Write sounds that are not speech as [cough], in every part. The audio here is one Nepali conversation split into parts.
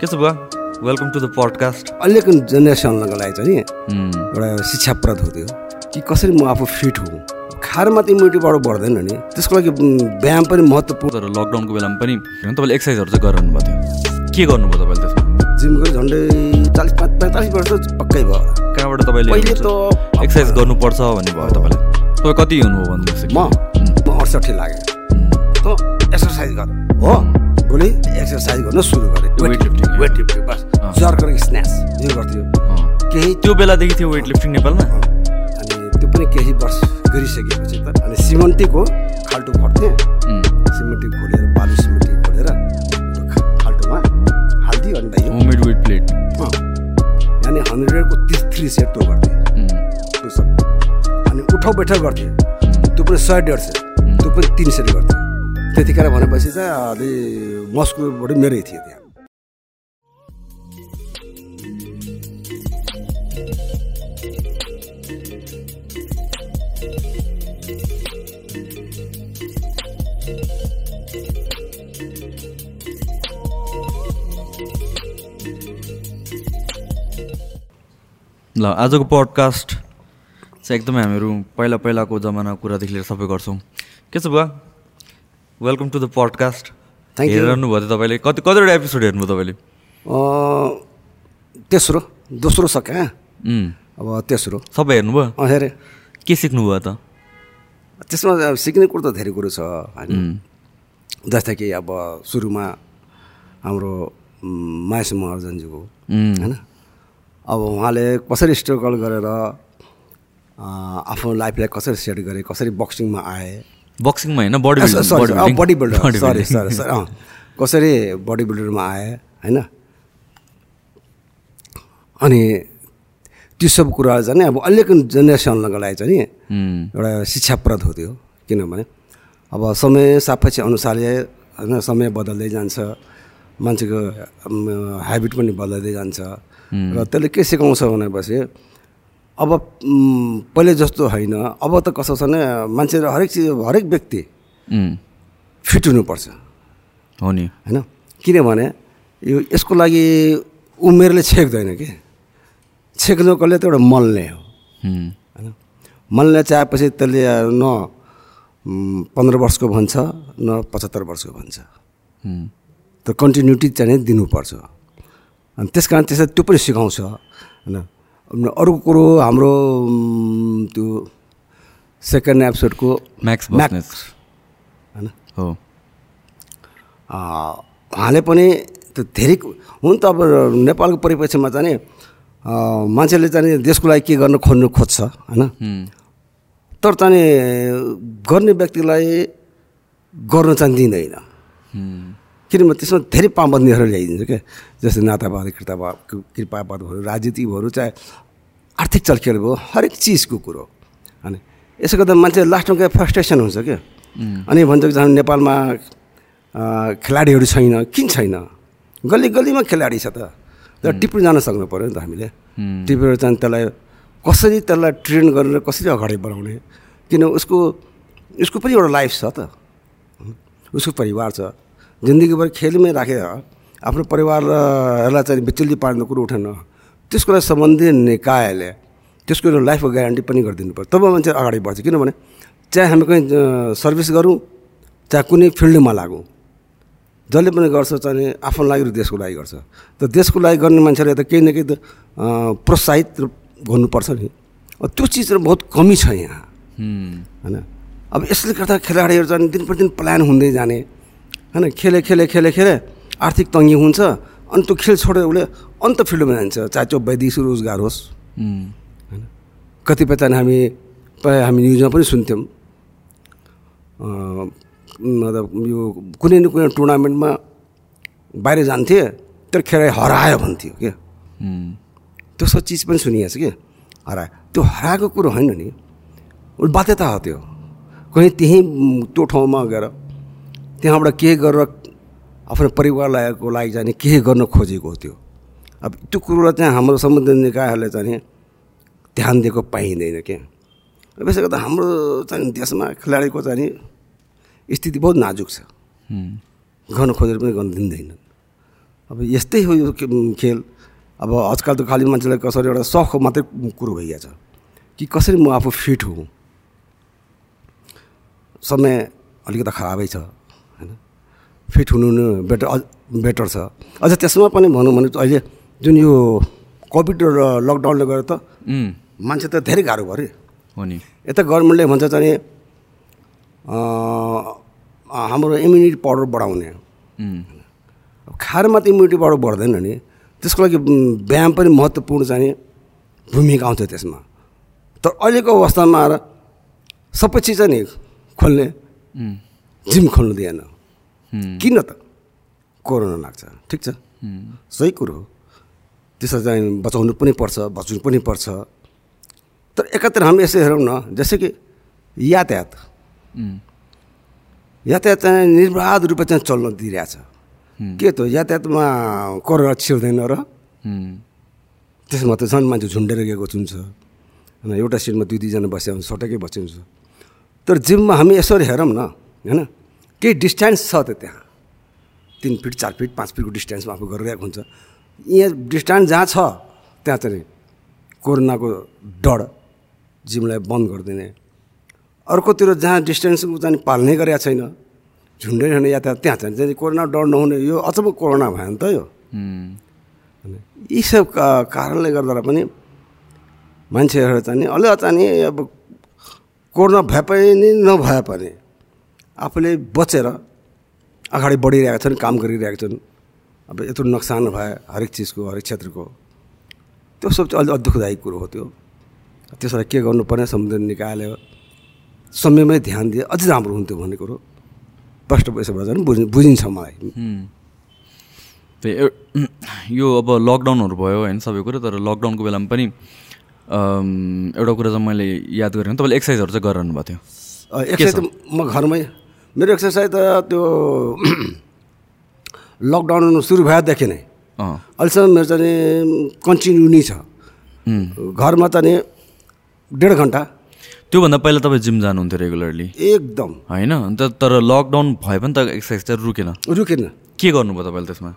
के छ बुवा? वेलकम टु द पडकास्ट अहिलेको जेनेरेसनको लागि चाहिँ नि। एउटा शिक्षाप्रद हो त्यो। कि कसरी म आफू फिट हुँ? खाएर मात्रै इम्युनिटीबाट बढ्दैन नि। त्यसको लागि व्यायाम पनि महत्त्वपूर्ण। तर लकडाउनको बेलामा पनि तपाईँले एक्सर्साइजहरू चाहिँ गरिरहनु भएको थियो। के गर्नुभयो तपाईँले त्यसमा? जिम झन्डै चालिस पाँच पैँतालिस वर्ष पक्कै भयो। कहाँबाट तपाईँले पहिले त एक्सर्साइज गर्नुपर्छ भन्ने भयो तपाईँलाई। तपाईँ कति हुनुभयो भन्नुहोस् म? म अडसठी लाग्यो त एक्सर्साइज गर। हो? भोलि एक्सर्साइज गर्न सुरु गरेँ। Weightlifting, वेट लिफ्टिङ बस। जर्कर स्न्याच यो गर्थ्यो। केही त्यो बेलादेखि थियो वेट लिफ्टिङ नेपालमा? अनि त्यो पनि केही वर्ष गरिसकेपछि त अनि सिमन्टीको खाल्टो खट्थेँ सिमेन्टी खोलेर बालु सिमेन्टी खोलेर खाल्टोमा हालिदियो अनि यो होममेड वेट प्लेट अनि हन्ड्रेडको तिस थ्री सेट त्यो गर्थेँ त्यो सब। अनि उठाउ बैठक गर्थेँ त्यो पनि सय डेढ सय त्यो पनि तिन सय गर्थेँ त्यतिखेर भनेपछि चाहिँ अलि मस्कुलबाट मेरै थियो त्यहाँ। ल आजको पडकास्ट चाहिँ एकदमै हामीहरू पहिला पहिलाको जमानाको कुरादेखि लिएर सबै गर्छौँ। के छ बुवा? Welcome to the podcast Thank you. हेरिरहनु भयो तपाईँले। कति कतिवटा एपिसोड हेर्नुभयो तपाईँले? तेस्रो। दोस्रो उम्, अब तेस्रो। सबै हेर्नुभयो? अँ हेरेँ। के सिक्नुभयो त? त्यसमा सिक्ने कुरो त धेरै कुरो छ होइन जस्तै कि अब सुरुमा हाम्रो महेश महर्जनजीको उम्, होइन? अब उहाँले कसरी स्ट्रगल गरेर आफ्नो लाइफलाई कसरी सेट गरे कसरी बक्सिङमा आए बक्सिङमा होइन body body builder sorry sorry sorry अँ कसरी बडी बिल्डरमा आए होइन? अनि त्यो सब कुराहरू चाहिँ नि अब अहिलेको जेनेरेसनको लागि चाहिँ नि एउटा शिक्षाप्रद हो त्यो किनभने अब समय सापेक्ष अनुसारले होइन समय बदल्दै जान्छ मान्छेको ह्याबिट पनि बदल्दै जान्छ। र त्यसले के सिकाउँछ भनेपछि अब पहिले जस्तो होइन। अब त कस्तो छ भने मान्छे हरेक चिज हरेक व्यक्ति फिट हुनुपर्छ। हो नि। होइन? किनभने यो यसको लागि उमेरले छेक्दैन कि? छेक्नुकोले त एउटा मनले हो। होइन? मनले चाहेपछि त्यसले न पन्ध्र वर्षको भन्छ न पचहत्तर वर्षको भन्छ। त कन्टिन्युटी चाहिँ दिनुपर्छ। अनि त्यस कारण त्यसलाई त्यो पनि सिकाउँछ। होइन? अर्को कुरो हाम्रो त्यो सेकेन्ड एपिसोडको म्याक्स म्याक्स होइन? हो। उहाँले पनि त्यो धेरै हुन त अब नेपालको परिप्रेक्ष्यमा चाहिँ नि अ, मान्छेले चाहिँ देशको लागि के गर्न खोज्नु खोज्छ होइन? तर चाहिँ गर्ने व्यक्तिलाई गर्न चाहिँ दिँदैन। किनभने त्यसमा धेरै पाबन्दीहरू ल्याइदिन्छ क्या जस्तै नातावाद कृतावाद कृपावाद भयो राजनीति भयो चाहे आर्थिक चलखेल भयो हरेक चिजको कुरो अनि यसो गर्दा मान्छे लास्टमा गएर फ्रस्ट्रेसन हुन्छ क्या। अनि भन्छ कि झन् नेपालमा खेलाडीहरू छैन किन छैन? गल्ली गल्लीमा खेलाडी छ त। तर टिप्नु जान सक्नु पऱ्यो नि त हामीले। टिपेर चाहिँ त्यसलाई कसरी त्यसलाई ट्रेन गरेर कसरी अगाडि बढाउने? किन उसको उसको पनि एउटा लाइफ छ त। उसको परिवार छ। जिन्दगीभर खेलमै राखेर आफ्नो परिवारलाई चाहिँ बिचुल्ली पार्ने कुरो उठेन त्यसको लागि सम्बन्धित निकायले त्यसको एउटा लाइफको ग्यारेन्टी पनि गरिदिनु पर्छ तब मान्छे अगाडि बढ्छ। किनभने चाहे हामी कहीँ सर्भिस गरौँ चाहे कुनै फिल्डमा लागौँ जसले पनि गर्छ चाहिँ आफ्नो लागि र देशको लागि गर्छ। त देशको लागि गर्ने मान्छेले त केही न केही त प्रोत्साहित गर्नुपर्छ नि। त्यो चिज बहुत कमी छ यहाँ। होइन? अब यसले गर्दा खेलाडीहरू चाहिँ दिन प्रतिदिन प्लान हुँदै जाने। होइन? खेले खेले खेले खेले आर्थिक तङ्गी हुन्छ। अनि त्यो खेल छोडेर उसले अन्त फिल्डमा जान्छ। चाहे त्यो वैदेशिक रोजगार होस्। होइन? कतिपय चाहिँ हामी प्रायः हामी न्युजमा पनि सुन्थ्यौँ। मतलब यो कुनै न कुनै टुर्नामेन्टमा बाहिर जान्थे तर खेलाडी हरायो भन्थ्यो क्या त्यो सब चिज पनि सुनिएको छ कि? हरायो। त्यो हराएको कुरो होइन नि। बाध्यता हो त्यो। कहीँ त्यहीँ त्यो ठाउँमा गएर त्यहाँबाट के गरेर आफ्नो परिवारलाईको लागि चाहिँ नि केही गर्न खोजेको हो त्यो? अब त्यो कुरोलाई चाहिँ हाम्रो सम्बन्धित निकायहरूले चाहिँ ध्यान दिएको पाइँदैन क्या यसले गर्दा हाम्रो चाहिँ देशमा खेलाडीको चाहिँ स्थिति बहुत नाजुक छ। गर्न खोजेर पनि गर्न दिँदैन। अब यस्तै हो यो खेल। अब आजकल त खालि मान्छेलाई कसरी एउटा सख मात्रै कुरो भइएको छ। कि कसरी म आफू फिट हुँ? समय अलिकति खराबै छ होइन? फिट हुनु बेटर बेटर छ। अझ त्यसमा पनि भनौँ भने अहिले जुन यो कोभिड र लकडाउनले गर्दा त मान्छे त धेरै गाह्रो भयो अरे हो नि। यता गभर्मेन्टले भन्छ चाहिँ हाम्रो इम्युनिटी पावर बढाउने। उम्, अब खाएर मात्रै इम्युनिटी पावर बढ्दैन नि। त्यसको लागि व्यायाम पनि महत्त्वपूर्ण चाहिँ भूमिका आउँछ त्यसमा। तर अहिलेको अवस्थामा आएर सबै चिज नि खोल्ने जिम खोल्नु दिएन। किन त? कोरोना लाग्छ। ठिक छ? सही कुरो हो। त्यसलाई चाहिँ बचाउनु पनि पर्छ बचाउनु पनि पर्छ। तर एकातिर हामी यसो हेरौँ न जस्तै कि यातायात। यातायात चाहिँ निर्वाध रूपमा चाहिँ चल्न दिइरहेछ। के त यातायातमा कोरोना छिर्दैन र? त्यसमा त झन् मान्छे झुन्डेर गएको हुन्छ। होइन एउटा सिटमा दुई दुईजना बस्यो भने सटकै बस्यो हुन्छ। तर जिममा हामी यसरी हेरौँ न होइन केही डिस्टेन्स छ त त्यहाँ। तिन फिट चार फिट पाँच फिटको डिस्टेन्समा आफू गरिरहेको हुन्छ। यहाँ डिस्टेन्स जहाँ छ त्यहाँ चाहिँ कोरोनाको डर जिमलाई बन्द गरिदिने। अर्कोतिर जहाँ डिस्टेन्सको चाहिँ पाल्नै गरेका छैन झुन्डै झुन्डै यातायात त्यहाँ चाहिँ चाहिँ कोरोना डर नहुने यो पो कोरोना भयो नि त यो। यी सब कारणले गर्दा पनि मान्छेहरू चाहिँ अलि चाहिँ नि अब कोरोना भए पनि नभए पनि आफूले बचेर अगाडि बढिरहेका छन् काम गरिरहेका छन्। अब यत्रो नोक्सान भए हरेक चिजको हरेक क्षेत्रको त्यो सब चाहिँ अलि दुःखदायी कुरो हो त्यो। त्यसलाई के गर्नुपर्ने समुदाय निकायले समयमै ध्यान दिए अझै राम्रो हुन्थ्यो भन्ने कुरो। स्पष्ट यसबाट चाहिँ बुझि बुझिन्छ मलाई। त्यही यो अब लकडाउनहरू भयो होइन सबै कुरो तर लकडाउनको बेलामा पनि एउटा कुरा चाहिँ मैले याद गरेँ तपाईँले एक्सर्साइजहरू चाहिँ गरिरहनु भएको थियो। एक्सर्साइज त म घरमै मेरो एक्सर्साइज त त्यो लकडाउन सुरु भएदेखि नै। अहिलेसम्म मेरो चाहिँ कन्टिन्यू नै छ। घरमा त नि डेढ घन्टा। त्योभन्दा पहिला तपाईँ जिम जानुहुन्थ्यो रेगुलरली? एकदम। होइन? अन्त तर लकडाउन भए पनि त एक्सर्साइज चाहिँ रुकेन। रुकेन। के गर्नुभयो तपाईँले त्यसमा?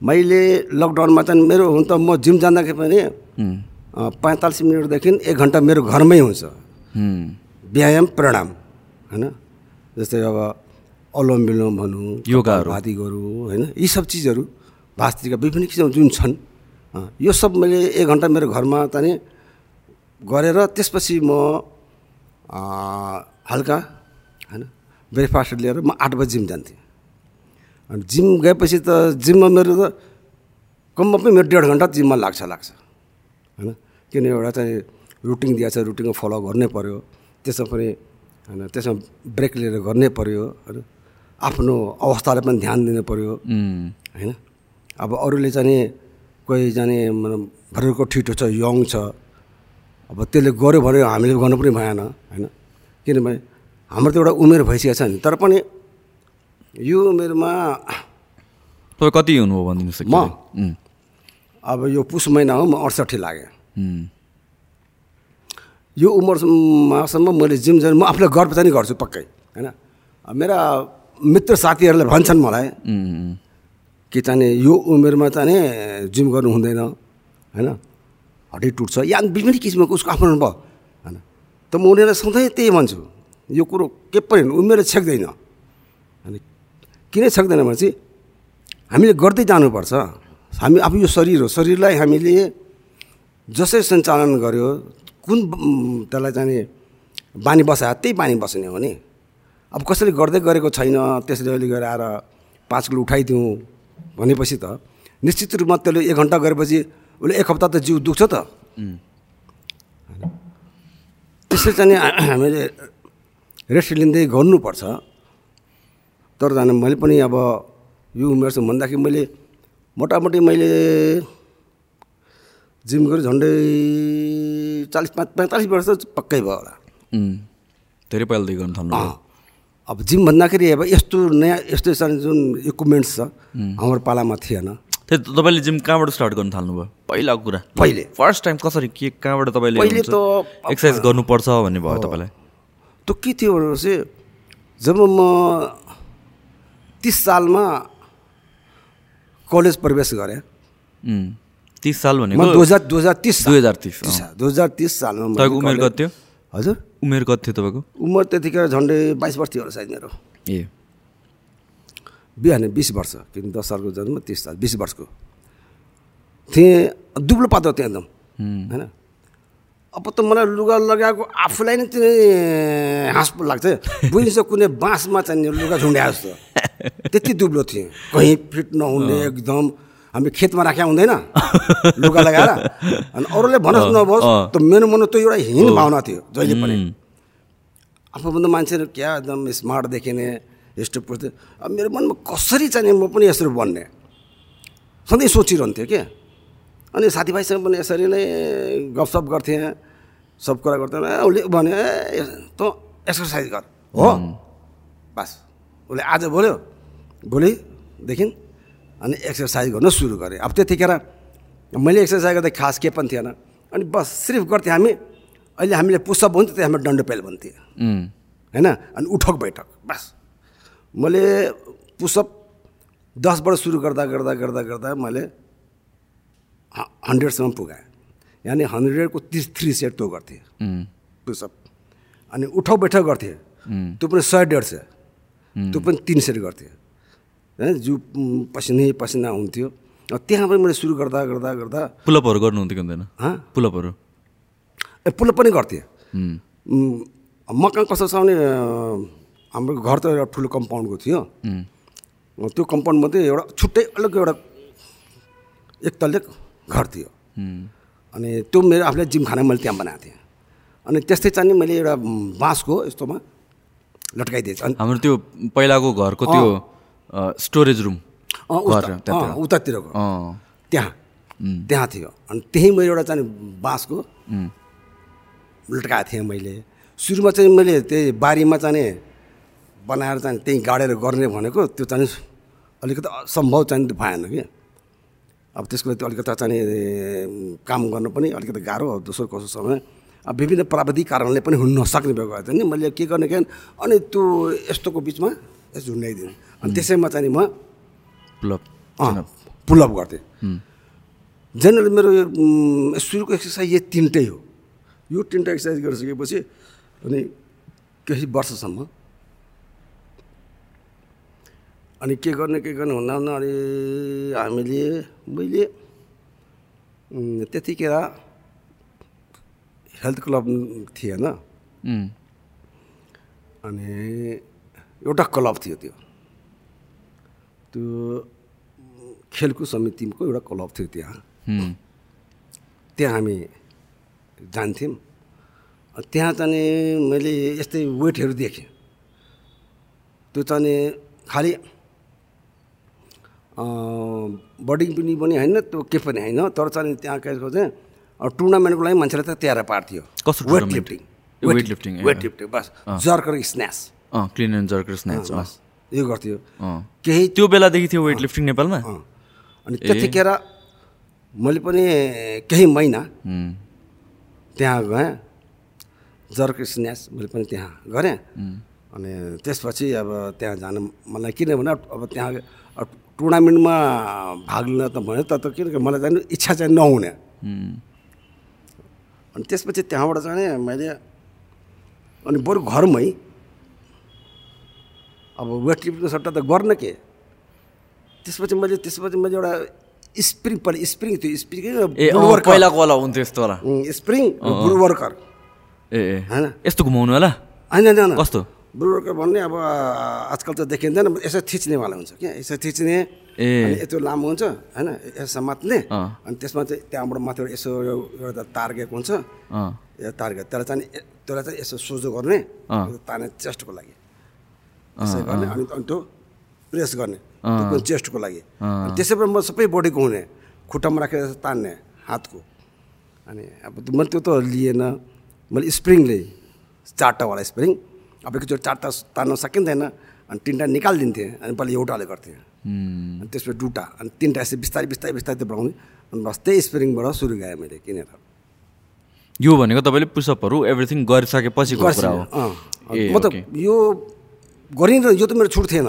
मैले लकडाउनमा चाहिँ मेरो हुन त म जिम जाँदाखेरि पनि पैँतालिस मिनटदेखि एक घन्टा मेरो घरमै हुन्छ। व्यायाम प्राणायाम होइन? जस्तै अब अनुलोम विलोम भनौँ योगाहरू। भातीहरू होइन? यी सब चिजहरू भास्त्रिका विभिन्न किसिमको जुन छन् यो सब मैले एक घन्टा मेरो घरमा त नि गरेर त्यसपछि म हल्का होइन ब्रेकफास्ट लिएर म आठ बजी जिम जान्थेँ। अनि जिम गएपछि त जिममा मेरो त कममा पनि मेरो डेढ घन्टा जिममा लाग्छ लाग्छ होइन? किन एउटा चाहिँ रुटिन दिएको छ रुटिनको फलो गर्नै पऱ्यो त्यसमा पनि होइन त्यसमा ब्रेक लिएर गर्नै पऱ्यो होइन? आफ्नो अवस्थालाई पनि ध्यान दिनु पऱ्यो होइन? अब अरूले चाहिँ नि कोही जाने भरेको ठिटो छ यङ छ अब त्यसले गऱ्यो भने हामीले गर्नु पनि भएन होइन? किनभने हाम्रो त एउटा उमेर भइसकेको छ नि तर पनि यो उमेरमा तपाईँ कति हुनुभयो भनिदिनुहोस् म? अब यो पुस महिना हो म अडसट्ठी लागेँ। यो उमेरसम्म मैले जिम जानु म आफूलाई गर्व चाहिँ गर्छु पक्कै होइन? मेरा मित्र साथीहरूले भन्छन् मलाई कि चाहिँ यो उमेरमा चाहिँ जिम गर्नु हुँदैन होइन? हड्डी टुट्छ। या विभिन्न किसिमको उसको आफ्नो अनुभव होइन? त म उनीहरूलाई सधैँ त्यही भन्छु यो कुरो के पनि होइन, उमेर छेक्दैन। अनि किन छेक्दैन भने चाहिँ हामीले गर्दै जानुपर्छ। हामी आफू यो शरीर हो शरीरलाई हामीले जसरी सञ्चालन गर्यो कुन त्यसलाई चाहिँ बानी बसायो त्यही बानी बस्ने हो नि अब कसैले गर्दै गरेको छैन त्यसले अहिले गएर आएर पाँच किलो उठाइदिउँ भनेपछि त निश्चित रूपमा त्यसले एक घन्टा गरेपछि उसले एक हप्ता त जिउ दुख्छ त। उम्, त्यसै चाहिँ हामीले रेस्ट लिँदै गर्नुपर्छ। तर जाने मैले पनि अब यो उमेरसम्म भन्दाखेरि मैले मोटामोटी मैले जिम गरेँ झन्डै चालिस पाँच पैँतालिस वर्ष पक्कै भयो होला। धेरै पहिलादेखि गर्नु थाल्नु। अब जिम भन्दाखेरि अब यस्तो नयाँ यस्तो जुन इक्विपमेन्ट्स छ हाम्रो पालामा थिएन। त्यही त तपाईँले जिम कहाँबाट स्टार्ट गर्नु थाल्नुभयो? पहिलाको कुरा। पहिले। फर्स्ट टाइम कसरी के कहाँबाट तपाईँले पहिले त एक्सर्साइज गर्नुपर्छ भन्ने भयो तपाईँलाई? त्यो के थियो भनेपछि जब म तिस सालमा कलेज प्रवेश गरेँ। तिस साल भनेको दुई हजार दुई हजार तिस दुई हजार तिस दुई हजार तिस सालमा तपाईँको उमेर कति थियो हजुर। उमेर कति थियो तपाईँको? उमेर त्यतिखेर झन्डै बाइस वर्ष थियो होला सायद मेरो। ए। बिहान बिस वर्ष किन दस सालको जन्म तिस साल बिस वर्षको। थिएँ दुब्लो पातो थिएँ एकदम। होइन? अब त मलाई लुगा लगाएको आफूलाई नै चाहिँ हाँस पो लाग्छ। बुझिन्छ कुनै बाँसमा चाहिँ लुगा झुन्ड्या जस्तो। [laughs] त्यति दुब्लो थिएँ। कहीँ फिट नहुने एकदम। हामी खेतमा राख्या हुँदैन। लुगा लगाएर। अनि अरूले भनोस् नभोस्। त मेरो मनमा त्यो एउटा हिँड भावना थियो जहिले पनि। आफूभन्दा मान्छेहरू क्या एकदम स्मार्ट देखिने हिस्टोपुस्ट अब मेरो मनमा कसरी चाहिँ म पनि यसरी बन्ने। सधैँ सोचिरहन्थ्यो क्या अनि साथीभाइसँग पनि यसरी नै गफसप गर्थेँ। सब कुरा गर्थेँ। उसले भन्यो ए तँ एक्सर्साइज गर। हो। बस। उसले आज बोल्यो भोलिदेखि अनि एक्सर्साइज गर्न सुरु गरेँ। अब त्यतिखेर मैले एक्सर्साइज गर्दा खास के पनि थिएन। अनि बस सिर्फ गर्थेँ हामी अहिले हामीले पुसअप हुन्थ्यो त्यो हामीले डन्डो भन्थ्यो। होइन? अनि उठक बैठक बस। मैले पुसअप दसबाट सुरु गर्दा गर्दा गर्दा गर्दा मैले हन्ड्रेडसम्म पुगाएँ यानि हन्ड्रेडको तिस थ्री सेट त्यो गर्थेँ। पुसअप। अनि उठक बैठक गर्थेँ। त्यो पनि सय डेढ सय त्यो पनि तिन सेट गर्थेँ। जिउ पसिनै पसिना हुन्थ्यो। त्यहाँ पनि मैले सुरु गर्दा गर्दा गर्दा पुलअपहरू गर्नुहुन्थ्यो कि हुँदैन? हँ? पुलअपहरू? ए पुल पनि गर्थेँ उम्, उम्, म कहाँ कस्तो छ भने हाम्रो घर त एउटा ठुलो कम्पाउन्डको थियो। त्यो कम्पाउन्डमा चाहिँ एउटा छुट्टै अलग एउटा एक तल्ले घर थियो। अनि त्यो मेरो आफूले जिमखाना मैले त्यहाँ बनाएको थिएँ। अनि त्यस्तै चाहिँ मैले एउटा बाँसको यस्तोमा लट्काइदिएछु। हाम्रो त्यो पहिलाको घरको त्यो स्टोरेज रुम उतातिरको। त्यहाँ। त्यहाँ थियो। अनि त्यहीँ मैले एउटा चाहिँ बाँसको लट्काएको थिएँ मैले। सुरुमा चाहिँ मैले त्यही बारीमा चाहिँ बनाएर चाहिँ त्यहीँ गाडेर गर्ने भनेको त्यो चाहिँ अलिकति सम्भव चाहिँ भएन कि। अब त्यसको लागि त्यो अलिकति चाहिँ काम गर्न पनि अलिकति गाह्रो दोस्रो कसो समय। अब विभिन्न प्राविधिक कारणले पनि हुन नसक्ने भएको भए चाहिँ नि मैले के गर्ने कि अनि त्यो यस्तोको बिचमा झुन्डाइदिने अनि त्यसैमा चाहिँ म पुलअप अँ, पुलअप गर्थेँ। जेनरली मेरो यो सुरुको एक्सर्साइज यो तिनटै हो। यो तिनवटा एक्सर्साइज गरिसकेपछि अनि केही वर्षसम्म। अनि के गर्ने के गर्ने हुँदा हुँदा अनि हामीले मैले त्यतिखेर हेल्थ क्लब थिएन। उम्, अनि एउटा क्लब थियो त्यो। त्यो खेलकुद समितिको एउटा क्लब थियो त्यहाँ। त्यहाँ हामी जान्थ्यौँ। त्यहाँ चाहिँ मैले यस्तै वेटहरू देखेँ। त्यो चाहिँ खालि बडी पनि पनि होइन त्यो के पनि होइन तर चाहिँ त्यहाँ के चाहिँ टुर्नामेन्टको लागि मान्छेलाई त तयार पार्थ्यो वेट? लिफ्टिङ lifting, ए, weight lifting bus. Jerker snatch. Clean and jerker snatch यो गर्थ्यो। केही त्यो बेलादेखि थियो वेट लिफ्टिङ नेपालमा। अनि त्यतिखेर मैले पनि केही महिना त्यहाँ गएँ जर्क स्न्यास मैले पनि त्यहाँ गरेँ। अनि त्यसपछि अब त्यहाँ जान मलाई किनभने अब त्यहाँ टुर्नामेन्टमा भाग लिन त भयो तर त किनकि मलाई चाहिँ इच्छा चाहिँ नहुने। अनि त्यसपछि त्यहाँबाट चाहिँ मैले अनि बरु घरमै अब वेट लिफ्टिङको सट्टा त गर्न के? त्यसपछि मैले त्यसपछि मैले एउटा स्प्रिङ पहिला स्प्रिङ थियो स्प्रिङ पहिलाको वाला हुन्थ्यो यस्तो वाला स्प्रिङ बुल वर्कर ए होइन। यस्तो घुमाउनु होला? होइन होइन कस्तो? बुल वर्कर भन्ने अब आजकल त देखिँदैन यसो थिच्नेवाला हुन्छ। क्या? यसो थिच्ने। ए। यत्रो लामो हुन्छ होइन? यसो समात्ने। अँ। अनि त्यसमा चाहिँ त्यहाँबाट माथिबाट यसो एउटा तार गएको हुन्छ तार गएको त्यसलाई चाहिँ त्यसलाई चाहिँ यसो सोझो गर्ने। तार्ने चेस्टको लागि। यसो गर्ने। अनि अनि त्यो प्रेस गर्ने। पनि चेस्टको लागि? अनि त्यसैबाट म सबै बडीको हुने। खुट्टामा राखेर तान्ने हातको। अनि अब मैले त्यो त लिएन। मैले स्प्रिङ लिएँ। चारवटावाला स्प्रिङ। अब एकचोटि चारवटा तान्न सकिँदैन। अनि तिनवटा निकालिदिन्थेँ। अनि पहिला एउटाले गर्थेँ। अनि त्यसपछि दुइटा अनि तिनवटा यसो बिस्तारै बिस्तारै बिस्तारै त्यो बढाउने। अनि बस त्यही स्प्रिङबाट सुरु गएँ मैले किनेर। यो भनेको तपाईँले पुसअपहरू एभ्रिथिङ गरिसकेपछिको कुरा हो। म त यो गरिन यो त मेरो छुट थिएन।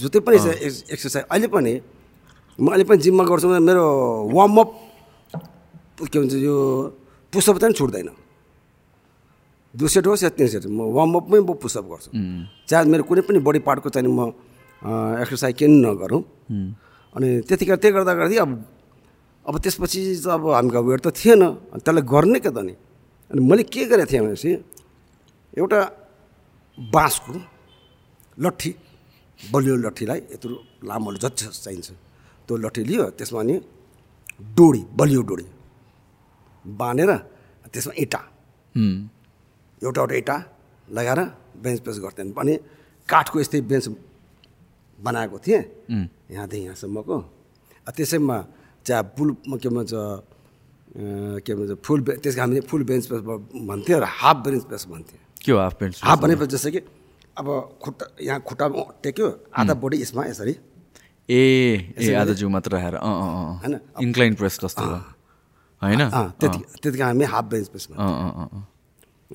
जति पनि एक्स- एक्सर्साइज अहिले पनि म अहिले पनि जिममा गर्छु भने मेरो वार्मअप के भन्छ यो पुसअप चाहिँ छुट्दैन। दुई सेट होस् या तिन सेट म वार्मअपमै म पुसअप गर्छु। चाहे मेरो कुनै पनि बडी पार्टको चाहिँ म एक्सर्साइज केही नगरौँ। अनि त्यतिखेर त्यही गर्दा गर्दै अब अब त्यसपछि त अब हामीको वेट त थिएन। त्यसलाई गर्ने के त नि अनि मैले के गरेको थिएँ भनेपछि एउटा बाँसको लट्ठी बलियो लट्ठीलाई यत्रो लामो जति चाहिन्छ। त्यो लट्ठी लियो त्यसमा अनि डोरी बलियो डोरी बाँधेर त्यसमा इँटा। एउटा एउटा इँटा लगाएर बेन्च प्रेस गर्थेँ अनि काठको यस्तै बेन्च बनाएको थिएँ। यहाँदेखि यहाँसम्मको। त्यसैमा चाहे फुल के भन्छ के भन्छ फुल बे त्यसको हामीले फुल बेन्च प्रेस भन्थ्यो र हाफ बेन्च प्रेस भन्थ्यो। के हो हाफ प्यान्ट हाफ भनेपछि जस्तो कि अब खुट्टा यहाँ खुट्टामा टेक्यो आधा बडी यसमा यसरी। ए ए आधा जिउ मात्र राखेर अँ अँ अँ होइन? इन्क्लाइन प्रेस जस्तो होइन? त्यति त्यतिको हामी हाफ बेन्च प्रेस भन्छौँ अँ अँ अँ अँ।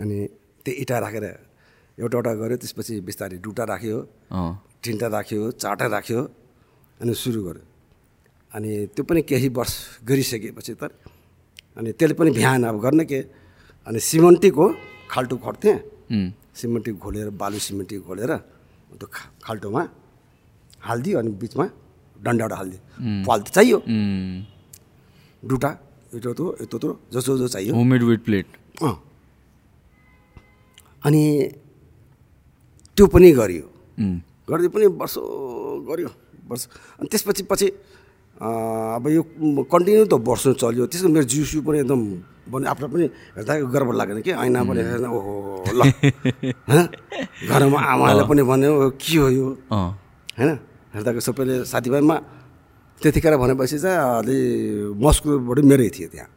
अनि त्यो इँटा राखेर एउटा एउटा गऱ्यो त्यसपछि बिस्तारै दुइटा राख्यो तिनवटा राख्यो चारवटा राख्यो अनि सुरु गर्यो अनि त्यो पनि केही वर्ष गरिसकेपछि त अनि त्यसले पनि बिहान अब गर्ने के अनि सिमन्टीको खाल्टो खट्थेँ। सिमन्टी घोलेर बालु सिमन्टी घोलेर त्यो खा खाल्टोमा हालिदियो अनि बिचमा डन्डा एउटा हालिदियो। पाल त चाहियो। दुटा यत्रो यत्रो यत्रो यत्रो जसो जो चाहियो। Homemade with plate. अँ। अनि त्यो पनि गरियो। गर्दै पनि वर्ष गऱ्यो वर्ष। अनि त्यसपछि पछि अब यो कन्टिन्यू त वर्ष चल्यो। त्यसको मेरो जिउ सिउ पनि एकदम भने आफ्नो पनि हेर्दा गर्व लागेन कि? ऐना पनि हेर्दा ओहो। ल? घरमा आमाले पनि भन्यो के हो यो? होइन? हेर्दाको सबैले साथीभाइमा त्यतिखेर भनेपछि चाहिँ अलि मस्कुलबाट मेरै थियो त्यहाँ।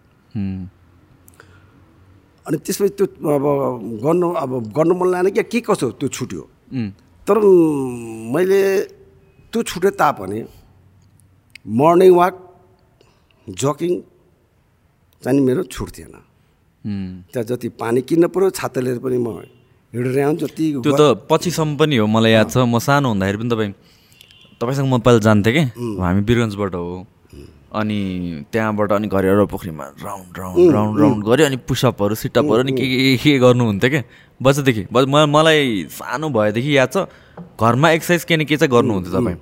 अनि त्यसपछि त्यो अब गर्नु अब गर्नु मन लागेन कि के कसो त्यो छुट्यो। तर मैले त्यो छुटे तापनि मर्निङ वाक जकिङ चाहिँ मेरो छुट्थेन उम्। त्यहाँ जति पानी किन्न पऱ्यो छाता लिएर पनि म हिँडेर आउँ जति त्यो त पछिसम्म पनि हो मलाई याद छ। म सानो हुँदाखेरि पनि तपाईँ तपाईँसँग म पहिला जान्थेँ कि? हामी बिरगन्जबाट हो। अनि त्यहाँबाट अनि घरेर पोखरीमा राउन्ड राउन्ड राउन्ड राउन्ड गऱ्यो अनि पुसअपहरू सिटअपहरू अनि के के के गर्नुहुन्थ्यो क्या बच्चादेखि मलाई सानो भएदेखि याद छ घरमा एक्सर्साइज के न के चाहिँ गर्नुहुन्थ्यो तपाईँ।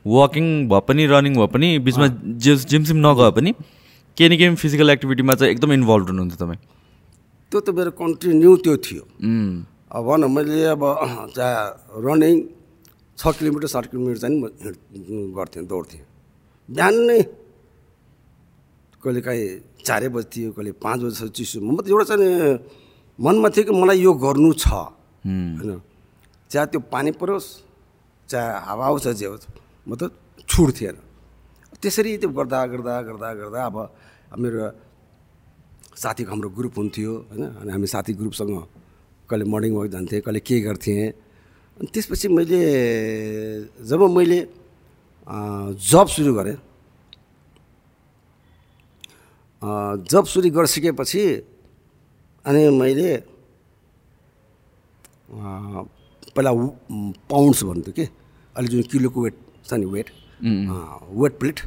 वकिङ भए पनि रनिङ भए पनि बिचमा जिम जिमसिम नगए पनि के न के फिजिकल एक्टिभिटीमा चाहिँ एकदम इन्भल्भ हुनुहुन्थ्यो तपाईँ। त्यो त मेरो कन्टिन्यू त्यो थियो। अब भन मैले अब चाहे रनिङ छ किलोमिटर सात किलोमिटर चाहिँ म गर्थेँ दौड्थेँ। बिहान नै कहिले काहीँ चारै बजीथियो कहिले पाँच बजीसम्म चिसो। म त एउटा चाहिँ मनमा थियो कि मलाई यो गर्नु छ। होइन। चाहे त्यो पानी परोस् चाहे हावा आउँछ जे होस् म त छुट्थेन त्यसरी त्यो गर्दा गर्दा गर्दा गर्दा अब मेरो साथीको हाम्रो ग्रुप हुन्थ्यो होइन? अनि हामी साथी ग्रुपसँग कहिले मर्निङ वाक जान्थेँ कहिले के गर्थेँ। अनि त्यसपछि मैले जब मैले जब सुरु गरेँ जब सुरु गरिसकेपछि अनि मैले पहिला पाउन्ड्स भन्थ्यो कि? अहिले जुन किलोको वेट छ नि वेट? Weight plate.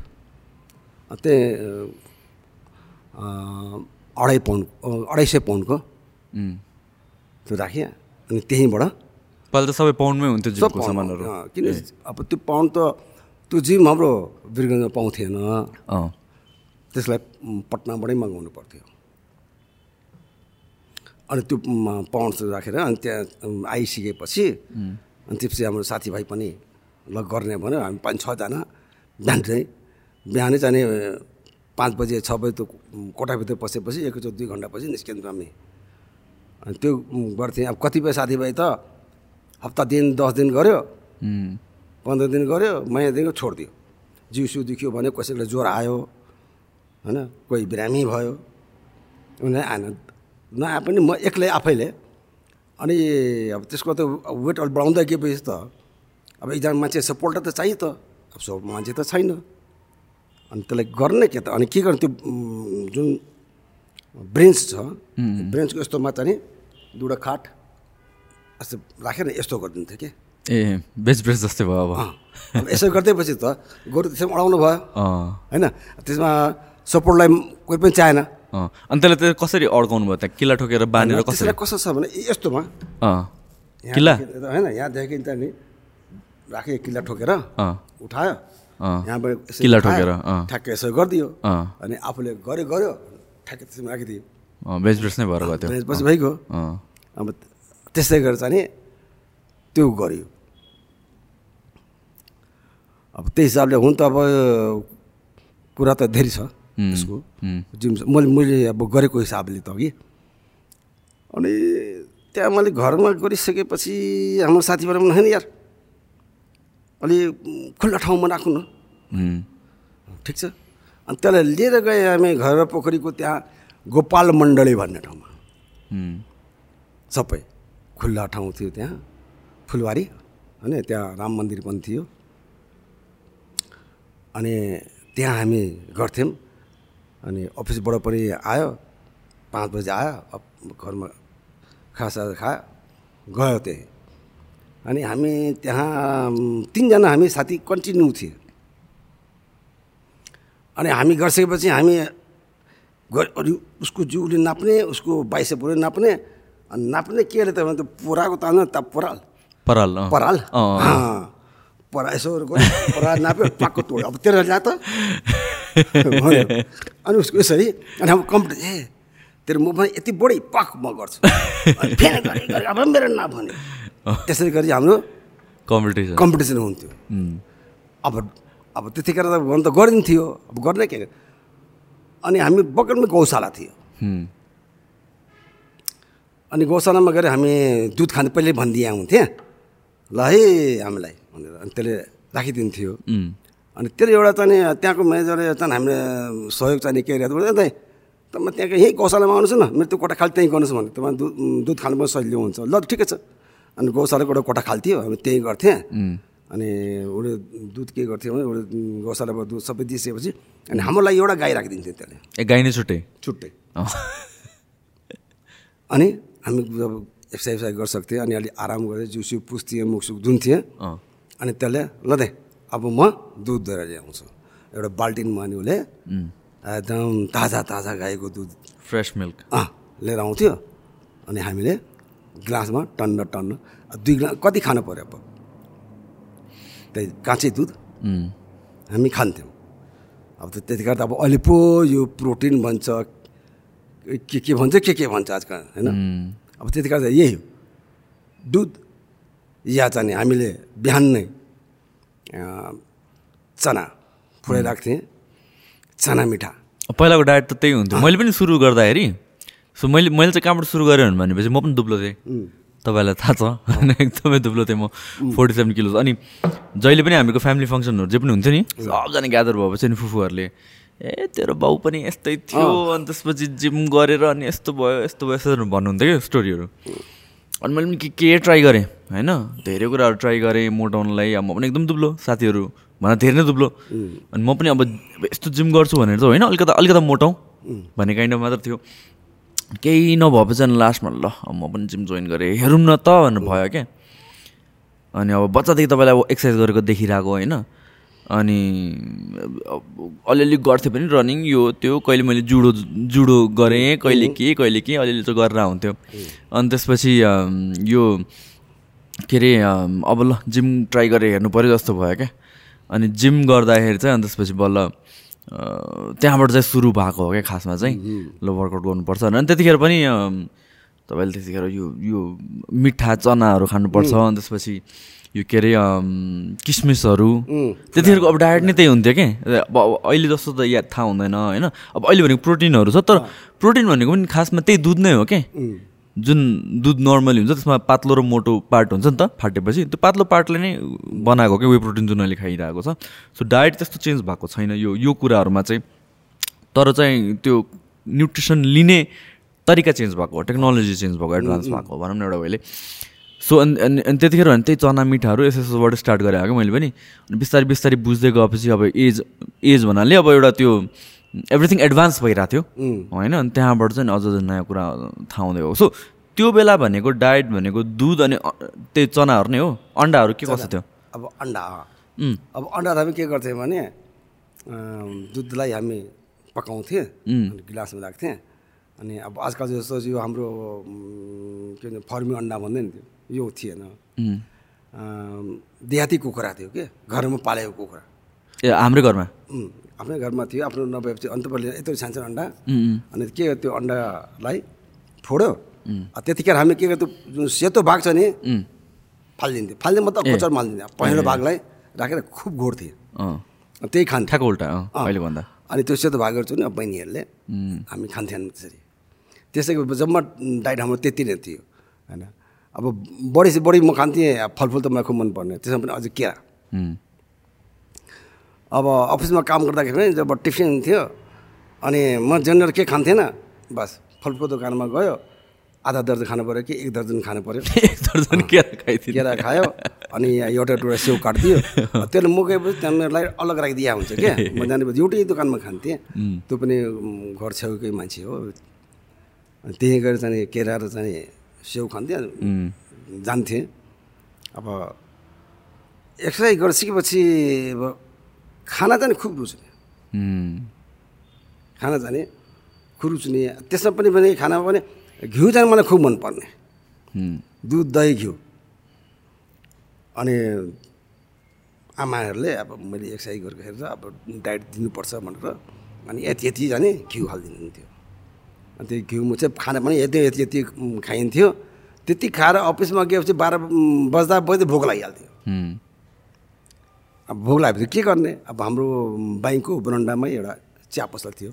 त्यही अढाई पाउन्ड अढाई सय पाउन्डको। त्यो राखेँ अनि त्यहीँबाट पहिला त सबै पाउन्डमै हुन्थ्यो जिमको पाउन्ड, सामानहरू। किन अब त्यो पाउन्ड त त्यो जिम हाम्रो वीरगन्जमा पाउँथेन त्यसलाई पटनाबाटै मगाउनु पर्थ्यो। अनि त्यो उम्, पाउन्ड्स राखेर अनि त्यहाँ आइसकेपछि अनि त्यसपछि हाम्रो साथीभाइ पनि ल गर्ने भन्यो हामी पाँच छजना बिहान चाहिँ बिहानै जाने पाँच बजे छ बजे त्यो कोठाभित्र पसेपछि एकैचोटि दुई घन्टापछि निस्किन्थ्यौँ हामी। अनि त्यो गर्थेँ अब कतिपय साथीभाइ त हप्ता दिन दस दिन गऱ्यो पन्ध्र दिन गऱ्यो महिनादेखिको छोडिदियो जिउ सिउ दुख्यो भने कसैलाई ज्वरो आयो होइन? कोही बिरामी भयो। उनीहरू आएन नआए पनि म एक्लै आफैले। अनि अब त्यसको त वेट बढाउँदा गएपछि त अब एकजना मान्छे सपोर्ट त चाहियो त। अब सब मान्छे त छैन। अनि त्यसलाई गर्ने के त? अनि के गर्ने? त्यो जुन ब्रेन्च छ ब्रेन्चको यस्तोमा चाहिँ नि दुईवटा खाट यस्तो राखेर यस्तो गरिदिन्थ्यो कि। ए बेच ब्रेस जस्तै भयो अब। यसो गर्दैपछि त गोरु त्यसमा अडाउनु भयो। होइन? त्यसमा सपोर्टलाई कोही पनि चाहेन। अनि त्यसलाई त्यो कसरी अड्काउनु भयो? त्यहाँ किल्ला ठोकेर बाँधेर कसरी? कस्तो छ भने यस्तोमा। किल्ला? होइन यहाँदेखि त नि राखेँ किल्ला ठोकेर। उठायो। यहाँबाट किल्ला ठोकेर। ठ्याक्कै यसो गरिदियो। अनि आफूले गर्यो गर्यो ठ्याक्कै त्यसमा राखिदियो। बेच नै भएर गयो पछि भइगयो। अब त्यस्तै गरेर चाहिँ त्यो गरियो। अब त्यही हिसाबले हुन त अब कुरा त धेरै छ यसको। उम्, जुन मैले मैले अब गरेको हिसाबले त अघि अनि त्यहाँ मैले घरमा गरिसकेपछि हाम्रो साथीभाइ पनि होइन यार। अलि खुल्ला ठाउँमा राख्नु न। ठिक छ? अनि त्यसलाई लिएर गएँ हामी घर पोखरीको त्यहाँ गोपाल मण्डली भन्ने ठाउँमा। उम्, सबै खुल्ला ठाउँ थियो त्यहाँ। फुलबारी होइन त्यहाँ राम मन्दिर पनि थियो। अनि त्यहाँ हामी गर्थ्यौँ। अनि अफिसबाट पनि आयो। पाँच बजी आयो। घरमा खासा खायो। गयो त्यही। अनि हामी त्यहाँ तिनजना हामी साथी कन्टिन्यू थिए। अनि हामी गरिसकेपछि हामी उसको जिउले नाप्ने उसको बाइसेपले नाप्ने अनि नाप्ने के अरे त भने त पुराको तान्नु त पुराल। पराल पराल। परा यसो पराल नाप्यो पाक्को तोड्यो। अब तेरो ल्या त। अनि उसको यसरी अनि अब कम्प्लिट ए तेरो मुखमा यति बढी पाक म गर्छु। फेरि अब मेरो नाप भन्यो। त्यसरी गरी हाम्रो कम्पिटिसन कम्पिटिसन हुन्थ्यो। अब अब त्यतिखेर त गर्नु त गरिन्थ्यो अब गर्ने के अनि हामी बगलमै गौशाला थियो। अनि गौशालामा गएर हामी दुध खाने पहिले भनिदिए हुन्थेँ। ल है हामीलाई भनेर अनि त्यसले राखिदिन्थ्यो। अनि त्यसले एउटा चाहिँ त्यहाँको म्यानेजरले चाहिँ हामीले सहयोग चाहिने के अरे दाइ तपाईँ त्यहाँको यहीँ गौशालामा आउनुहोस् न। मेरो त्यो कोठा खाली त्यहीँ गर्नुहोस् भने तपाईँ दुध दुध खानु पनि सजिलो हुन्छ। ल ठिकै छ। अनि गौशालाको एउटा कोठा खाली थियो हामी त्यहीँ गर्थेँ अनि उसले दुध के गर्थ्यो भने उसले गौशालाबाट दुध सबै दिइसकेपछि अनि हाम्रो लागि एउटा गाई राखिदिन्थ्यो त्यसले। ए गाई नै छुट्टै? छुट्टै। [laughs] अनि हामी जब एक्सर्साइज गरिसक्थेँ अनि अलिक आराम गरेँ जिउसिउ पुस्थेँ मुखसुख धुन्थेँ अँ। अनि त्यसले ल दे अब म दुध लिएर ल्याउँछु। एउटा बाल्टिनमा अनि उसले एकदम ताजा ताजा गाईको दुध फ्रेस मिल्क। अँ लिएर आउँथ्यो। अनि हामीले ग्लासमा टन्न टन्न दुई ग्लास कति खानु पऱ्यो अब? त्यही काँचै दुध। हामी खान्थ्यौँ। अब त त्यतिखेर त अब अहिले पो यो प्रोटिन भन्छ। के के भन्छ के के भन्छ आजकल होइन? अब त्यतिखेर त यही हो। दुध या चाहिँ हामीले बिहान नै चना फुलाइरहेको थिएँ चना मिठा। पहिलाको डायट त त्यही हुन्थ्यो। मैले पनि सुरु गर्दाखेरि सो मैले मैले चाहिँ कहाँबाट सुरु गरेँ भनेपछि म पनि दुब्लो थिएँ। तपाईँलाई थाहा छ। होइन एकदमै दुब्लो थिएँ म। फोर्टी सेभेन किलो अनि जहिले पनि हामीको फ्यामिली फङ्सनहरू जे पनि हुन्थ्यो नि सबजना ग्यादर भएपछि अनि फुफूहरूले ए तेरो बाउ पनि यस्तै थियो। अनि त्यसपछि जिम गरेर अनि यस्तो भयो यस्तो भयो यस्तो भन्नुहुन्थ्यो क्या स्टोरीहरू अनि मैले पनि के के ट्राई गरेँ होइन? धेरै कुराहरू ट्राई गरेँ मोटाउनलाई अब म पनि एकदम दुब्लो साथीहरू भन्दा धेरै नै दुब्लो। अनि म पनि अब यस्तो जिम गर्छु भनेर चाहिँ होइन अलिकता अलिकता मोटाउँ भन्ने काइन्ड अफ मात्र थियो। केही नभएपछि अनि लास्टमा ल म पनि जिम जोइन गरेँ। हेरौँ न त भनेर भयो क्या। अनि अब बच्चादेखि तपाईँलाई अब एक्सर्साइज गरेको देखिरहेको होइन। अनि अलिअलि गर्थेँ पनि रनिङ यो त्यो कहिले मैले जुडो जुडो गरेँ कहिले के कहिले के अलिअलि चाहिँ गरेर हुन्थ्यो अनि त्यसपछि यो के अरे अब ल जिम ट्राई गरेर हेर्नु पऱ्यो जस्तो भयो क्या। अनि जिम गर्दाखेरि चाहिँ अनि त्यसपछि बल्ल त्यहाँबाट चाहिँ सुरु भएको हो क्या खासमा चाहिँ। ल वर्कआउट गर्नुपर्छ। अनि त्यतिखेर पनि तपाईँले त्यतिखेर यो यो मिठा चनाहरू खानुपर्छ। अनि त्यसपछि यो के अरे किसमिसहरू। त्यतिखेरको अब डायट नै त्यही हुन्थ्यो कि? अब अहिले जस्तो त याद थाहा हुँदैन होइन? अब अहिले भनेको प्रोटिनहरू छ तर प्रोटिन भनेको पनि खासमा त्यही दुध नै हो कि? जुन दुध नर्मली हुन्छ त्यसमा पातलो र मोटो पार्ट हुन्छ नि त फाटेपछि। त्यो पातलो पार्टले नै बनाएको क्या वे प्रोटिन जुन अहिले खाइरहेको छ। सो डायट त्यस्तो चेन्ज भएको छैन। यो यो कुराहरूमा चाहिँ तर चाहिँ त्यो न्युट्रिसन लिने तरिका चेन्ज भएको हो टेक्नोलोजी चेन्ज भएको एडभान्स भएको हो भनौँ न एउटा वेले। सो अनि अनि त्यतिखेर भने त्यही चना मिठाहरू यस यसोबाट स्टार्ट गरेँ क्या मैले पनि। अनि बिस्तारै बिस्तारै बुझ्दै गएपछि अब एज एज भन्नाले अब एउटा त्यो एभ्रिथिङ एडभान्स भइरहेको थियो। होइन अनि त्यहाँबाट चाहिँ अझ अझ नयाँ कुरा थाहा हुँदै हो सो त्यो बेला भनेको डायट भनेको दुध अनि त्यही चनाहरू नै हो। अन्डाहरू के कसो थियो? अब अन्डा अब अन्डा त हामी के गर्थ्यौँ भने दुधलाई हामी पकाउँथेँ. अनि गिलासमा राख्थेँ। अनि अब आजकल जस्तो यो हाम्रो के भन्छ फर्मी अन्डा भन्दै नि त्यो यो थिएन। देहाती कुखुरा थियो के? घरमा पालेको कुखुरा। ए हाम्रै घरमा? आफ्नै घरमा थियो आफ्नो नभएपछि अन्त पहिले यत्रो सानो अन्डा। अनि के त्यो अन्डालाई फोड्यो। त्यतिखेर हामी के गर्थ्यौँ जुन सेतो भाग छ नि फालिदिन्थ्यो। फालिदियो मतलब कोचर मालिदिन्थ्यो। पहेँलो भागलाई राखेर खुब घोड्थेँ त्यही खान्थ्यो। उल्टा भन्दा अनि त्यो सेतो भागहरू चाहिँ नि अब बहिनीहरूले हामी खान्थ्यौँ त्यसरी। त्यसैको जम्मा डाइट हाम्रो त्यति नै थियो होइन। अब बढी चाहिँ बढी म खान्थेँ फलफुल त मलाई खुब मनपर्ने। त्यसमा पनि अझै केरा। अब अफिसमा काम गर्दाखेरि पनि जब टिफिन थियो अनि म जेनरल के खान्थेन बस फलफुलको दोकानमा गयो आधा दर्जन खानु पऱ्यो कि एक दर्जन खानु पऱ्यो [laughs] एक दर्जन केरा खाइदिनु केरा खायो अनि एउटा टुरा स्याउ काटिदियो। [laughs] त्यसले म गएपछि त्यहाँ मेरोलाई अलग राखिदिया हुन्छ क्या। [laughs] म जानेपछि एउटै दोकानमा खान्थेँ। त्यो पनि घर छेउकै मान्छे हो। अनि त्यही गरेर चाहिँ केरा र चाहिँ स्याउ खान्थेँ जान्थेँ। अब एक्सर्साइज गरिसकेपछि अब खाना चाहिँ खुब रुच्ने। खाना जाने खुब रुच्ने। त्यसमा पनि पनि खानामा पनि घिउ चाहिँ मलाई खुब मनपर्ने। दुध दही घिउ। अनि आमाहरूले अब मैले एक्सर्साइज गरेको हेरेर अब डाइट दिनुपर्छ भनेर अनि यति यति जाने घिउ हालिदिनुहुन्थ्यो। अनि त्यो घिउ म चाहिँ खाना पनि यति यति यति खाइन्थ्यो। त्यति खाएर अफिसमा गएपछि बाह्र बज्दा बज्दै भोक लागिहाल्थ्यो। अब भोक लागेपछि के गर्ने? अब हाम्रो बाइकको बरन्डामै एउटा चिया पसल थियो।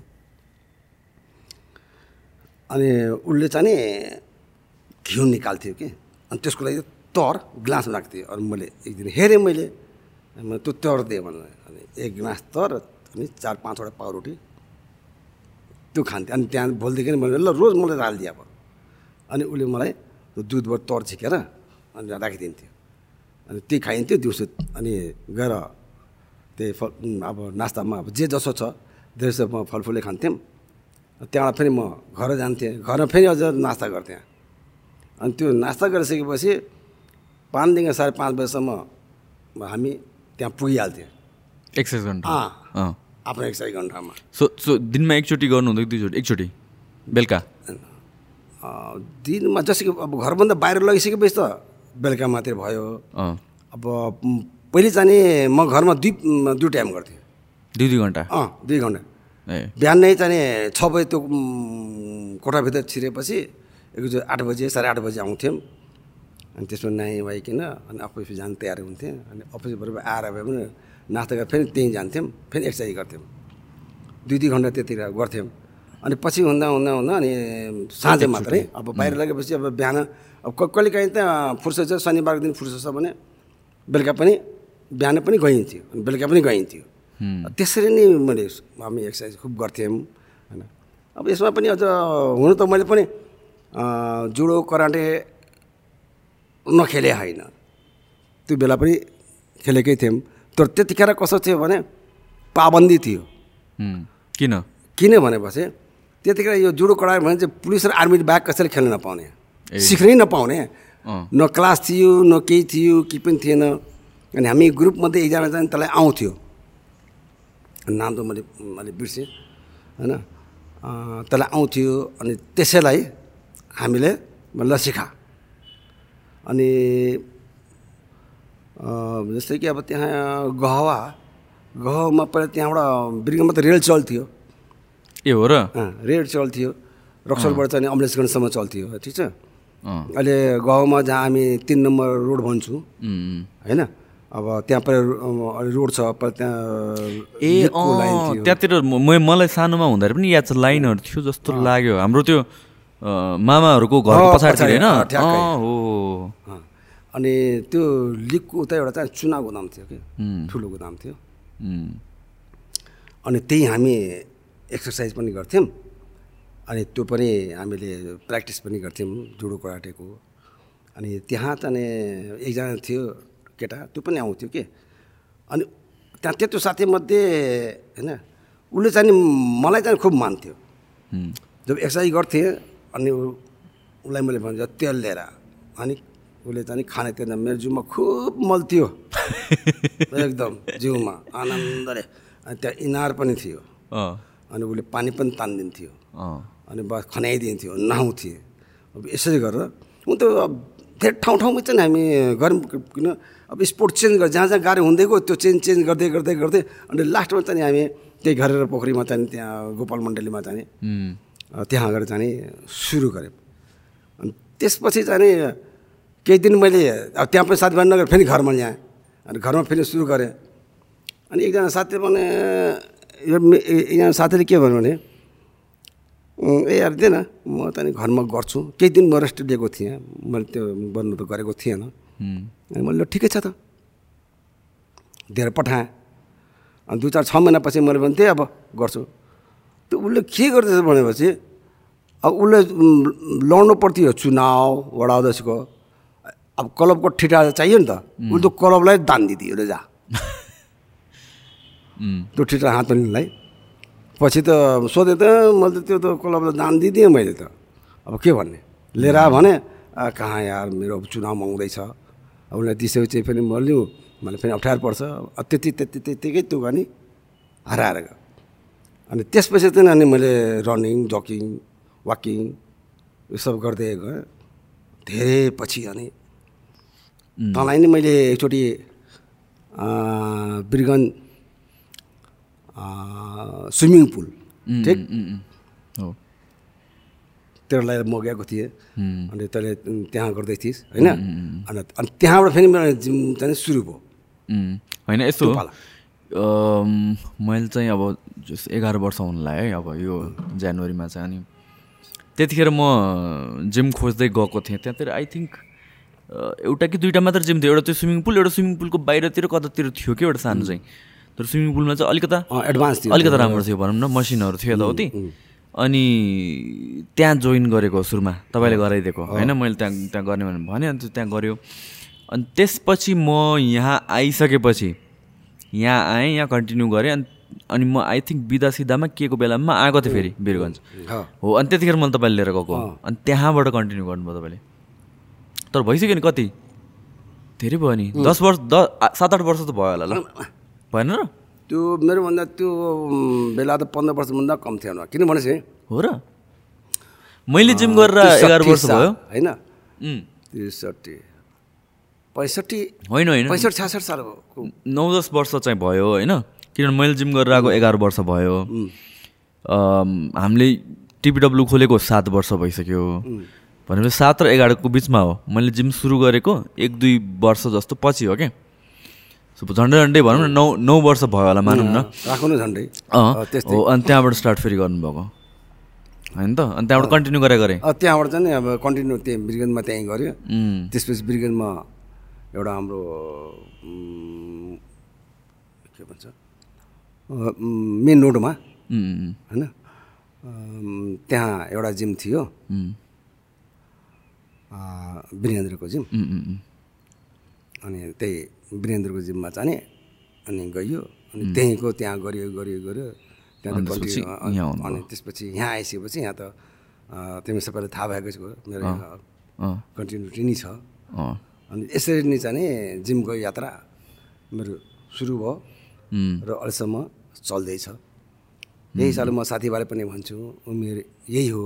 अनि उसले चाहिँ नि घिउ निकाल्थ्यो कि। अनि त्यसको लागि तर ग्लासमा राख्थ्यो। अनि मैले एक दिन हेरेँ मैले। मैले त्यो तर दिएँ भनेर। अनि एक ग्लास तर अनि चार पाँचवटा पाउरोटी। त्यो खान्थेँ अनि त्यहाँ भोलिदेखि मैले ल रोज मलाई हालिदिए अब। अनि उसले मलाई दुधबाट तर छिकेर अनि राखिदिन्थ्यो। अनि त्यही खाइन्थ्यो दिउँसो अनि गएर त्यही फल अब नास्तामा अब जे जसो छ त्यसो म फलफुलै खान्थ्यौँ त्यहाँबाट फेरि म घर जान्थेँ। घरमा फेरि अझ नास्ता गर्थेँ। अनि त्यो नास्ता गरिसकेपछि पाँचदेखि साढे पाँच बजीसम्म हामी त्यहाँ पुगिहाल्थ्यौँ एक्सर्साइज अँ। आफ्नो एक्सर्साइज घन्टामा सो सो दिनमा एकचोटि गर्नुहुन्थ्यो कि दुईचोटि एकचोटि? बेलुका? दिनमा जस्तो कि अब घरभन्दा बाहिर लगिसकेपछि त बेलुका मात्रै भयो। अब पहिले जाने म घरमा दुई दुई टाइम गर्थेँ। दुई दुई घन्टा? अँ दुई घन्टा। बिहान नै चाहिँ छ बजी त्यो कोठाभित्र छिरेपछि एकचोटि आठ बजी साढे आठ बजी आउँथ्यौँ। अनि त्यसमा नुहाइ वाइकन अनि अफिस जान तयार हुन्थ्यौँ। अनि अफिसबाट आएर भए पनि नास्ता गरेर फेरि त्यहीँ जान्थ्यौँ फेरि एक्सर्साइज गर्थ्यौँ। दुई दुई घन्टा त्यतिर गर्थ्यौँ। अनि पछि हुँदा हुँदा हुँदा अनि साँझ मात्रै। अब बाहिर लगेपछि अब बिहान अब क- कहिलेकाहीँ त फुर्सद छ शनिबारको दिन फुर्सद छ भने बेलुका पनि बिहान पनि गइन्थ्यो बेलुका पनि गइन्थ्यो। त्यसरी नै मैले हामी एक्सर्साइज खुब गर्थ्यौँ होइन। अब यसमा पनि अझ हुनु त मैले पनि जुडो कराटे नखेले होइन। त्यो बेला पनि खेलेकै थियौँ। तर त्यतिखेर कस्तो थियो भने पाबन्दी थियो। किन? किन भनेपछि त्यतिखेर यो जुडो कराटे भने चाहिँ पुलिस र आर्मी बाहेक कसैले खेल्न नपाउने। सिक्नै नपाउने। न क्लास थियो न केही थियो केही पनि थिएन। अनि हामी ग्रुपमध्ये एकजना चाहिँ त्यसलाई आउँथ्यो। नाम त मैले मैले बिर्सेँ होइन? त्यसलाई आउँथ्यो अनि त्यसैलाई हामीले ल सिका अनि जस्तै कि अब त्यहाँ गहवा गहवामा पहिला त्यहाँबाट बिर्गमा त रेल चल्थ्यो ए हो र? रेल चल्थ्यो रक्सलबाट चाहिँ अम्बुलेन्सगञ्जसम्म चल्थ्यो ठिक छ? अहिले गाउँमा जहाँ हामी तिन नम्बर रोड भन्छु होइन? अब त्यहाँ पर रोड छ त्यहाँ ए त्यहाँतिर मलाई सानोमा हुँदाखेरि पनि याद छ लाइनहरू थियो जस्तो लाग्यो। हाम्रो त्यो मामाहरूको पछाडितिर पछाडि, होइन? हो। अनि त्यो लिकको उता एउटा चाहिँ चुना गोदाम थियो कि? ठुलो गोदाम थियो। अनि त्यही हामी एक्सर्साइज पनि गर्थ्यौँ। अनि त्यो पनि हामीले प्र्याक्टिस पनि गर्थ्यौँ जुडो कराटेको। अनि त्यहाँ चाहिँ एकजना थियो केटा त्यो पनि आउँथ्यो कि? अनि त्यहाँ त्यत्रो साथीमध्ये होइन उसले चाहिँ नि मलाई चाहिँ खुब मान्थ्यो। जब एक्सर्साइज गर्थेँ अनि उसलाई मैले भन्छ तेल लिएर अनि उसले चाहिँ खाने थिएन मेरो जिउमा खुब मल थियो। [laughs] एकदम जिउमा आनन्दले। अनि त्यहाँ इनार पनि थियो। अनि उसले पानी पनि तानिदिन्थ्यो। अनि बस खनाइदिन्थ्यो नुहाउँथे अब यसरी गरेर हुन त अब धेरै ठाउँ ठाउँमा चाहिँ हामी गऱ्यौँ किन अब स्पोर्ट चेन्ज गरेर जहाँ जहाँ गाडी हुँदै गयो त्यो चेन्ज चेन्ज गर्दै गर्दै गर्दै अनि लास्टमा चाहिँ हामी त्यही घरेर पोखरीमा चाहिँ त्यहाँ गोपाल मण्डलीमा चाहिँ नि उम्, अ, त्यहाँ गएर चाहिँ नि सुरु गऱ्यौँ। अनि त्यसपछि चाहिँ नि केही दिन मैले अब त्यहाँ पनि साथीभाइ नगरेर फेरि घरमा ल्याएँ अनि घरमा फेरि सुरु गरेँ अनि एकजना साथीले भने एकजना साथीले के भन्यो भने "उम्, ए यार दिएन म त नि घरमा गर्छु। केही दिन म रेस्ट लिएको थिएँ। मैले त्यो गर्नु त गरेको थिएन। अनि मैले ठिकै छ त। दिएर पठाएँ। अनि दुई चार छ महिनापछि मैले भने थिएँ अब गर्छु। त्यो उसले के गर्दैछ भनेपछि अब उसले लड्नु पर्थ्यो चुनाव वडा अध्यक्षको। अब क्लबको ठिटा चाहियो नि त। उसले त क्लबलाई दान दिदियो रे जा। [laughs] त्यो ठिटा हातमा लिनलाई। पछि त सोधेँ त मैले त त्यो त क्लबलाई दान दिदिएँ मैले त। अब के भन्ने? लिएर भने कहाँ यार मेरो अब चुनाव आउँदैछ अब उसलाई चाहिँ फेरि म लिउँ मलाई फेरि अप्ठ्यारो पर्छ। त्यति त्यति त्यत्तिकै त्यो गर्ने हराएर गयो अनि त्यसपछि चाहिँ अनि मैले रनिङ जकिङ वाकिङ यो सब गर्दै गएँ। धेरै पछि अनि तँलाई नि मैले एकचोटि बिरगन्ज स्विमिङ पुल ठिक? हो तेरोलाई म गएको थिएँ उम्, अनि तैँले त्यहाँ गर्दै थिइस् होइन? अनि अनि त्यहाँबाट फेरि मेरो जिम चाहिँ सुरु भयो। होइन यस्तो मैले चाहिँ अब जस एघार वर्ष हुन लाग्यो है अब यो जनवरीमा चाहिँ अनि त्यतिखेर म जिम खोज्दै गएको थिएँ। त्यहाँतिर आई थिङ्क एउटा कि दुइटा मात्र जिम थियो एउटा त्यो स्विमिङ पुल एउटा स्विमिङ पुलको बाहिरतिर कतातिर थियो कि एउटा सानो चाहिँ। तर स्विमिङ पुलमा चाहिँ अलिकता एडभान्स थियो। अलिकता राम्रो थियो भनौँ न मसिनहरू थियो यताउति अनि त्यहाँ जोइन गरेको सुरुमा तपाईँले गराइदिएको होइन? मैले त्यहाँ त्यहाँ गर्ने भनेर भने अनि त्यो त्यहाँ गऱ्यो। अनि त्यसपछि म यहाँ आइसकेपछि यहाँ आएँ यहाँ कन्टिन्यू गरेँ। अनि अनि म आई थिङ्क बिदा सिधामा के को बेलामा आएको थिएँ फेरि वीरगन्ज हो अनि त्यतिखेर मैले तपाईँले लिएर गएको। अनि त्यहाँबाट कन्टिन्यू गर्नुभयो तपाईँले। तर भइसक्यो नि कति? धेरै भयो नि। दस वर्ष द आ- सात आठ वर्ष त भयो होला ल। भएन र? त्यो मेरोभन्दा त्यो बेला त पन्ध्र वर्षभन्दा कम थियो होला किन भनेपछि हो? र। मैले जिम गरेर एघार वर्ष भयो। होइन? त्रिसठी पैँसठी होइन होइन। पैँसठी छ्यासठी साल भएको नौ दस वर्ष चाहिँ भयो होइन? किनभने मैले जिम गरेर आएको एघार वर्ष भयो। हामीले टिपिडब्लु खोलेको सात वर्ष भइसक्यो। भनेपछि सात र एघारको बिचमा हो। मैले जिम सुरु गरेको एक दुई वर्ष जस्तो पछि हो क्या? झन्डै झन्डै भनौँ न नौ नौ वर्ष भयो होला मानौँ न। राख्नु झन्डै हो अनि त्यहाँबाट स्टार्ट फेरि गर्नुभएको। होइन त? अनि त्यहाँबाट कन्टिन्यू गरेर गरेँ अँ, त्यहाँबाट चाहिँ अब कन्टिन्यू त्यहाँ बिरगन्जमा त्यहीँ गऱ्यो। त्यसपछि बिरगन्जमा एउटा हाम्रो के भन्छ? मेन रोडमा होइन? त्यहाँ एउटा जिम थियो। वीरेन्द्रको जिम अनि त्यही वीरेन्द्रको जिममा जाने अनि गइयो। अनि त्यहीँको त्यहाँ गरियो गरियो गरियो त्यहाँ अनि त्यसपछि यहाँ आइसकेपछि यहाँ त तिमी सबैलाई थाहा भएकै छ मेरो कन्टिन्युटी नै छ। अनि यसरी नै चाहिँ नि जिमको यात्रा मेरो सुरु भयो र अहिलेसम्म चल्दैछ। यही हिसाबले म साथीभाइलाई पनि भन्छु उमेर यही हो।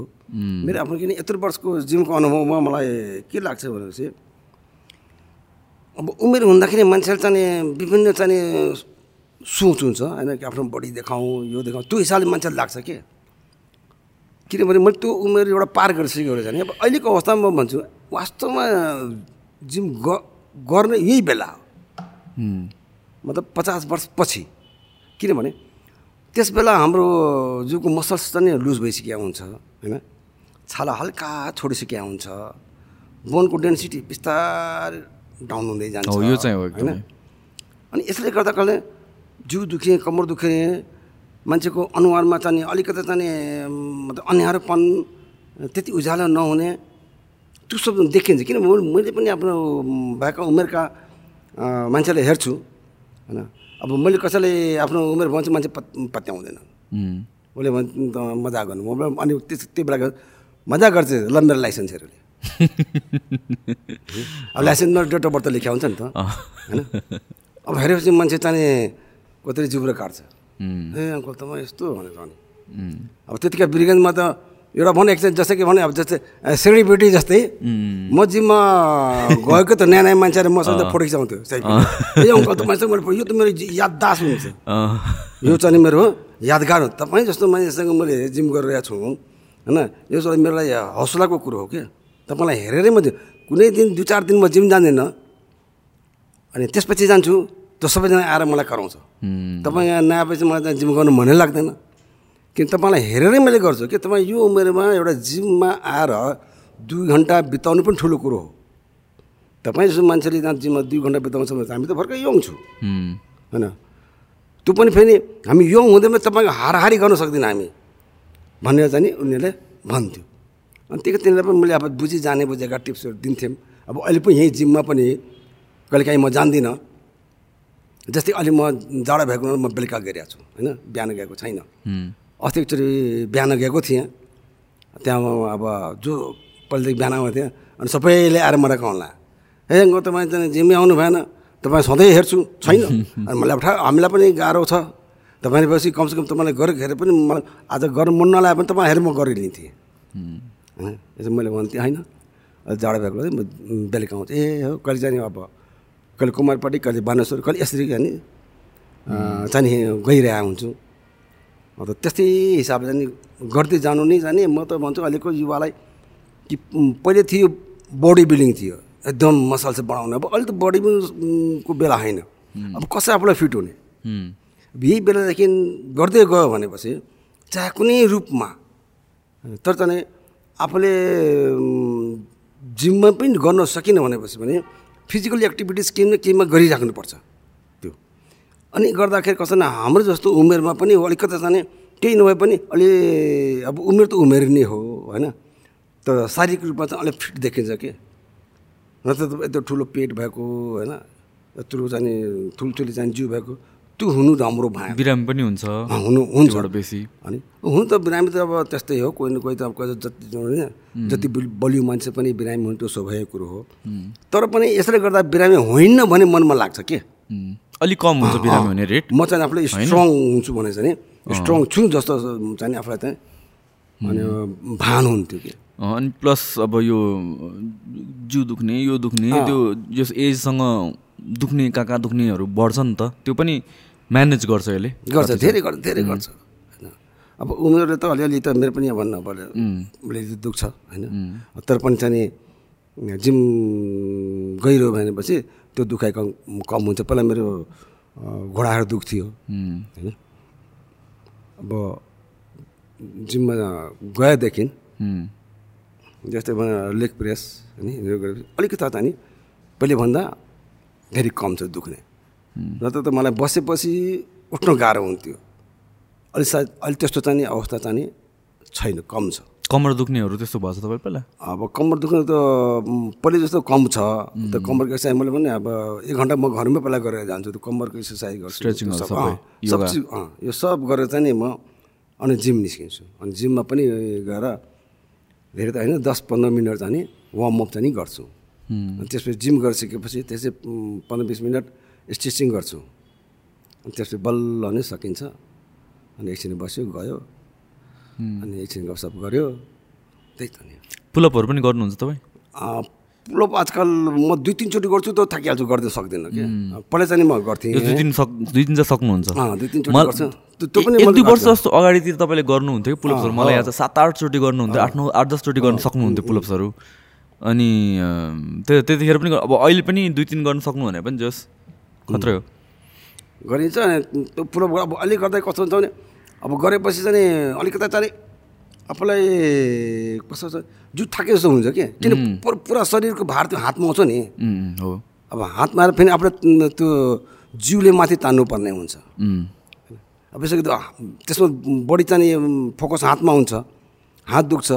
मेरो आफ्नो किन यत्रो वर्षको जिमको अनुभवमा मलाई के लाग्छ भनेपछि अब उमेर हुँदाखेरि मान्छेले चाहिँ विभिन्न चाहिँ नि सोच हुन्छ होइन कि आफ्नो बडी देखाउँ यो देखाउँ त्यो हिसाबले मान्छेलाई लाग्छ के? किनभने मैले त्यो उमेर एउटा पार गरिसकेको रहेछ नि। अब अहिलेको अवस्थामा म भन्छु वास्तवमा जिम गर्ने यही बेला हो। मतलब पचास वर्ष पछि किनभने त्यस बेला हाम्रो जिउको मसल्स चाहिँ लुज भइसकेको हुन्छ होइन? छाला हल्का छोडिसकेको हुन्छ। बोनको डेन्सिटी बिस्तारै डाउन हुँदै जान्छ। हो, यो चाहिँ हो होइन। अनि यसले गर्दा कहिले जिउ दुखे कम्मर दुखे मान्छेको अनुहारमा चाहिँ अलिकति चाहिँ मतलब अन्यारोपन त्यति उज्यालो नहुने त्यो सब देखिन्छ। किनभने मैले- पनि आफ्नो भएका उमेरका अ, मान्छेलाई हेर्छु होइन? अब मैले कसैले आफ्नो उमेर भन्छ मान्छे पत् पत्याउँदैन। उसले भन्छ मजा गर्नु म अनि त्यस त्यो बेला मजा गर्छ ल मेरो लाइसेन्स हेर अब लाइसेन्समा डेट अफ बर्थ लेख्या हुन्छ नि त। होइन? अब हेरेपछि मान्छे चाहिँ कतै जिब्रो काट्छ। ए अङ्कल त म यस्तो भनेर अनि अब त्यतिकै बिरगन्जमा त एउटा भने एकछिन जस्तै कि भने अब जस्तै सेलिब्रिटी जस्तै। म जिममा गएको त नयाँ नयाँ मान्छेहरू मसँग त फोटो खिचाउँथ्यो ए अङ्कल त मैले यो त मेरो याददास हुन्छ यो चाहिँ मेरो यादगार हो। तपाईँ जस्तो मान्छेसँग मैले जिम गरिरहेको छु। होइन? यो चाहिँ मेरो लागि हौसलाको कुरो हो क्या। तपाईँलाई हेरेरै म कुनै दिन दुई चार दिन म जिम जाँदैन। अनि त्यसपछि जान्छु त्यो सबैजना आएर मलाई कराउँछ। तपाईँ यहाँ नआएपछि मलाई जिम गर्नु मनै लाग्दैन। किन तपाईँलाई हेरेरै मैले गर्छु कि तपाईँ यो उमेरमा एउटा जिममा आएर दुई घन्टा बिताउनु पनि ठुलो कुरो हो। तपाईँ जस्तो मान्छेले जहाँ जिममा दुई घन्टा बिताउँछ भने हामी त भर्खर यङ छु। होइन? त्यो पनि फेरि हामी यङ हुँदैमा तपाईँको हाराहारी गर्न सक्दैनौँ हामी। भनेर चाहिँ नि उनीहरूले भन्थ्यो। अनि त्यही तिनीहरूलाई पनि मैले अब बुझी जाने बुझेका टिप्सहरू दिन्थेँ। अब अहिले पनि यहीँ जिममा पनि कहिलेकाहीँ म जान्दिनँ। जस्तै अहिले म जाडो भएको म बेलुका गइरहेको छु होइन? बिहान गएको छैन। अस्ति एकचोटि बिहान गएको थिएँ। त्यहाँ अब जो पहिलेदेखि बिहान आएको थिएँ अनि सबैले आएर मलाई कहला हे गो तपाईँ जिम्मै आउनु भएन। तपाईँ सधैँ हेर्छु। छैन? [laughs] अनि मलाई ठा हामीलाई पनि गाह्रो छ। तपाईँले पछि कमसेकम तपाईँलाई गरेको हेरेर पनि मलाई आज गर्नु मन नलाए पनि तपाईँ हेरेर म गरिलिन्थेँ होइन यसो मैले भन्थेँ होइन जाडो भएको बेला म बेलुका आउँछु ए हो कहिले जाने अब? कहिले कुमारपट्टि कहिले बानेश्वर कहिले यसरी अनि चाहिँ गइरहेको हुन्छु। अब त्यस्तै हिसाबले चाहिँ गर्दै जानु नै जाने। म त भन्छु अहिलेको युवालाई कि पहिले थियो बडी बिल्डिङ थियो एकदम मसल चाहिँ बढाउनु। अब अहिले त बडी बिल्डिङको बेला होइन। अब कसै आफूलाई फिट हुने। यही बेलादेखि गर्दै गयो भनेपछि चाहे कुनै रूपमा तर चाहिँ आफूले जिममा पनि गर्न सकिनँ भनेपछि भने फिजिकल एक्टिभिटिज केही न केहीमा गरिराख्नुपर्छ। त्यो। अनि गर्दाखेरि कसो न हाम्रो जस्तो उमेरमा पनि अलिकति जाने केही नभए पनि अलि अब उमेर त उमेर नै हो होइन? तर शारीरिक रूपमा चाहिँ अलिक फिट देखिन्छ कि? नत्र त यत्रो ठुलो पेट भएको होइन? यत्रो चाहिँ ठुल्ठुली चाहिँ जिउ भएको। त्यो हुनु राम्रो भएन बिरामी पनि हुन्छ। हुनु हुन्छ। बेसी। अनि हुनु त बिरामी त अब त्यस्तै हो कोही न कोही त अब कोही जति होइन जति बल- बलियो मान्छे पनि बिरामी हुनु त्यो स्वाभाविक कुरो हो। तर पनि यसले गर्दा बिरामी होइन भने मनमा लाग्छ के? अलिक कम हुन्छ बिरामी हुने रेट म चाहिँ आफूलाई स्ट्रङ हुन्छु भने चाहिँ स्ट्रङ छु जस्तो चाहिँ आफूलाई चाहिँ। अनि भान हुन्थ्यो कि? अनि प्लस अब यो जिउ दुख्ने यो दुख्ने त्यो यस एजसँग दुख्ने कहाँ कहाँ दुख्नेहरू बढ्छ नि त त्यो पनि म्यानेज गर्छ यसले। गर्छ धेरै गर्छ धेरै गर्छ। होइन। अब उमेरले त अलिअलि त मेरो पनि भन्नु पर्यो। अलिअलि दुख्छ होइन। तर पनि चाहिँ जिम गइरह्यो भनेपछि त्यो दुखाइ कम कम हुन्छ। पहिला मेरो घोडाहरू दुख्थ्यो। होइन। अब जिममा गएदेखि जस्तै लेग प्रेस होइन अलिकति त नि पहिलेभन्दा धेरै कम छ दुख्ने। नत्र त मलाई बसेपछि उठ्न गाह्रो हुन्थ्यो। अलि सायद अहिले त्यस्तो चाहिँ नि अवस्था चाहिँ छैन कम छ। कमर दुख्नेहरू त्यस्तो भएछ तपाईँ पहिला? अब कम्मर दुख्ने त पहिले जस्तो कम छ। त कम्मरको एक्सर्साइज मैले पनि अब एक घन्टा म घरमै पहिला गरेर जान्छु त्यो कम्मरको एक्सर्साइज गर्छु। त्यो सब। चिज यो सब गरेर चाहिँ नि म अनि जिम निस्किन्छु। अनि जिममा पनि गएर धेरै त होइन दस पन्ध्र मिनट चाहिँ वार्मअप चाहिँ गर्छु। अनि त्यसपछि जिम गरिसकेपछि त्यसै पन्ध्र बिस मिनट स्टिचिङ गर्छु। अनि त्यसपछि बल्ल नै सकिन्छ। अनि एकछिन बस्यो गयो। अनि एकछिन गफसप गऱ्यो त्यही त नि पुलअपहरू पनि गर्नुहुन्छ तपाईँ? पुलअप आजकल म दुई तिनचोटि गर्छु त थाकिहाल्छु गर्दै सक्दिनँ कि पहिला चाहिँ म गर्थेँ। दुई दिन सक दुई दिन चाहिँ सक्नुहुन्छ। दुई तिनचोटि गर्छु। त्यो पनि दुई वर्ष। जस्तो अगाडितिर तपाईँले गर्नुहुन्थ्यो कि पुलप्सहरू मलाई याद छ सात आठचोटि गर्नुहुन्थ्यो आठ नौ आठ दसचोटि गर्न सक्नुहुन्थ्यो पुलप्सहरू अनि त्यो त्यतिखेर पनि अब अहिले पनि दुई तिन गर्न सक्नु भने पनि जस। खत्रै हो गरिन्छ अनि त्यो पुलअप अब अलिक गर्दा कस्तो हुन्छ भने अब गरेपछि चाहिँ नि अलिकता चाहिँ आफूलाई कस्तो छ जुट थाके जस्तो हुन्छ कि किन पुरा पुरा शरीरको भार त्यो हातमा आउँछ नि हो अब हातमा आएर फेरि आफूलाई त्यो जिउले माथि तान्नुपर्ने हुन्छ अब यसो त्यसमा बढी चाहिँ फोकस हातमा हुन्छ हात दुख्छ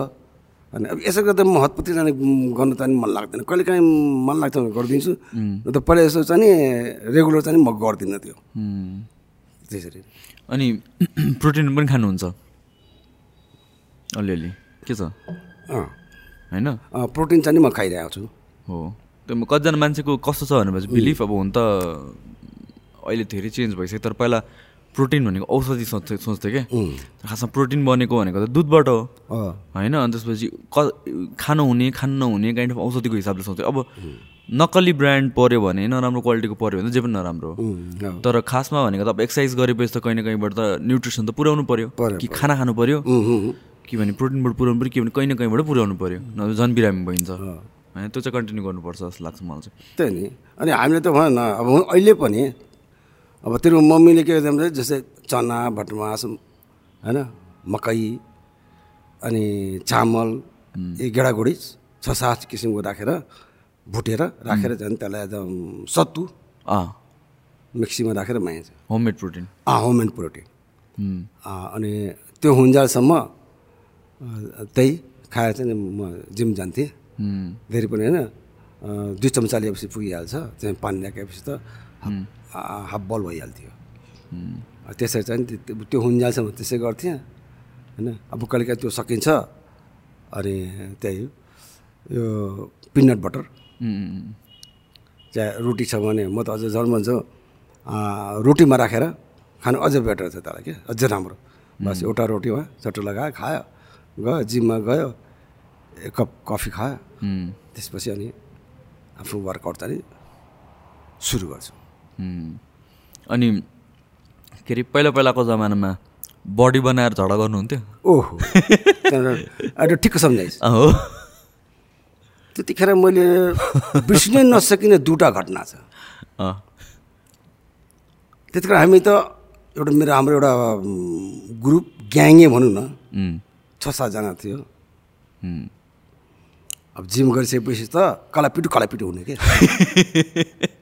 अनि अब यसो गर्दा म हतपत्ती जाने गर्न चाहिँ मन लाग्दैन। कहिले काहीँ मन लाग्छ भने गरिदिन्छु। त पहिला यसो चाहिँ नि रेगुलर चाहिँ म गर्दिनँ त्यो। त्यसरी। अनि [clears throat] प्रोटिन पनि खानुहुन्छ? अलिअलि। के छ? अँ। होइन? प्रोटिन चाहिँ नि म खाइरहेको छु। हो। त्यो कतिजना मान्छेको कस्तो छ भनेपछि बिलिफ अब हुन त अहिले धेरै चेन्ज भइसक्यो। तर पहिला प्रोटिन भनेको औषधि सोच्थे सोच्थेँ क्या खासमा प्रोटिन बनेको भनेको त दुधबाट हो। होइन अनि त्यसपछि क खानु हुने खानु नहुने काइन्ड अफ औषधिको हिसाबले सोच्थ्यो अब नक्कली ब्रान्ड पऱ्यो भने नराम्रो क्वालिटीको पऱ्यो भने त जे पनि नराम्रो हो। तर खासमा भनेको त अब एक्सर्साइज गरेपछि त कहीँ न कहीँबाट त न्युट्रिसन त पुऱ्याउनु पऱ्यो कि खाना खानु पऱ्यो कि भने प्रोटिनबाट पुऱ्याउनु पऱ्यो कि भने कहीँ न कहीँबाट पुऱ्याउनु पऱ्यो नभए झन् बिरामी भइन्छ। होइन त्यो चाहिँ कन्टिन्यू गर्नुपर्छ जस्तो लाग्छ मलाई चाहिँ। त्यही नि। अनि हामीले त भन न अब अहिले पनि अब तेरो मम्मीले के गर्दा भने जस्तै चना भटमास होइन मकै अनि चामल यी गेडागुडी छ सात किसिमको राखेर भुटेर राखेर झन् त्यसलाई एकदम सत्तु मिक्सीमा राखेर माइन्छ होममेड प्रोटिन। अँ होममेड प्रोटिन। अनि त्यो हुन्जालसम्म त्यही खाएर चाहिँ म जिम जान्थेँ। धेरै पनि होइन दुई चम्चा लिएपछि पुगिहाल्छ चाहिँ पानी राखेपछि त हाफ बल भइहाल्थ्यो। त्यसरी चाहिँ त्यो- हुन्जालसम्म त्यसै गर्थेँ होइन? अब कहिलेकाहीँ त्यो सकिन्छ। अनि त्यही यो पिनट बटर। चाहे रोटी छ भने म त अझ झन् भन्छु रोटीमा राखेर खानु अझै बेटर छ त्यसलाई के? अझै राम्रो। बस एउटा रोटीमा चट्टो लगायो खायो गयो जिममा गयो एक कप कफी खायो। त्यसपछि अनि आफ्नो वर्कआउट चाहिँ सुरु गर्छु। अनि के अरे पहिला पहिलाको जमानामा बडी बनाएर झगडा गर्नुहुन्थ्यो। ओहो। ठिक्क सम्झाइस्। अँ, हो। त्यतिखेर मैले बिर्सिनै नसकिने दुईवटा घटना छ। त्यतिखेर हामी त एउटा मेरो हाम्रो एउटा ग्रुप ग्याङे भनौँ न छ सातजना थियो। अब जिम गरिसकेपछि त कलापिटु कलापिटु हुने के? [laughs]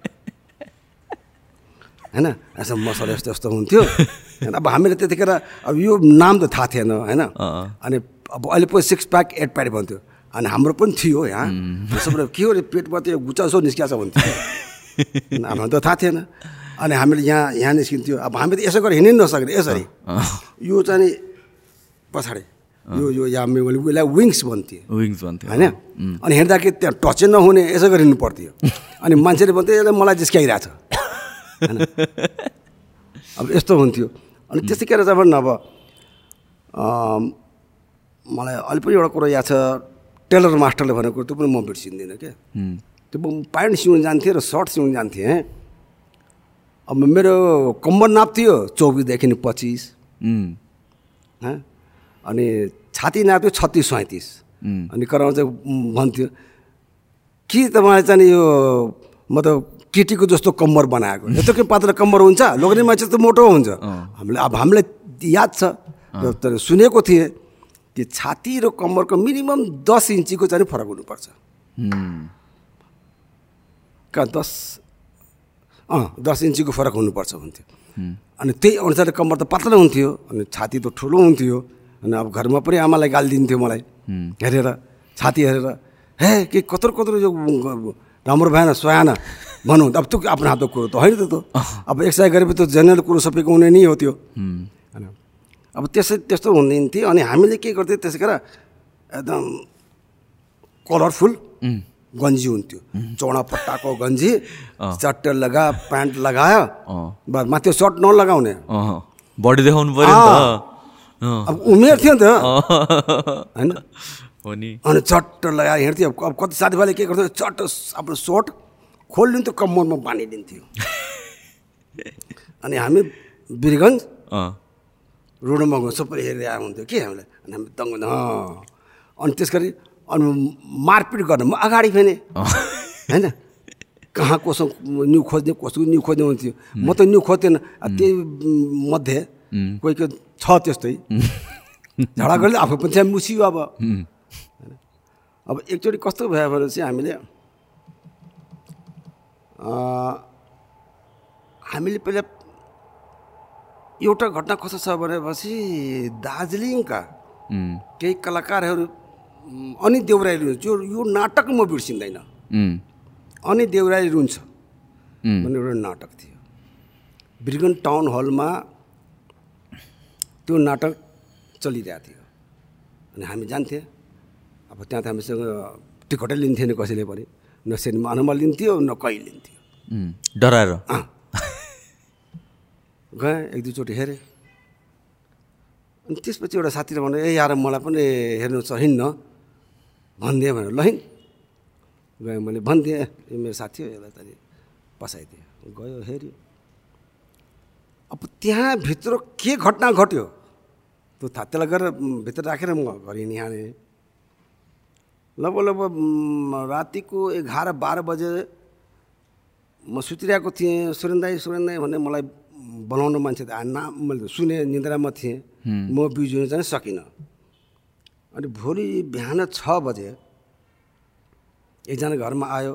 होइन? यसो मसल यस्तो यस्तो हुन्थ्यो। होइन, अब हामीले त्यतिखेर अब यो नाम त थाहा थिएन होइन। अनि अब अहिले पनि सिक्स प्याक एट प्याक भन्थ्यो। अनि हाम्रो पनि थियो यहाँ। सबैले के हो पेटमा त्यो गुचासो निस्किया छ भन्थ्यो। [laughs] हाम्रो त थाहा थिएन। अनि हामीले यहाँ यहाँ निस्किन्थ्यो। अब हामी त यसो गरेर हिँड्नै नसक्ने यसरी। यो चाहिँ नि पछाडि। यो यो यहाँ मैले उसलाई विङ्स भन्थ्यो। विङ्स भन्थ्यो। होइन? अनि हिँड्दाखेरि त्यहाँ टचै नहुने यसो गरी हिँड्नु पर्थ्यो। अनि मान्छेले भन्थ्यो यसले मलाई जिस्काइरहेछ होइन अब यस्तो हुन्थ्यो। अनि त्यतिखेर चाहिँ भन्न अब अम, मलाई अहिले पनि एउटा कुरो याद छ टेलर मास्टरले भनेको त्यो पनि म बिर्सिँदिनँ क्या त्यो म प्यान्ट सिउनु जान्थेँ र सर्ट सिउनु जान्थेँ। अब मेरो कम्बर नाप थियो चौबिसदेखि पच्चिस। हँ? अनि छाती नाप्यो छत्तिस सैँतिस। अनि कराउँ चाहिँ उम्, भन्थ्यो के तपाईँले चाहिँ यो मतलब केटीको जस्तो कम्मर बनाएको यस्तो के पातलो कम्मर हुन्छ लोग्ने मान्छे त मोटो हुन्छ। हामीले अब हामीलाई याद छ। तर सुनेको थिएँ कि छाती र कम्मरको मिनिमम दस इन्चीको चाहिँ फरक हुनुपर्छ। कहाँ दस अँ दस इन्चीको फरक हुनुपर्छ भन्थ्यो। अनि त्यही अनुसारले कम्मर त पातलो हुन्थ्यो अनि छाती त ठुलो हुन्थ्यो अनि अब घरमा पनि आमालाई गाली दिन्थ्यो मलाई हेरेर छाती हेरेर हे के कत्रो कत्रो यो राम्रो भएन सोएन भनौँ अब त्यो आफ्नो हातको कुरो त होइन त। त्यो अब एक्सर्साइज गरेपछि त जेनरल कुरो सबैको हुने नै हो त्यो। होइन। अब त्यसै त्यस्तो हुँदैन थियो अनि हामीले के गर्थ्यौँ त्यसै एकदम कलरफुल गन्जी हुन्थ्यो। चौडा पट्टाको गन्जी चट्ट लगा प्यान्ट लगायो। अँ, बसमा त्यो सर्ट नलगाउने। बडी देखाउनु त। अँ, अब उमेर थियो नि त। होइन। अनि चट्ट लगाएर हिँड्थ्यो। अब कति साथीभाइले के गर्थ्यो चट्ट आफ्नो सर्ट खोलिदिन्थ्यो कम्मरमा बाँधिदिन्थ्यो अनि हामी वीरगन्ज रोडमा गयो सबै हेरेर आएको हुन्थ्यो। के हामीलाई? अनि हामी दङ्ग अँ। अनि त्यस गरी अनि मारपिट गर्न म अगाडि फेने। होइन? कहाँ कसो न्यु खोज्ने कसको न्यु खोज्ने हुन्थ्यो। म त न्यु खोज्थेन। त्यही मध्ये कोही कोही छ त्यस्तै। झगडा गर्दै आफू पनि त्यहाँ मुसियो अब। अब एकचोटि कस्तो भयो भने चाहिँ हामीले हामीले पहिला एउटा घटना कस्तो छ भनेपछि दार्जिलिङका केही कलाकारहरू अनि देउराली रुन्छ। जो यो नाटक म बिर्सिँदैन। अनि देउराली रुन्छ भन्ने एउटा नाटक थियो। बिरगन टाउन हलमा त्यो नाटक चलिरहेको थियो। अनि हामी जान्थेँ। अब त्यहाँ त हामीसँग टिकटै लिन्थेन कसैले पनि। न सिनेमा हलमा लिन्थ्यो न कहीँ लिन्थ्यो। डराएर? गएँ एक दुईचोटि हेरेँ। अनि त्यसपछि एउटा साथीले भन्यो ए यार मलाई पनि हेर्नु छ हिँड्न। भनिदिएँ भनेर ल हिँड। गएँ मैले भनिदिएँ यो मेरो साथी हो यसलाई त पसाइदिएँ गयो हेऱ्यो। अब त्यहाँभित्र के घटना घट्यो? त्यो थाहा त्यसलाई गरेर भित्र राखेर म घर हिँडिहालेँ लगभग लगभग रातिको एघार बाह्र बजे म सुतिरहेको थिएँ। सुरेन दाई सुरेन दाई भन्ने मलाई बनाउनु मान्छे त नाम मैले सुने निन्द्रामा थिएँ। म बिउज हुन चाहिँ सकिनँ। अनि भोलि बिहान छ बजे एकजना घरमा आयो।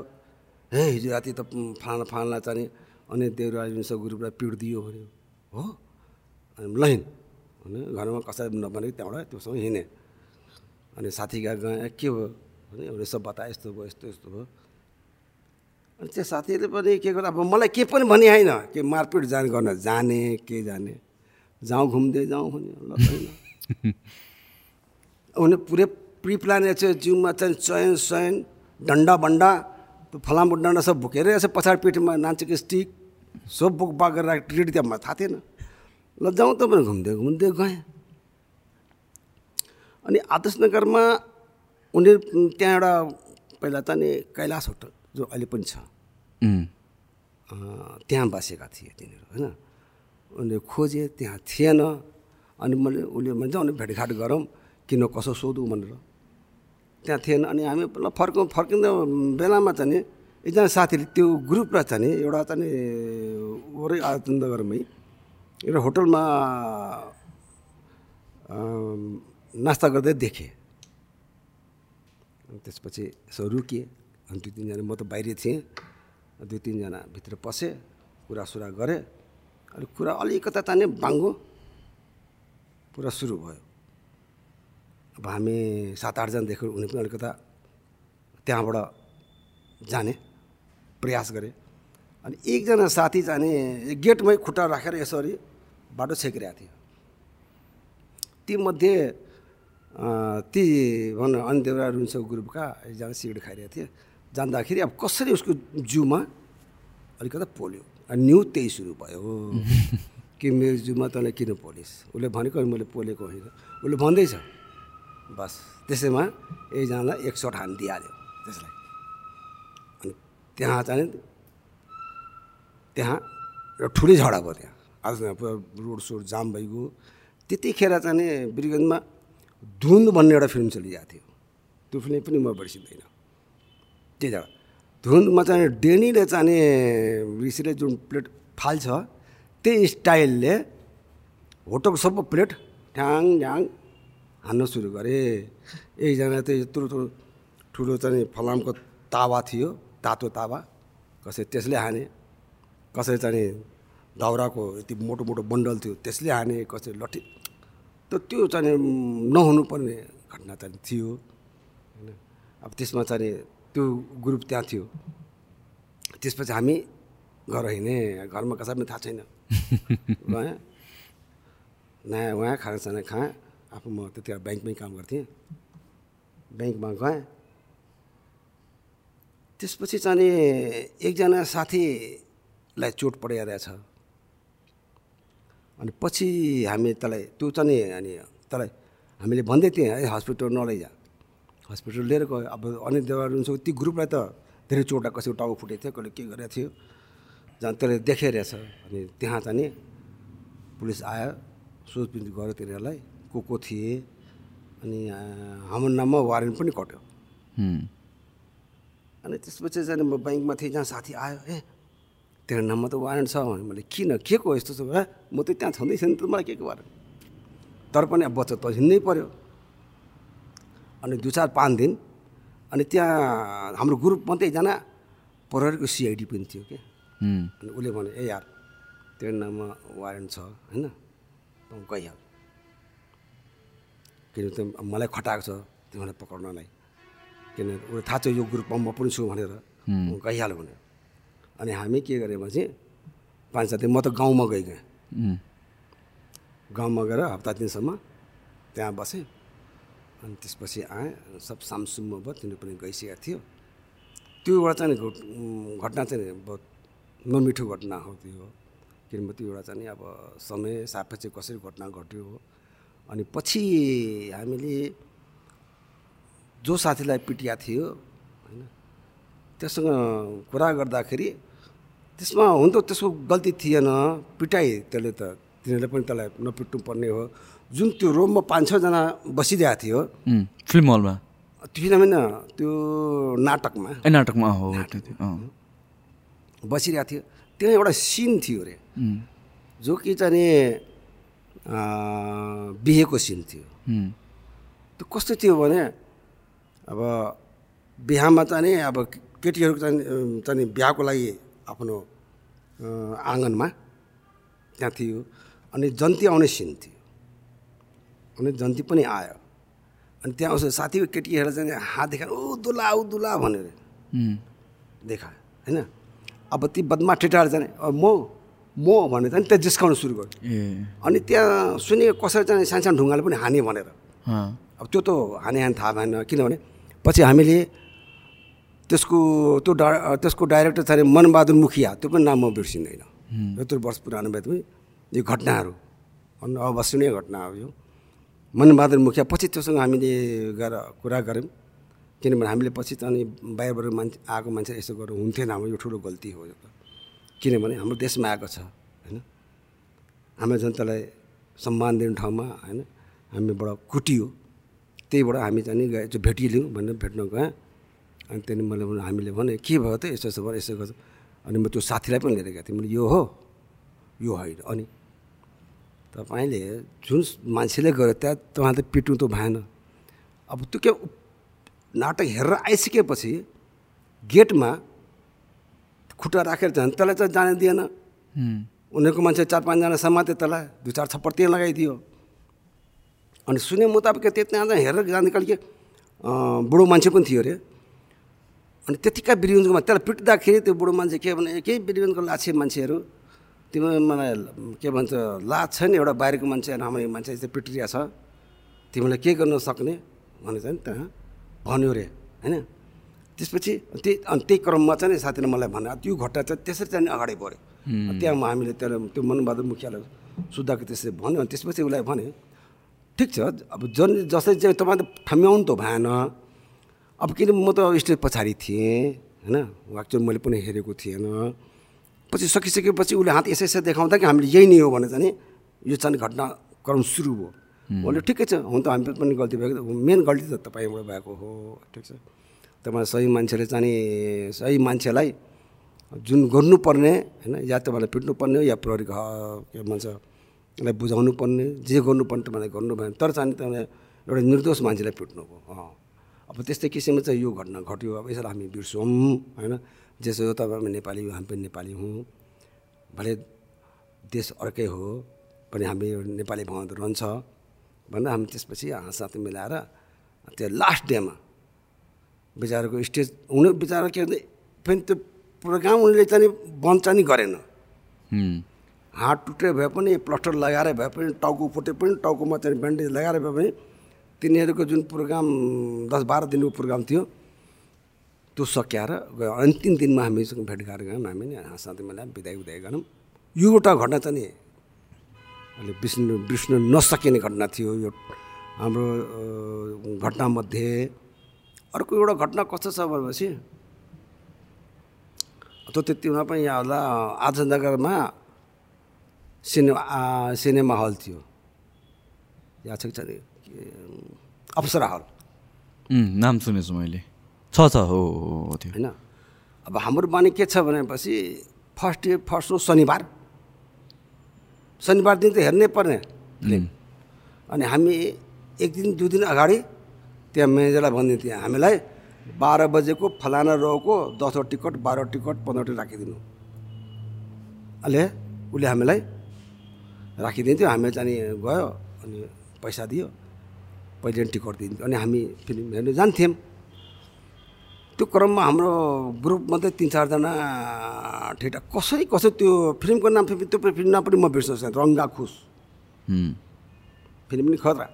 हे हिजो राति त फलाना फलाना चाहिँ अनि देवराज गुरुलाई पिड दियो भन्यो। हो? अनि ल हिँड भने घरमा कसैले नभनेको त्यहाँबाट त्योसँग हिँडेँ। अनि साथी कहाँ गएँ के भयो? भने एउटा सब बताए यस्तो भयो यस्तो यस्तो भयो। अनि त्यो साथीहरूले पनि के गर्दा अब मलाई के पनि भने होइन के मारपिट जाने गर्न जाने के जाने। जाउँ घुम्दै जाउँ भन्यो ल होइन उनी पुरै प्रि प्लान चाहिँ जिउमा चाहिँ चयन सयन डन्डा बन्डा त्यो फलामको डन्डा सब बोकेर यसो पछाडि पिठमा नान्चेको स्टिक सब बोक बाक गरेर रेडी त्यहाँ मलाई थाहा थिएन। ल जाउँ त भने घुम्दै घुम्दै गएँ। अनि आदर्श नगरमा उनीहरू त्यहाँ एउटा पहिला त नि कैलाश होटल जो अहिले पनि छ। त्यहाँ बसेका थिए तिनीहरू होइन? उनीहरूले खोजे त्यहाँ थिएन। अनि मैले उसले भन्छ अनि भेटघाट गरौँ किन कसो सोधौँ? भनेर। त्यहाँ थिएन। अनि हामी ल फर्कौँ फर्किँदा बेलामा चाहिँ नि एकजना साथीले त्यो ग्रुपलाई चाहिँ नि एउटा चाहिँ नि वरै आनन्दगरमै एउटा होटलमा नास्ता गर्दै देखेँ। त्यसपछि यसो रुकिएँ। अनि दुई तिनजना म त बाहिर थिएँ। दुई तिनजना भित्र पसेँ कुरासुरा गरेँ। अनि कुरा अलिकता ताने बाङ्गो पुरा सुरु भयो। अब हामी सात आठजनादेखि उनी पनि अलिकता त्यहाँबाट जाने प्रयास गरेँ। अनि एकजना साथी जाने गेटमै खुट्टा राखेर यसरी बाटो छेकिरहेको थियो। तीमध्ये ती भन अन्त्यवरा रुन्सो ग्रुपका एकजना सिगरेट खाइरहेको थिए। जाँदाखेरि अब कसरी उसको जिउमा अलिकता पोल्यो। अनि न्यु त्यही सुरु भयो। [laughs] कि मेरो जिउमा तँलाई किन पोलिस्? उसले भनेको मैले पोलेको होइन। उसले भन्दैछ बस त्यसैमा एकजनालाई एक सट हान दिइहाल्यो त्यसलाई। अनि त्यहाँ चाहिँ त्यहाँ एउटा ठुलै झगडा भयो त्यहाँ। आज रोड सोड जाम भइगयो। त्यतिखेर चाहिँ बिरगन्जमा धुन्द भन्ने एउटा फिल्म चलिरहेको थियो। त्यो फिल्म पनि म बिर्सिँदैन। त्यही जग्गा धुन्दमा चाहिँ डेनीले चाहिँ ऋषिले जुन प्लेट फाल्छ त्यही स्टाइलले होटलको सबै प्लेट ढ्याङ ढ्याङ हान्न सुरु गरे। एकजना चाहिँ यत्रो यत्रो ठुलो चाहिँ फलामको तावा थियो तातो तावा। कसै त्यसले हाने कसै चाहिँ दाउराको यति मोटो मोटो बन्डल थियो त्यसले हाने कसै लट्ठी त त्यो चाहिँ नहुनुपर्ने घटना चाहिँ थियो होइन। अब त्यसमा चाहिँ त्यो ग्रुप त्यहाँ थियो। त्यसपछि हामी घर हिँडेँ घरमा कसै पनि थाहा छैन। [laughs] गएँ नयाँ उहाँ खानासाना खाएँ। आफू म त्यतिखेर ब्याङ्कमै काम गर्थेँ। ब्याङ्कमा गएँ। त्यसपछि चाहिँ एकजना साथीलाई चोट पडिरहेछ अनि पछि हामी तँलाई त्यो चाहिँ अनि तँलाई हामीले भन्दै थियौँ है हस्पिटल नलैजा। हस्पिटल लिएर गयो। अब अनि देवार हुन्छ। ती ग्रुपलाई त धेरै चोट कसैको टाउको फुटेको थियो कसले के गरेको थियो। जहाँ त्यसले देखाइरहेछ। अनि त्यहाँ चाहिँ नि पुलिस आयो सोधपिछ गऱ्यो तिनीहरूलाई को को थिए। अनि हाम्रो नाममा वारेन्ट पनि कट्यो। अनि त्यसपछि चाहिँ म ब्याङ्कमा थिएँ जहाँ साथी आयो ए तेरो नाममा त वारेन्ट छ भने मैले किन? के को यस्तो छ म त त्यहाँ छँदै छैन त मलाई के को वारेन्ट तर पनि अब बच्चा त हिँड्नै पऱ्यो अनि दुई चार पाँच दिन अनि त्यहाँ हाम्रो ग्रुप मात्रै एकजना प्रहरीको सिआइडी पनि थियो क्या अनि उसले भने ए यार तेरो नाममा वारेन्ट छ होइन? त गइहाल। किन त मलाई खटाएको छ तिमीलाई पक्राउनलाई किन उसले थाहा छ यो ग्रुपमा म पनि छु भनेर। गइहाल भनेर। अनि हामी के भने पाँच सात दिन म त गाउँमा गइगएँ। उम्, गाउँमा गएर हप्ता दिनसम्म त्यहाँ बसेँ। अनि त्यसपछि आएँ सब सामसुम्म भयो तिनीहरू पनि गइसकेको थियो। त्यो एउटा चाहिँ घटना चाहिँ बहुत नमिठो घटना हो त्यो किनभने त्यो एउटा चाहिँ अब समय सापेक्ष कसरी घटना घट्यो हो। अनि पछि हामीले जो साथीलाई पिटिया थियो होइन त्यससँग कुरा गर्दाखेरि त्यसमा हुन त त्यसको गल्ती थिएन। पिटाइ त्यसले त। तिनीहरूले पनि त्यसलाई नपिट्नु पर्ने हो। जुन त्यो रोममा पाँच छजना बसिरहेको थियो। फिल्म हलमा? त्यो होइन त्यो नाटकमा। ए नाटकमा हो। बसिरहेको थियो। त्यहाँ एउटा सिन थियो अरे जो कि चाहिँ नि बिहेको सिन थियो। त्यो कस्तो थियो भने अब बिहामा चाहिँ अब केटीहरू चाहिँ चाहिँ बिहाको लागि आफ्नो आँगनमा त्यहाँ थियो। अनि जन्ती आउने सिन थियो। अनि जन्ती पनि आयो। अनि त्यहाँ उसो साथीको केटीहरू चाहिँ हात देखाएर ऊ दुला ऊ दुला भनेर। देखा होइन? अब ती बदमा ठेटाहरू जाने म म भनेर चाहिँ त्यहाँ जिस्काउन सुरु गर्यो। अनि त्यहाँ सुने कसरी चाहिँ सानो सानो ढुङ्गाले पनि हाने भनेर। अब त्यो त हाने हाने थाहा भएन। किनभने पछि हामीले त्यसको त्यो डा त्यसको डाइरेक्टर छ अरे मनबहादुर मुखिया त्यो पनि नाम म बिर्सिँदैन। यत्रो वर्ष पुरानो भए पनि यो घटनाहरू अवश्य घटना हो यो। मनबहादुर मुखिया पछि त्योसँग हामीले गएर कुरा गऱ्यौँ। किनभने हामीले पछि त अनि बाहिरबाट मान्छे आएको मान्छे यसो गरेर हुन्थेन हाम्रो यो ठुलो गल्ती हो यो त। किनभने हाम्रो देशमा आएको छ होइन? हाम्रो जनतालाई सम्मान दिने ठाउँमा होइन? हामीबाट कुटियो त्यहीबाट हामी चाहिँ नि गए भेटिलियौँ भनेर भेट्न गएँ। अनि त्यहाँदेखि मैले भने हामीले भने के भयो त? यसो यसो भयो यसो गर्छ। अनि म त्यो साथीलाई पनि लिएर गएको थिएँ। मैले यो हो यो होइन। अनि तपाईँले जुन मान्छेले गर्यो त्यहाँ तपाईँ त पिट्नु त भएन। अब त्यो के नाटक हेरेर आइसकेपछि गेटमा खुट्टा राखेर झन् त्यसलाई चाहिँ जान दिएन। उनीहरूको मान्छे चार पाँचजना समात्यो त्यसलाई दुई चार थप्पड त्यहाँ लगाइदियो। अनि सुने मुताबिक त्यहाँ चाहिँ हेरेर जान निकाल के अँ, बुढो मान्छे पनि थियो अरे। अनि त्यतिका बिरिगन्जकोमा त्यसलाई पिट्दाखेरि त्यो बुढो मान्छे के भने केही बिरिगन्जको लाछे मान्छेहरू तिम्रो मलाई के भन्छ लाज नि एउटा बाहिरको मान्छे हाम्रो मान्छे यस्तो पिटिरहेको छ। तिमीलाई के गर्न सक्ने? भनेर चाहिँ त्यहाँ भन्यो अरे होइन? त्यसपछि त्यही अनि त्यही क्रममा चाहिँ नि साथीले मलाई भने त्यो घटना चाहिँ त्यसरी चाहिँ अगाडि बढ्यो। त्यहाँ हामीले त्यसलाई त्यो मनबहादुर मुखियालाई सुधाको त्यसरी भन्यो। अनि त्यसपछि उसलाई भने ठिक छ अब जन जसरी चाहिँ तपाईँ त ठम्याउनु त भएन। अब किन म त स्टेज पछाडि थिएँ होइन? एक्चुअली मैले पनि हेरेको थिएन। पछि सकिसकेपछि उसले हात यसै यसै देखाउँदा कि हामीले यही नै हो भने चाहिँ यो चाहिँ घटनाक्रम सुरु भयो। उसले ठिकै छ हुन त हामी पनि गल्ती भएको मेन गल्ती त तपाईँबाट भएको हो ठिक छ। तपाईँ सही मान्छेले चाहिँ सही मान्छेलाई जुन गर्नुपर्ने होइन? या तपाईँलाई पिट्नुपर्ने हो या प्रहरी घ- के भन्छ यसलाई बुझाउनु पर्ने जे गर्नुपर्ने तपाईँलाई गर्नु भएन तर चाहिँ तपाईँले एउटा निर्दोष मान्छेलाई पिट्नु अँ। अब त्यस्तै किसिमले चाहिँ यो घटना घट्यो। अब यसलाई हामी बिर्सौँ होइन? जसो हो तपाईँ नेपाली हो हामी पनि नेपाली हौँ। भले देश अर्कै हो पनि हामी नेपाली भावना त रहन्छ। भनेर हामी त्यसपछि हाँसाथ मिलाएर त्यो लास्ट डेमा बिचराको स्टेज हुनु बिचरा के भन्छ पनि त्यो प्रोग्राम उनले चाहिँ चाहिँ नि गरेन। हात टुटे भए पनि प्लास्टर लगाएर भए पनि टाउको फुटे पनि टाउकोमा चाहिँ ब्यान्डेज लगाएर भए पनि तिनीहरूको जुन प्रोग्राम दस बाह्र दिनको प्रोग्राम थियो त्यो सकिएर गयो। अन्तिम दिनमा हामीसँग भेटघाट गयौँ हामी नि मिलाएर बिदाई उदाई गऱ्यौँ यो एउटा घटना चाहिँ नि अहिले बिर्सिनु बिर्सिनु नसकिने घटना थियो यो। हाम्रो घटनामध्ये अर्को एउटा घटना कस्तो छ भनेपछि त्यो त्यतिमा पनि यहाँ होला आजनगरमा सिनेमा सिनेमा हल थियो। याद छ कि छैन? अप्सरा हल नाम सुनेछु मैले। छ छ हो त्यो। होइन? अब हाम्रो बानी के छ भनेपछि फर्स्ट डे फर्स्ट हो शनिबार। शनिबार दिन त हेर्नै पर्ने। फिल्म अनि हामी एक दिन दुई दिन अगाडि त्यहाँ म्यानेजरलाई भनिदिन्थ्यो थियो हामीलाई बाह्र बजेको फलाना रोको दसवटा टिकट बाह्र टिकट पन्ध्रवटा राखिदिनु। अहिले उसले हामीलाई राखिदिन्थ्यो। हामी चाहिँ अनि गयो अनि पैसा दियो। पहिले टिकट दिन्थ्यो अनि हामी फिल्म हेर्नु जान्थ्यौँ। त्यो क्रममा हाम्रो ग्रुपमा चाहिँ तिन चारजना ठेटा कसै कसै त्यो फिल्मको नाम त्यो फिल्म नाम पनि म बिर्सन सक्दैन रङ्गा खुस फिल्म पनि खतरा।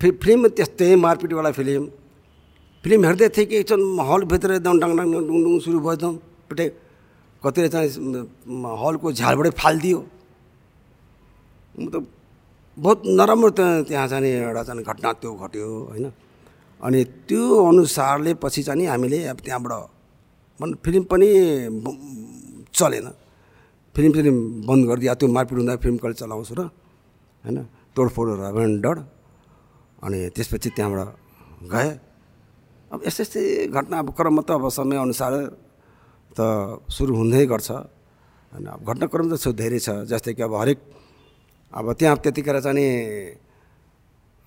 फि फिल्म त्यस्तै मारपिटवाला फिल्म। फिल्म हेर्दै थिएँ कि एकछिन हलभित्र एकदम डाङ डाङ डुङ डुङ सुरु भयो एकदम पिटे कतिले चाहिँ म- हलको झालबाटै फालिदियो। मतलब बहुत नराम्रो त त्यहाँ चाहिँ एउटा चाहिँ घटना त्यो घट्यो होइन? अनि त्यो अनुसारले पछि चाहिँ हामीले अब त्यहाँबाट फिल्म पनि चलेन। फिल्म फिल्म बन्द गरिदियो। त्यो मारपिट हुँदा फिल्म कहिले चलाउँछु र होइन? तोडफोडहरू अब डर। अनि त्यसपछि त्यहाँबाट गएँ। अब यस्तै यस्तै घटना अब क्रम त अब समयअनुसार त सुरु हुँदै गर्छ। होइन? अब घटनाक्रम त धेरै छ। जस्तै कि अब हरेक अब त्यहाँ त्यतिखेर चाहिँ नि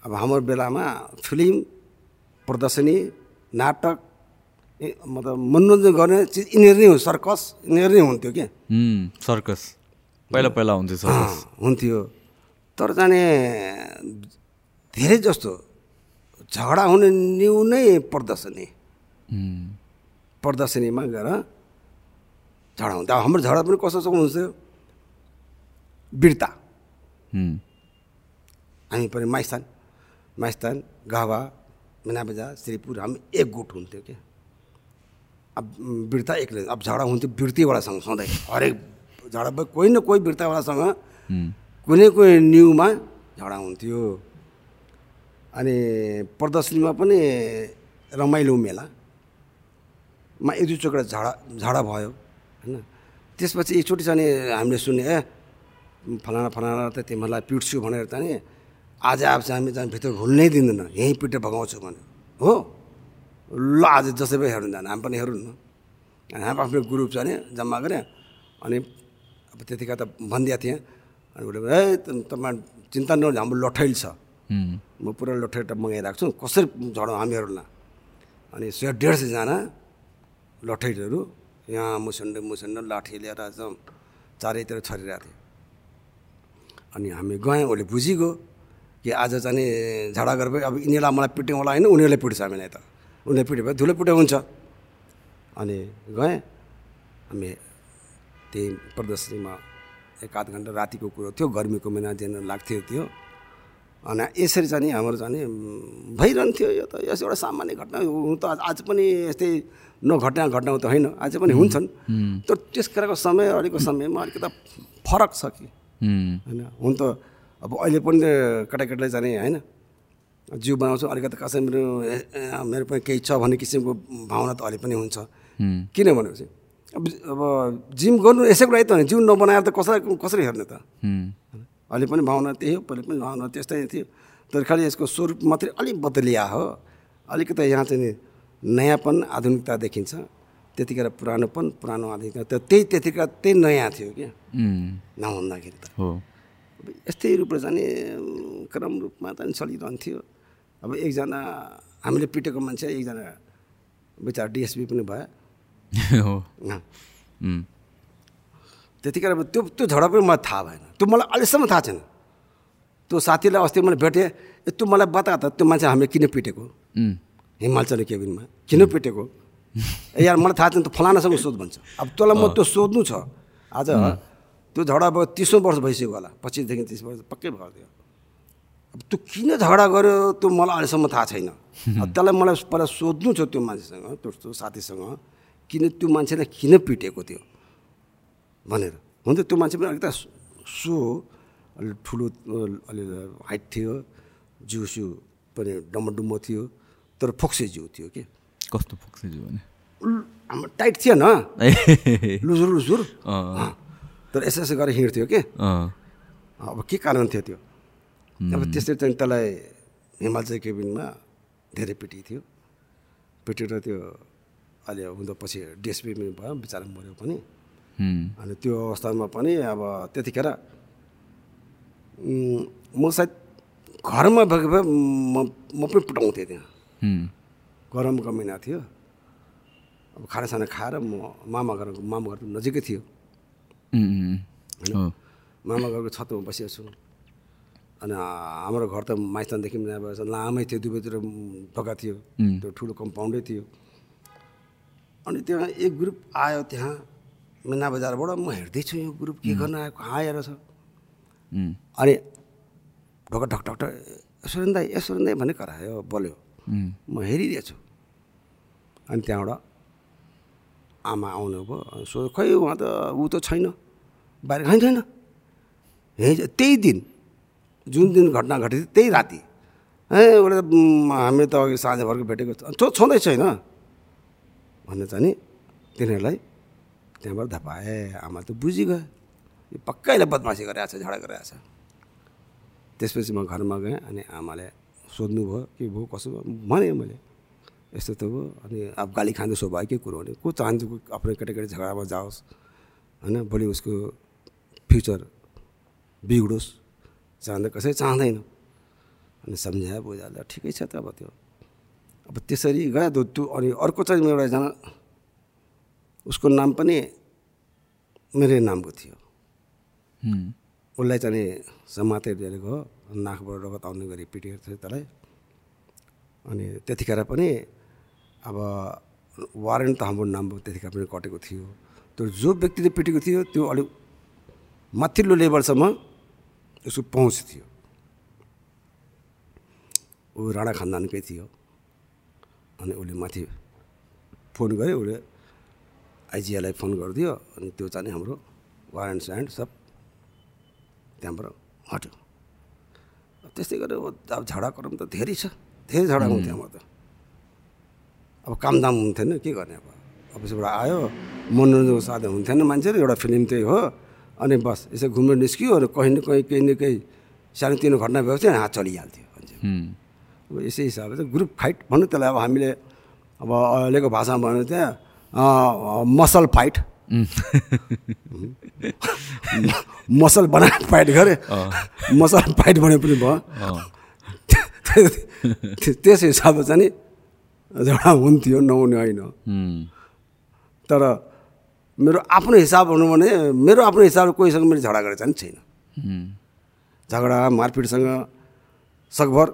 अब हाम्रो बेलामा फिल्म प्रदर्शनी नाटक मतलब मनोरञ्जन गर्ने चिज यिनीहरू नै हो सर्कस यिनीहरू नै हुन्थ्यो क्या। सर्कस। पहिला पहिला हुन्थ्यो हुन्थ्यो। तर जाने धेरै जस्तो झगडा हुने न्यु नै प्रदर्शनी। प्रदर्शनीमा गएर झगडा हुन्थ्यो। अब हाम्रो झगडा पनि कस्तो हुन्थ्यो वीरता। हामी पनि माइस्थान माइस्थान गावा मिनाबजा श्रीपुर हामी एक गुट हुन्थ्यो क्या अब वीरता एक्लै अब झगडा हुन्थ्यो वीरतीवालासँग सधैँ हरेक झगडा भयो कोही न कोही वीरतावालासँग उम्, कुनै कुनै न्युमा झगडा हुन्थ्यो अनि प्रदर्शनीमा पनि रमाइलो मेला मा एक दुई चोकडा झगडा झगडा भयो होइन त्यसपछि एकचोटि नि हामीले सुने ए फलाना फलाना त तिमीहरूलाई पिट्छु भनेर चाहिँ नि आज अब चाहिँ हामी चाहिँ भित्र घुल्नै दिँदैन। यहीँ पिटेर भगाउँछु भने। हो? ल आज जसै पनि हेर्नु जानु। हामी पनि हेरौँ न। अनि हामी आफ्नो ग्रुप चाहिँ नि जम्मा गऱ्यो अनि अब त्यतिखेर त भनिदिएको थिएँ। अनि उसले ए त- तपाईँ चिन्ता नगर्नु हाम्रो लठैल छ। म पुरा लठेटा मगाइरहेको छु कसरी झडौँ हामीहरूलाई अनि सय डेढ सयजना लठैटहरू यहाँ मुसन्ड मुसन्ड लाठी लिएर एकदम चारैतिर छरिरहेको थियो। अनि हामी गयौँ उसले बुझिगयो कि आज चाहिँ नि झगडा गरेर अब यिनीहरूलाई मलाई पिट्ने होला होइन उनीहरूले पिट्छ हामीलाई त। उनीहरूले पिट्यो भने धुलो पिट्यो हुन्छ। अनि गएँ हामी त्यही प्रदर्शनीमा एक आध घन्टा रातिको कुरो थियो गर्मीको महिना दिन लाग्थ्यो त्यो। अनि यसरी चाहिँ हाम्रो चाहिँ भइरहन्थ्यो यो त। यस एउटा सामान्य घटना हो। हुनु त आज- पनि यस्तै नघटना घटना त होइन। आज पनि हुन्छन्। तर त्यस खेरको समय अहिलेको समयमा अलिकति फरक छ कि? होइन? हुन त अब अहिले पनि केटाकेटीलाई जाने होइन। जिउ बनाउँछु अलिकति कसै मेरो मेरो पनि केही छ भन्ने किसिमको भावना त अहिले पनि हुन्छ। किन भनेपछि? अब अब जिम गर्नु यसैको लागि त होइन। जिउ नबनाएर त कसरी कसरी हेर्ने त? अहिले पनि भावना त्यही हो। पहिले पनि भावना त्यस्तै थियो। तर खालि यसको स्वरूप मात्रै अलिक बदलिया हो। अलिकति यहाँ चाहिँ नयाँपन आधुनिकता देखिन्छ। त्यतिखेर पुरानोपन पुरानो आधुनिकता त त्यही त्यतिखेर त्यही नयाँ थियो क्या। नहुँदाखेरि त। हो। अब यस्तै रूपले जाने क्रम रूपमा त चलिरहन्थ्यो अब एकजना हामीले पिटेको मान्छे एकजना बिचरा डिएसपी पनि भयो। [laughs] त्यतिखेर अब त्यो त्यो झगडा पनि मलाई थाहा भएन। त्यो मलाई अहिलेसम्म थाहा छैन। त्यो साथीलाई अस्ति मैले भेटेँ त्यो मलाई बता त त्यो मान्छे हामीले किन पिटेको? उम्, हिमालचल केबिनमा। किन पिटेको? ए यार मलाई थाहा छैन त्यो फलानासँग सोध भन्छ। अब तँलाई म त्यो सोध्नु छ। आज त्यो झगडा अब तिसौँ वर्ष भइसक्यो होला। पच्चिसदेखि तिस वर्ष पक्कै भयो त्यो। अब त्यो किन झगडा गर्यो त्यो मलाई अहिलेसम्म थाहा छैन। [laughs] अब त्यसलाई मलाई पहिला सोध्नु छ त्यो मान्छेसँग त्यो साथीसँग किन त्यो मान्छेलाई किन पिटेको त्यो? भनेर। हुन्छ त्यो मान्छे पनि अलिकति सो अलि ठुलो अलि हाइट थियो जिउ सिउ पनि डम्बो थियो तर फोक्से जिउ थियो कि? कस्तो पुग्छ भने हाम्रो टाइट थिएन। [laughs] लुजुर लुजुर। तर यसो यसो गरेर हिँड्थ्यो कि? अब के कारण थियो त्यो? अब त्यसरी चाहिँ त्यसलाई हिमालय केबिनमा धेरै पिटी थियो। पिटेर त्यो अहिले हुँदा पछि डिएसपी पनि भयो बिचरा मऱ्यो पनि। अनि त्यो अवस्थामा पनि अब त्यतिखेर म सायद घरमा भएको भए म म पनि पुटाउँथेँ त्यहाँ। गरमको महिना थियो। अब खानासाना खाएर म मामा घर मामा घर नजिकै थियो। उम्, उम्, हो। मामा घरको छतमा बसेको छु। अनि हाम्रो घर त माइस्थानदेखि अब लामै थियो दुवैतिर ढोका थियो. त्यो ठुलो कम्पाउन्डै थियो। अनि त्यहाँ एक ग्रुप आयो त्यहाँ। मिना बजारबाट म हेर्दैछु यो ग्रुप के गर्न आयो कहाँ आएर छ। अनि ढोका ढक ढक ढक सुरेन दाई दाई भन्ने करायो बोल्यो। म हेरिरहेछु। अनि त्यहाँबाट आमा आउनुभयो। सो खै उहाँ त ऊ त छैन। बाहिर छैन छैन। हे त्यही दिन जुन दिन घटना घटेको थियो त्यही राति। ए उसले त उम्, हामी त अघि साँझ भर्खर भेटेको छ। छो छँदै छैन भन्ने चाहिँ नि तिनीहरूलाई त्यहाँबाट धपाए आमा त बुझिगयो। यो पक्कैले बदमासी गरिरहेछ झगडा गरिरहेछ। त्यसपछि म घरमा गएँ अनि आमाले सोध्नुभयो के भयो कसो भयो? भने मैले यस्तो त भयो अनि अब गाली खाँदै स्वाभाविकै कुरो हो को चाहन्छ को आफ्नो केटाकेटी झगडामा जाओस् होइन? भोलि उसको फ्युचर बिग्रोस् चाहँदा कसै चाहँदैन। अनि सम्झायो बुझायो ल ठिकै छ त अब त्यो। अब त्यसरी गयो दो त्यो अनि अर्को चाहिँ एउटा एकजना उसको नाम पनि मेरै नामको थियो। उसलाई चाहिँ समातेर दिएर गयो नाकबाट रगत आउने गरी पिटेको थियो त्यसलाई अनि त्यतिखेर पनि अब वारेन्ट त हाम्रो नाम त्यतिखेर पनि कटेको थियो। त्यो जो व्यक्तिले पिटेको थियो त्यो अलिक माथिल्लो लेभलसम्म उसको पहुँच थियो। ऊ राणा खानदानकै थियो। अनि उसले माथि फोन गऱ्यो उसले आइजिआईलाई फोन गरिदियो अनि त्यो चाहिँ हाम्रो वारेन्ट स्यान्ड सब त्यहाँबाट हट्यो। त्यस्तै गरेर अब झगडा क्रम त धेरै छ धेरै झगडा हुन्थ्यो हाम्रो त। अब कामदाम हुन्थेन के गर्ने अब? अफिसबाट आयो मनोरञ्जनको साधन हुन्थेन मान्छेहरू एउटा फिल्म त्यही हो। अनि बस यसो घुम्न निस्कियो अनि कहीँ न कहीँ केही न केही सानोतिनो घटना थियो हात चलिहाल्थ्यो अब यसै हिसाबले चाहिँ ग्रुप फाइट भन्नु त्यसलाई अब हामीले अब अहिलेको भाषामा भन्यो त्यहाँ मसल फाइट। [laughs] मसल बनाएर फाइट गरे। मसल फाइट भने पनि भयो। [laughs] त्यस हिसाबले चाहिँ नि झगडा हुन्थ्यो नहुने होइन। तर मेरो आफ्नो हिसाब भनौँ भने मेरो आफ्नो हिसाबले कोहीसँग मैले झगडा गरेको चाहिँ छैन। झगडा मारपिटसँग सकभर।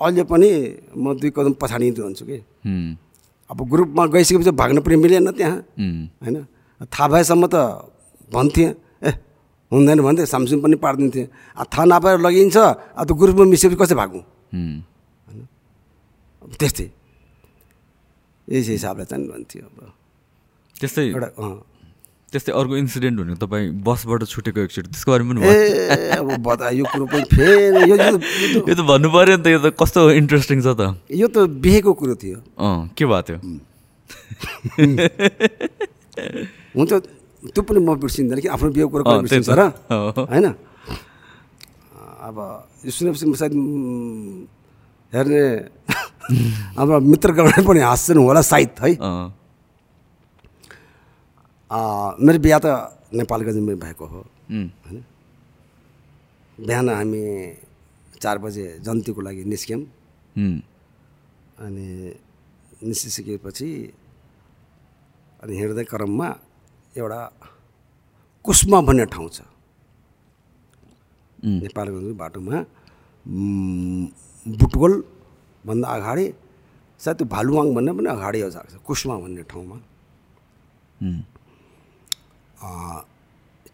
अहिले पनि म दुई कदम पछाडि रहन्छु कि। अब ग्रुपमा गइसकेपछि भाग्न पनि मिलेन त्यहाँ। होइन? थाहा भएसम्म त भन्थेँ। ए हुँदैन भन्थे। सामसुङ पनि पारिदिन्थेँ। अब थाहा नपाएर लगिन्छ। अब त्यो ग्रुपमा मिसेपछि कसै भागौँ? अब त्यस्तै। यस हिसाबले चाहिँ भन्थ्यो अब। त्यस्तै एउटा त्यस्तै अर्को इन्सिडेन्ट हुने तपाईँ बसबाट छुटेको एकचोटि त्यसको बारेमा पनि अब बता यो कुरो पनि फेरि यो यो त- भन्नु पऱ्यो नि त यो त कस्तो इन्ट्रेस्टिङ छ त। यो त बिहेको कुरो थियो। अँ के भएको थियो? हुन्छ त्यो पनि म बिर्सिँदैन कि आफ्नो बिहेको कुरो बिर्सिन्छ। र। होइन? अब यो सुनेपछि म सायद हेर्ने हाम्रो मित्रगण पनि हाँस्छन् होला सायद है। मेरो बिहा त नेपालगञ्जमै भएको हो। उम्, बिहान हामी चार बजे जन्तीको लागि निस्क्यौँ। अनि निस्किसकेपछि अनि हिँड्दै क्रममा एउटा कुस्मा भन्ने ठाउँ छ। नेपालगञ्ज बाटोमा उम्, बुटवलभन्दा अगाडि सायद त्यो भालुवाङ भन्ने पनि अगाडि आउँछ छ कुस्मा भन्ने ठाउँमा।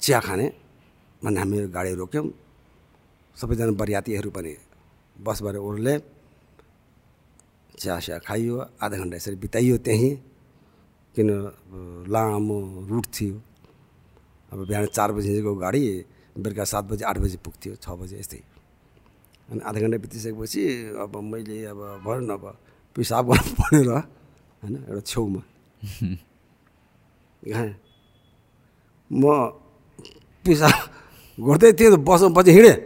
चिया खाने भन्ने हामी गाडी रोक्यौँ। सबैजना बरियातीहरू पनि बसबाट उर्ले चिया सिया खाइयो आधा घन्टा यसरी बिताइयो त्यहीँ। किन लामो रुट थियो। अब बिहान चार बजीको गाडी बेलुका सात बजी आठ बजी पुग्थ्यो छ बजी यस्तै। अनि आधा घन्टा बितिसकेपछि अब मैले अब भनौँ न अब पिसाब गर्नु परेर होइन एउटा छेउमा। म पिसाब गर्दै थिएँ बसमा पछि हिँडेँ।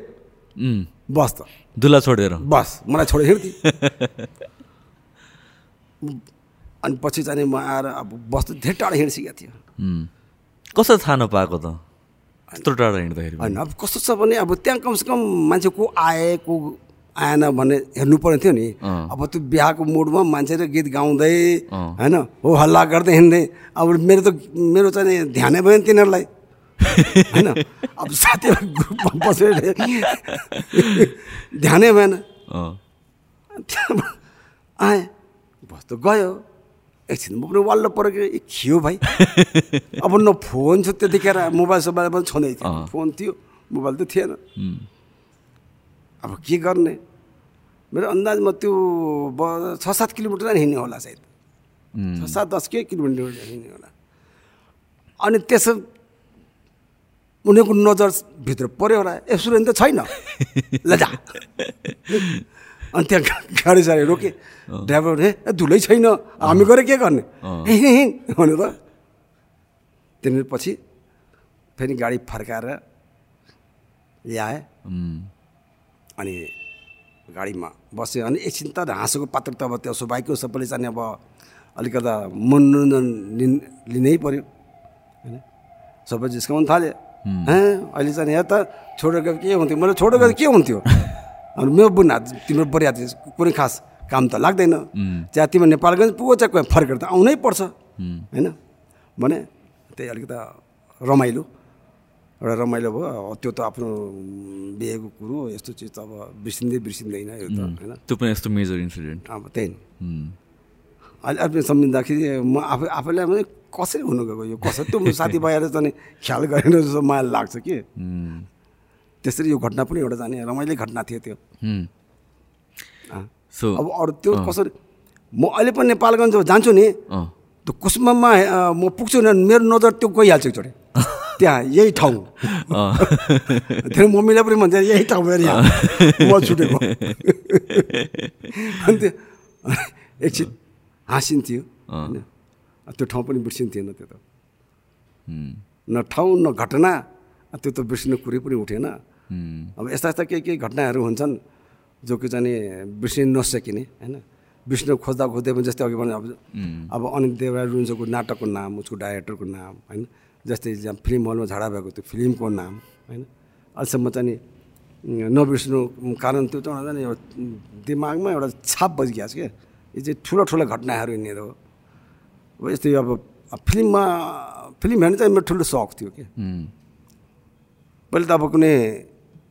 बस त। दुला छोडेर। बस मलाई छोडेर हिँड्थेँ। अनि पछि चाहिँ म आएर अब बस त धेरै टाढा हिँडिसकेको थियो कसरी थाहा नपाएको त? त्यत्रो टाढा हिँड्दाखेरि होइन अब कस्तो छ भने अब त्यहाँ कमसेकम मान्छे को आए को आएन भन्ने हेर्नु पर्ने थियो नि। अब त्यो बिहाको मुडमा मान्छेले गीत गाउँदै। होइन हो हल्ला गर्दै हिँड्दै अब मेरो त मेरो चाहिँ ध्यानै भयो नि तिनीहरूलाई। [laughs] होइन अब साथीहरू ग्रुपमा बसेर ध्यानै भएन। आएँ बस त गयो। एकछिन म पनि वाल्लो पऱ्यो कि खियो भाइ अब न फोन छ त्यतिखेर मोबाइल सोबाइल पनि छँदै थियो। फोन थियो मोबाइल त थिएन अब के गर्ने मेरो अन्दाजमा त्यो ब छ सात किलोमिटर नै हिँड्ने होला सायद छ सात दस के किलोमिटर हिँड्ने होला अनि त्यसो उनीहरूको नजरभित्र पऱ्यो होला ए सुरेन त छैन ल जा अनि त्यहाँ गाडी साडी रोके। ड्राइभर ए, धुलै छैन। हामी गएर के गर्ने? भनेर। त्यहाँनिर पछि फेरि गाडी फर्काएर ल्याए। अनि गाडीमा बस्यो। अनि एकछिन त हाँसोको पात्र त अब त्यो। स्वाभाविक सबैले चाहिँ अब अलिकता मनोरञ्जन लिन लिनै पऱ्यो होइन? सबै जिस्काउनु थाल्यो। हे अहिले चाहिँ यहाँ त छोडेर गएको के हुन्थ्यो? मैले छोडेर गएको के हुन्थ्यो? [laughs] अनि मेरो बुना तिम्रो बरियाती कुनै खास काम त लाग्दैन। चिया तिम्रो नेपालगञ्ज पुगो चाहिँ फर्केर त आउनै पर्छ। होइन? भने त्यही अलिकता रमाइलो। एउटा रमाइलो भयो। त्यो त आफ्नो बिहेको कुरो यस्तो चिज त अब बिर्सिँदै बिर्सिँदैन यो त होइन? त्यो पनि यस्तो मेजर इन्सिडेन्ट। अब त्यही अहिले अहिले सम्झिँदाखेरि म आफै आफैलाई पनि कसरी हुनु गएको यो कसरी? त्यो साथीभाइहरू चाहिँ ख्याल गरेन जस्तो माया लाग्छ कि। त्यसरी यो घटना पनि एउटा जाने रमाइलो घटना थियो त्यो। सो अब अरू त्यो कसरी म अहिले पनि नेपालगञ्ज जान्छु नि त्यो कुसुममा म पुग्छु नि मेरो नजर त्यो गइहाल्छ एकचोटि। [laughs] त्यहाँ यही ठाउँ। [laughs] धेरै मम्मीलाई पनि भन्छ यही ठाउँ मेरो यहाँ म छुटेको। [laughs] अनि त्यो एकछिन हाँसिन्थ्यो होइन। त्यो ठाउँ पनि बिर्सिन्थेन त्यो त। न ठाउँ न घटना त्यो त बिर्सिने कुरै पनि उठेन। अब यस्ता यस्ता केही केही घटनाहरू हुन्छन् जो कि चाहिँ बिर्सिन नसकिने होइन? बिर्सिन खोज्दा खोज्दै पनि जस्तै अघि भने अब अब अनिल देवराज रुन्सोको नाटकको नाम उसको डाइरेक्टरको नाम होइन? जस्तै जहाँ फिल्म हलमा झगडा भएको त्यो फिल्मको नाम होइन? अहिलेसम्म चाहिँ नि नबिर्सिनु कारण त्यो चाहिँ एउटा नि एउटा दिमागमा एउटा छाप बजिरहेको छ क्या। यो चाहिँ ठुलो ठुलो घटनाहरू यिनीहरू हो। अब यस्तै अब फिल्ममा फिल्म हेर्नु चाहिँ मेरो ठुलो सौक थियो कि पहिले त अब कुनै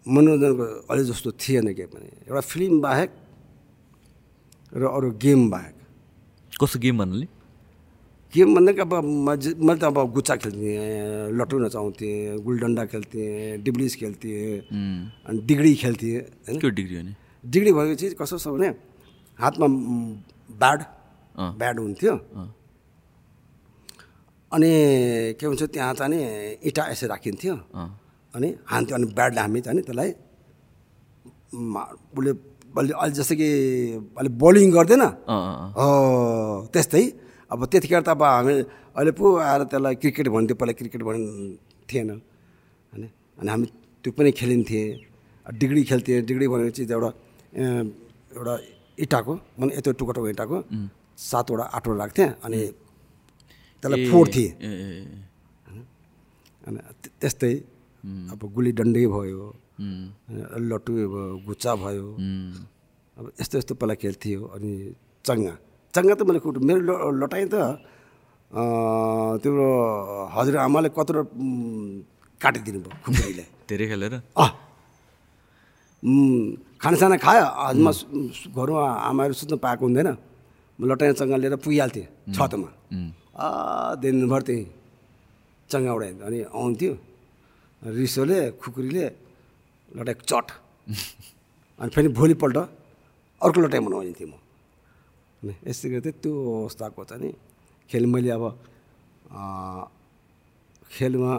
मनोरञ्जनको अहिले जस्तो थिएन के पनि एउटा फिल्म बाहेक र अरू गेम बाहेक। कस्तो गेम भन्नाले? गेम भन्दा अब मैले त अब गुच्चा खेल्थेँ लटो नचाउँथेँ गुलडन्डा खेल्थेँ डिब्लिस खेल्थेँ अनि डिग्री खेल्थेँ होइन? के हो डिग्री भने? डिग्री भएको चिज कस्तो छ भने हातमा ब्याड। ब्याड हुन्थ्यो। अनि के हुन्छ त्यहाँ चाहिँ नि इँटा यसो राखिन्थ्यो। अनि हान्थ्यो अनि ब्याडले हामी चाहिँ त्यसलाई उसले अहिले अहिले जस्तो कि अहिले बलिङ गर्दैन। हो त्यस्तै। अब त्यतिखेर त अब हामी अहिले पो आएर त्यसलाई क्रिकेट भन्थ्यो पहिला क्रिकेट भन् थिएन। होइन अनि हामी त्यो पनि खेलिन्थेँ। डिग्री खेल्थेँ। डिग्री भनेपछि त्यो एउटा एउटा इँटाको মানে यत्रो टुक्रो टुक्रो इँटाको सातवटा आठवटा राख्थेँ अनि त्यसलाई फोड्थेँ ए, अनि त्य- त्यस्तै। अब गुली डन्डै भयो लट्टु भयो गुच्चा भयो। अब यस्तो यस्तो पहिला खेल्थ्यो अनि चङ्गा। चङ्गा त मैले कुट मेरो लटाइ त तिम्रो हजुरआमाले कत्रो काटिदिनु भयो खुकुरीले [laughs] धेरै खेलेर अँ। खानासाना खायो? हजमा सु- घरमा आमाहरू सुत्न पाएको हुँदैन। म लटाइ चङ्गा लिएर पुगिहाल्थेँ छतमा। आ दिनभर त्यहीँ चङ्गा उडाइन्थ्यो अनि आउँथ्यो। रिसोले खुकुरीले लटाइ चट। अनि फेरि भोलिपल्ट अर्को लटाइ बनाउँथेँ म। अनि यस्तै गरी त्यो अवस्थाको चाहिँ नि। खेल मैले अब खेलमा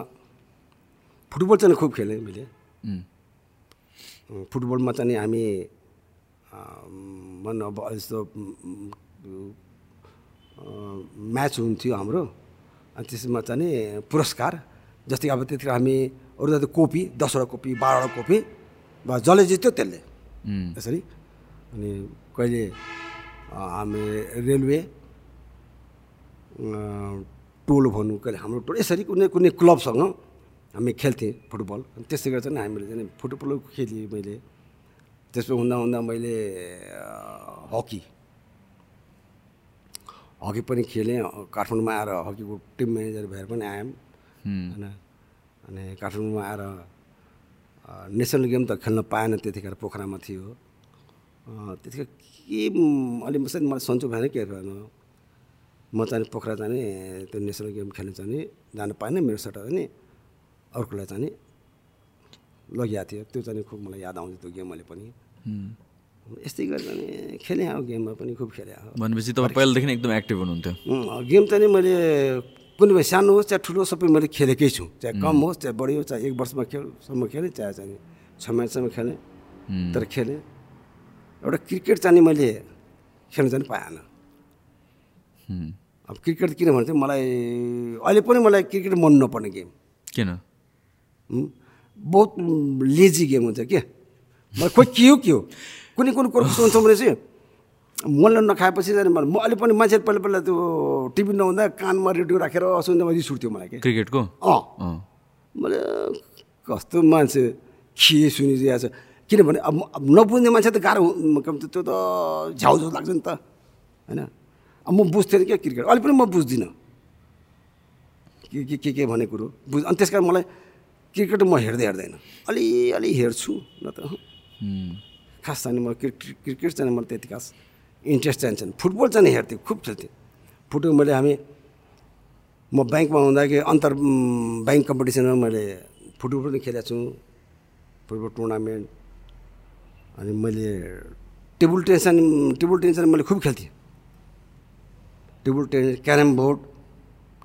फुटबल चाहिँ खुब खेलेँ मैले। फुटबलमा चाहिँ हामी भनौँ अब जस्तो म्याच हुन्थ्यो हाम्रो। अनि त्यसमा चाहिँ पुरस्कार जस्तै अब त्यतिखेर हामी अरू त कोपी दसवटा कोपी बाह्रवटा कोपी वा जसले जित्यो त्यसले। यसरी। अनि कहिले हामी रेलवे टोल भनौँ कहिले हाम्रो टोल यसरी कुनै कुनै क्लबसँग हामी खेल्थेँ फुटबल। अनि त्यसै गरेर चाहिँ हामीले चाहिँ फुटबल खेलेँ मैले। त्यसो हुँदा हुँदा मैले हकी। हकी पनि खेलेँ। काठमाडौँमा आएर हकीको टिम म्यानेजर भएर पनि उम्, होइन। अनि काठमाडौँमा आएर नेसनल गेम त खेल्न पाएन त्यतिखेर पोखरामा थियो। त्यतिखेर के अलि सायद मलाई सन्चो भएन के भएन। म चाहिँ पोखरा जाने त्यो नेसनल गेम खेल्न चाहिँ जानु पाएन मेरो सट्टा नि अर्कोलाई चाहिँ लगिएको थियो। त्यो चाहिँ खुब मलाई याद आउँछ त्यो गेम अहिले पनि। यस्तै गरी अनि खेलेँ अब गेममा पनि खुब खेलेँ भनेपछि तपाईँ पहिलादेखि नै एकदम एक्टिभ हुनुहुन्थ्यो। गेम नि मैले कुनै भए सानो होस् चाहे ठुलो सबै मैले खेलेकै छु। चाहे कम होस् चाहे बढी होस् चाहे एक वर्षमा खेलसम्म खेलेँ चाहे चाहिँ छ महिनासम्म खेलेँ तर खेलेँ। एउटा क्रिकेट चाहिँ नि मैले खेल्न चाहिँ पाएन। अब क्रिकेट किन चाहिँ मलाई अहिले पनि मलाई क्रिकेट मन नपर्ने गेम। किन? बहुत लेजी गेम हुन्छ के मलाई खोइ के हो के हो? कुनै कुनै कुरो कस्तो हुन्छ भने चाहिँ मनले नखाएपछि म अहिले पनि मान्छे पहिला पहिला त्यो टिभी नहुँदा कानमा रेडियो राखेर सुन्दा रिस उठ्थ्यो मलाई के। क्रिकेटको? अँ। मैले कस्तो मान्छे के सुनिरहेको छ। किनभने अब नबुझ्ने मान्छे त गाह्रो त्यो त झ्याउ झ्याउ लाग्छ नि त होइन? अब म बुझ्थेँ क्या क्रिकेट। अहिले पनि म बुझ्दिनँ। के के के के भन्ने कुरो? बुझ अनि त्यस कारण मलाई क्रिकेट म हेर्दै हेर्दैन। अलिअलि हेर्छु न त। खास चाहिँ म क्रिकेट क्रिकेट चाहिँ मलाई त्यति खास इन्ट्रेस्ट चाहिँ छैन फुटबल चाहिँ हेर्थेँ खुब खेल्थेँ फुटबल मैले हामी म ब्याङ्कमा हुँदाखेरि अन्तर ब्याङ्क कम्पिटिसनमा मैले फुटबल पनि खेलेको छु। फुटबल टुर्नामेन्ट अनि मैले टेबल टेनिस टेबल टेनिस मैले खुब खेल्थेँ। Table tennis carrom board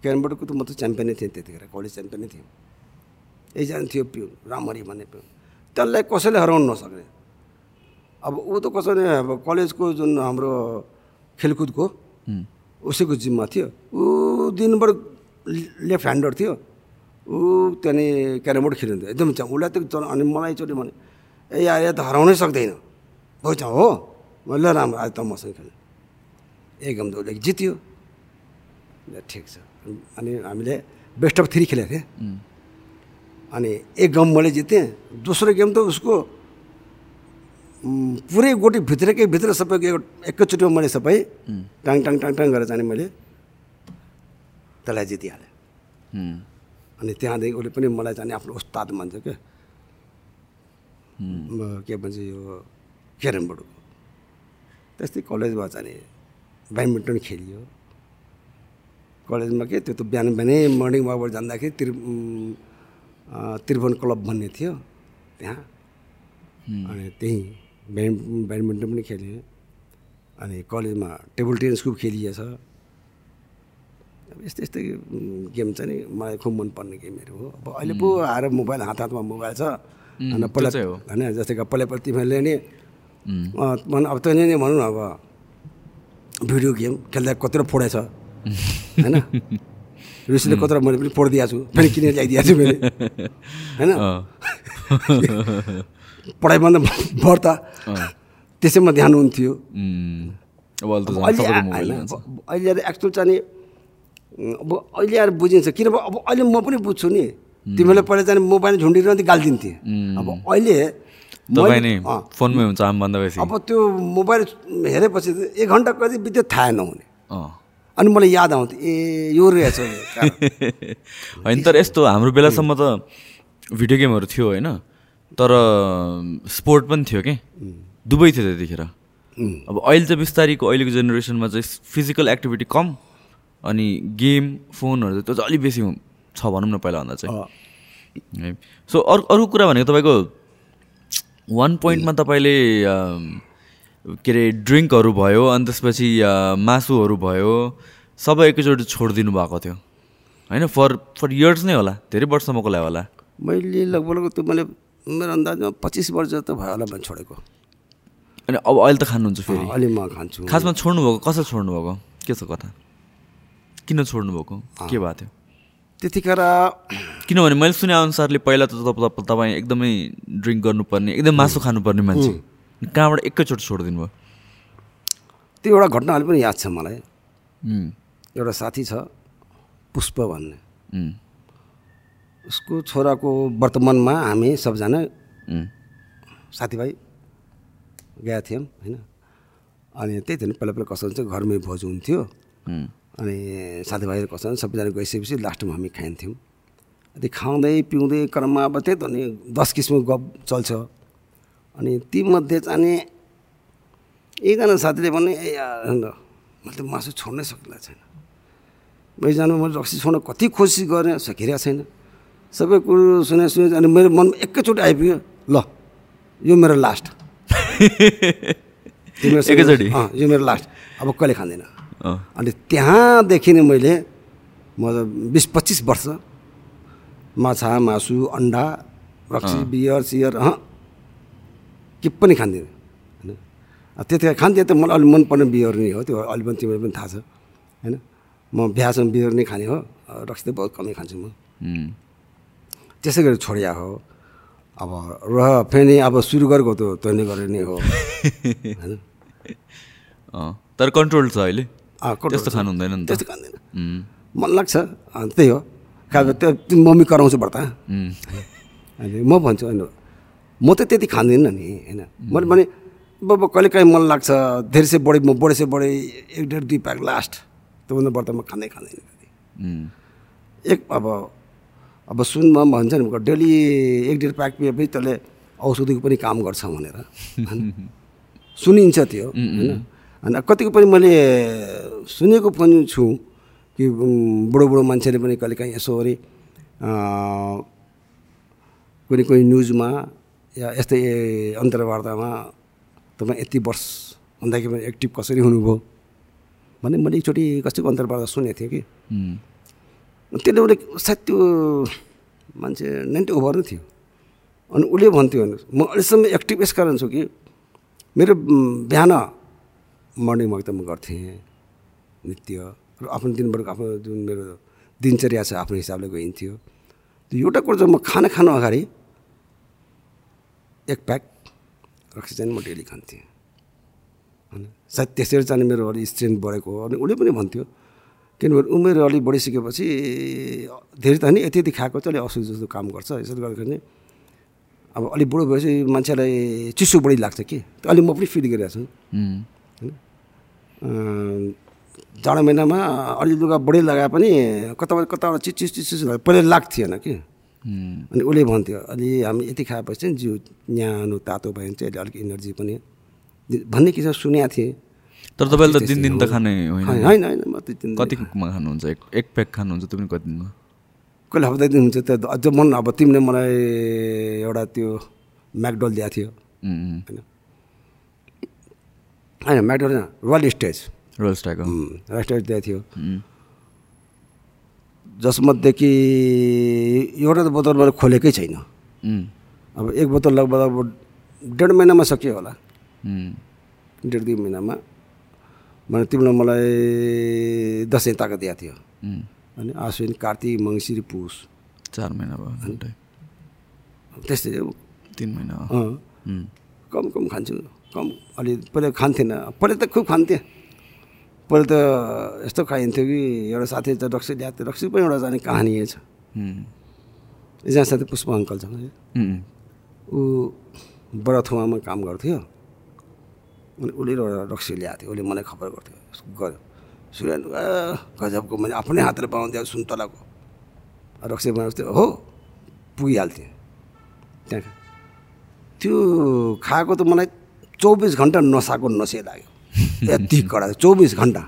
carrom बोर्डको त म त च्याम्पियनै थिएँ त्यतिखेर कलेज च्याम्पियनै थिएँ। एकजना थियो पिउन रामहरी भन्ने पिउन। त्यसलाई कसैले हराउनु नसक्ने। अब ऊ त कसैले अब कलेजको जुन हाम्रो खेलकुदको उसैको जिम्मा थियो। ऊ दिनभर लेफ्ट ह्यान्डर थियो। ऊ त्यहाँनिर क्यारम बोर्ड खेलिन्थ्यो। एकदम चाहिँ उसलाई त अनि मलाई एकचोटि भने ए यार यहाँ त हराउनै सक्दैन। भइछ हो। मैले ल राम्रो। आज त मसँग खेल्ने एक गम त उसले जित्यो। ल ठिक छ। अनि हामीले बेस्ट अफ थ्री खेलेको थिएँ अनि एक गम मैले जितेँ। दोस्रो गेम त उसको पुरै गोटी भित्रकै भित्र सबैको एक- एकैचोटिमा मैले सबै टाङ टाङ टाङ टाङ गरेर चाहिँ मैले त्यसलाई जितिहालेँ। अनि त्यहाँदेखि उसले पनि मलाई चाहिँ आफ्नो उस्ताद मान्छ क्या के भन्छ यो क्यारम बोर्डको त्यस्तै कलेजमा चाहिँ ब्याडमिन्टन खेलियो। कलेजमा के त्यो त बिहान बिहानै मर्निङ वाकबाट जाँदाखेरि तिर त्रिभुवन क्लब भन्ने थियो त्यहाँ। अनि त्यहीँ ब्याड ब्याडमिन्टन पनि खेलेँ। अनि कलेजमा टेबल टेनिस खुब खेलिएछ अब यस्तै यस्तै गेम चाहिँ नि मलाई खुब मनपर्ने गेमहरू हो। अब अहिले पो आएर मोबाइल हात हातमा मोबाइल छ। त्यो पहिला। होइन जस्तै कि पहिला पहिला तिमीहरूले नि अब तैँले नि भनौँ न अब भिडियो गेम खेल्दा कत्रो फोडेछ [laughs] होइन? रुसीले कत्रो मैले पनि फोडिदिएको छु। फेरि किनेर ल्याइदिएको छु मैले। होइन। [laughs] पढाइभन्दा बढ्ता त्यसैमा ध्यान हुन्थ्यो। अहिले आएर एक्चुअल चाहिँ अब अहिले आएर बुझिन्छ किनभने अब अहिले म पनि बुझ्छु नि। तिमीहरूले पहिला चाहिँ मोबाइल झुन्डिरहन्थ्यो गालिदिन्थे। अब अहिले फोनमै हुन्छ अब त्यो मोबाइल हेरेपछि एक घन्टा कति बित्यो थाहा नहुने। अनि मलाई याद आउँथ्यो ए यो रहेछ। [laughs] होइन तर यस्तो हाम्रो बेलासम्म त भिडियो गेमहरू थियो होइन? तर स्पोर्ट पनि थियो कि? दुवै थियो त्यतिखेर। अब अहिले चाहिँ बिस्तारीको अहिलेको जेनेरेसनमा चाहिँ फिजिकल एक्टिभिटी कम अनि गेम फोनहरू चाहिँ त्यो चाहिँ अलिक बेसी छ भनौँ न पहिलाभन्दा चाहिँ। अँ, है। सो अरू अरू कुरा भनेको तपाईँको वान पोइन्टमा तपाईँले के अरे ड्रिङ्कहरू भयो अनि त्यसपछि मासुहरू भयो सबै एकैचोटि छोडिदिनु भएको थियो। होइन फर फर इयर्स नै होला। धेरै वर्षसम्मको लागि होला। मैले लगभग त्यो मैले मेरो अन्दाजमा पच्चिस वर्ष त भयो होला मैले छोडेको। अनि अब अहिले त खानुहुन्छ फेरि? अहिले म खान्छु। खासमा छोड्नुभएको कसरी छोड्नुभएको? के छ कथा? किन छोड्नुभएको? के भएको थियो? त्यतिखेर किनभने मैले सुने अनुसारले पहिला त तप- तप- तपाईँ एकदमै ड्रिङ्क गर्नुपर्ने एकदम मासु खानुपर्ने मान्छे। कहाँबाट एकैचोटि छोडिदिनु भयो? त्यो एउटा घटना अहिले पनि याद छ मलाई। एउटा साथी छ पुष्प भन्ने। उसको छोराको वर्तमानमा हामी सबजना साथीभाइ गएका थियौँ होइन। अनि त्यही थियो नि पहिला पहिला कसो हुन्छ घरमै भोज हुन्थ्यो। अनि साथीभाइहरू कसो सबैजना गइसकेपछि लास्टमा हामी खाइन्थ्यौँ। अनि खाउँदै पिउँदै क्रममा अब त्यही त नि दस किसिमको गफ चल्छ। अनि तीमध्ये चाहिँ नि एकजना साथीले भने ए मैले मासु छोड्नै सक्दिनँ छैन। मैजानमा मैले रक्सी छोड्न कति कोसिस गरेँ सकिरहेको छैन। सबै कुरो सुने सुने अनि मेरो मनमा एकैचोटि आइपुग्यो ल यो मेरो लास्ट एकैचोटि? [laughs] यो मेरो लास्ट अब कहिले खाँदैन। अनि त्यहाँदेखि नै मैले म बिस पच्चिस वर्ष माछा मासु अन्डा रक्सी बियर सियर अँ के पनि खान्दिनँ होइन? त्यतिखेर खान्थेँ त मलाई अलिक मनपर्ने बियर नै हो त्यो अहिले पनि तिमीलाई पनि थाहा छ। होइन? म बिहासम्म बियर नै खाने हो रक्सी त बहुत कमै खान्छु म। त्यसै गरी छोडिया हो। अब र फेरि अब सुरु गरेको त तैँले गरे नै हो। होइन? तर कन्ट्रोल छ अहिले? त्यस्तो। खानु हुँदैन नि त्यस्तो खाँदैन मन लाग्छ। त्यही हो। खाएको त्यो मम्मी कराउँछु उम्, अनि म भन्छु होइन म त त्यति खाँदिनँ नि होइन। मैले भने बाबा कहिले काहीँ मन लाग्छ? धेरै से बढी म बढी से बढी एक डेढ दुई प्याक लास्ट। त्योभन्दा बढ्दा म खाँदै खाँदैन एक अब अब सुनमा भन्छ नि डेली एक डेढ प्याक पिएपछि त्यसले औषधिको पनि काम गर्छ भनेर। होइन? [laughs] सुनिन्छ त्यो होइन? अनि कतिको पनि मैले सुनेको पनि छु कि बुढो बुढो मान्छेले पनि कहिले काहीँ यसो गरी अँ, कुनै कुनै न्युजमा या यस्तै अन्तर्वार्तामा तपाईँ यति वर्ष भन्दाखेरि पनि एक्टिभ कसरी हुनुभयो? भने मैले एकचोटि कसैको अन्तर्वार्ता सुनेको थिएँ कि। त्यसले उसले सायद त्यो मान्छे नाइन्टी ओभर नै थियो। अनि उसले भन्थ्यो हेर्नुहोस् म अहिलेसम्म एक्टिभ यस कारण छु कि मेरो बिहान मर्निङ वक त म गर्थेँ नृत्य र आफ्नो दिनभरको आफ्नो जुन मेरो दिनचर्या छ आफ्नो हिसाबले गइन्थ्यो। त्यो एउटा कुरो चाहिँ म खाना खानु अगाडि एक प्याक रक्सी चाहिँ म डेली खान्थेँ। होइन सायद त्यसरी चाहिँ मेरो अलिक स्ट्रेन्थ बढेको हो। अनि उसले पनि भन्थ्यो किनभने उमेर अलिक बढिसकेपछि धेरै त होइन यति यति खाएको चाहिँ अलिक असुविधा जस्तो काम गर्छ। यसरी गर्दाखेरि अब अलिक बुढो भएपछि मान्छेलाई चिसो बढी लाग्छ कि। त्यो अलिक म पनि फिल गरिरहेको छु। अँ, जाडो महिनामा अलि लुगा बढी लगाए पनि कता कताबाट चिज चिज चिज चिज लाग्यो। पहिला लाग्थेन कि। अनि उसले भन्थ्यो अलि हामी यति खाएपछि चाहिँ जिउ न्यानो तातो भयो भने चाहिँ अलिक एनर्जी पनि। भन्ने किसिम सुनेको थिएँ। तर तपाईँले त दिन दिन त। खाने होइन होइन कतिमा खानुहुन्छ? एक एक प्याक खानुहुन्छ त्यो पनि कति दिनमा कहिले हप्ता दिन हुन्छ त्यो अझ मन अब तिमीले मलाई एउटा त्यो म्याकडल दिएको थियो। होइन। होइन म्याकडल होइन रोयल स्टेज। रोयल हो रोयल स्टेज दिएको थियो। जसमध्ये कि एउटा त बोतल मैले खोलेकै छैन। अब एक बोतल लगभग अब डेढ महिनामा सकियो होला। डेढ दुई महिनामा। मैले तिमीलाई मलाई दसैँ ताका दिएको थियो। अनि आश्विन कार्तिक मङ्सिर पुस चार महिना भयो त्यस्तै तिन महिना कम कम खान्छु। कम अलि पहिला खान्थेन। पहिला त खुब खान्थेँ। पहिला त यस्तो खाइन्थ्यो कि एउटा साथी चाहिँ रक्सी ल्याएको थियो। रक्सी पनि एउटा जाने कहानी छ। एकजना साथी पुष्प अङ्कल छ ऊ बडाथुवामा काम गर्थ्यो। उसले एउटा रक्सी ल्याएको थियो उसले मलाई खबर गर्थ्यो। गऱ्यो। सुरेन गजबको मैले आफ्नै हातले बनाउँथेँ सुन्तलाको रक्सी बनाउँथ्यो हो पुगिहाल्थेँ। त्यहाँ त्यो खाएको त मलाई चौबिस घन्टा नसाको नसे लाग्यो। यति [laughs] कडा चौबिस घन्टा।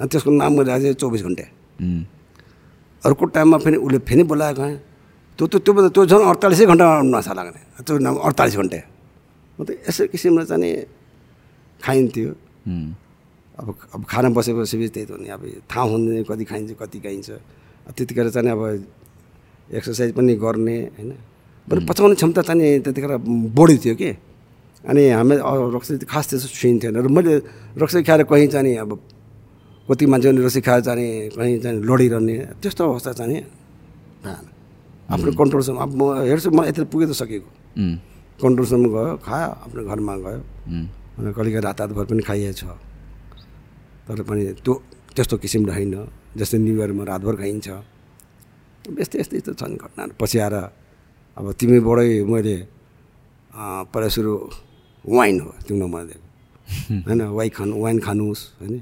अनि त्यसको नाम मैले राखेको थिएँ चौबिस घन्टे। अर्को टाइममा फेरि उसले फेरि बोलाएको है त्यो त त्योभन्दा त्यो झन् अडतालिसै घन्टा नसा लाग्ने। त्यो नाम अडतालिस घन्टे। म त यसो किसिमले चाहिँ खाइन्थ्यो। अब अब खाना बसेपछि त्यही त हो नि अब थाहा हुँदैन कति खाइन्छ कति खाइन्छ। त्यतिखेर चाहिँ अब एक्सर्साइज पनि गर्ने होइन। बरु पचाउने क्षमता चाहिँ त्यतिखेर बढी थियो कि। अनि हामी रक्सी खास त्यस्तो छुइन्थेन र मैले रक्सी खाएर कहीँ चाहिँ नि अब कति मान्छेले रक्सी खाएर जाने कहीँ चाहिँ लडिरहने त्यस्तो अवस्था चाहिँ भएन। आफ्नो कन्ट्रोलसम्म अब म हेर्छु म यति पुगेर सकेको। उम्, कन्ट्रोलसम्म गयो खायो आफ्नो घरमा गयो। कहिले रात रातभर पनि खाइएछ तर पनि त्यो त्यस्तो किसिमले होइन। जस्तै न्यु इयरमा रातभर खाइन्छ। यस्तै यस्तै यस्तो छन् घटनाहरू। पछि आएर अब तिमीबाटै मैले पहिला सुरु वाइन हो तिम्रो मैले [laughs] होइन वाइन खानु वाइन खानुहोस् होइन।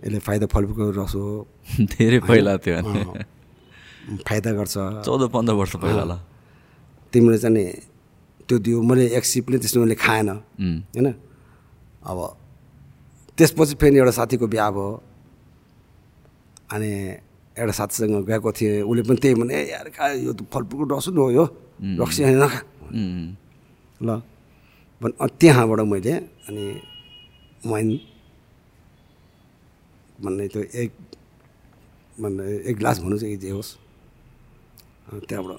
यसले फाइदा फलफुलको रस हो। [laughs] धेरै पहिला अँ, फाइदा गर्छ। चौध पन्ध्र वर्ष पहिला ल। तिमीले चाहिँ त्यो दियो मैले एक सिप पनि त्यसमा मैले खाएन। होइन? अब त्यसपछि फेरि एउटा साथीको बिहा भयो। अनि एउटा साथीसँग गएको थिएँ। उसले पनि त्यही भने ए यार खा यो त फलफुलको रस हो यो। रक्सी होइन नखा। ल। त्यहाँबाट मैले अनि वाइन भन्ने त्यो एक भन्ने एक ग्लास भन्नु चाहिँ जे होस्। त्यहाँबाट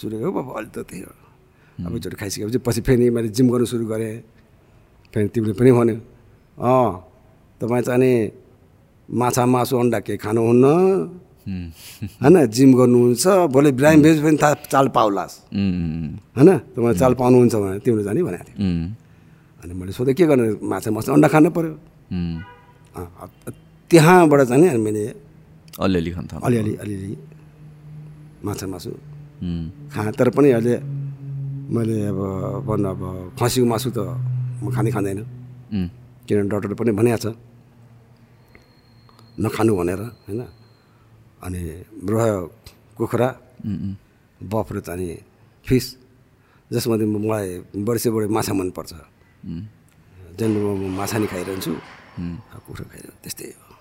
सुरु हो बाबा अहिले त त्यही हो। अब एकचोटि खाइसकेपछि पछि फेरि मैले जिम गर्नु सुरु गरेँ। फेरि तिमीले पनि भन्यो अँ तपाईँ चाहिँ नि माछा मासु अन्डा केही खानुहुन्न? होइन जिम गर्नुहुन्छ भोलि बिरामी भेज पनि थाहा चाल पाउलास् होइन तपाईँ चाल पाउनुहुन्छ भने तिमीले जाने भनेको थियो। उम्, अनि मैले सोधेँ के गर्ने? माछा मासु अन्डा खानु पऱ्यो त्यहाँबाट चाहिँ नि मैले अलिअलि खान थाल्नु अलिअलि अलिअलि माछा मासु खाएँ। तर पनि अहिले मैले अब भन्नु अब खसीको मासु त म खानै खाँदैन। किनभने डक्टरले पनि भनिएको छ नखानु भनेर होइन? अनि रह्यो कुखुरा उम्, उम्, बफ र चाहिँ फिस जसमा चाहिँ मलाई बढी बढी माछा मनपर्छ। जेनरल म माछा नि खाइरहन्छु। कुखुरा खाइरहन्छु त्यस्तै हो।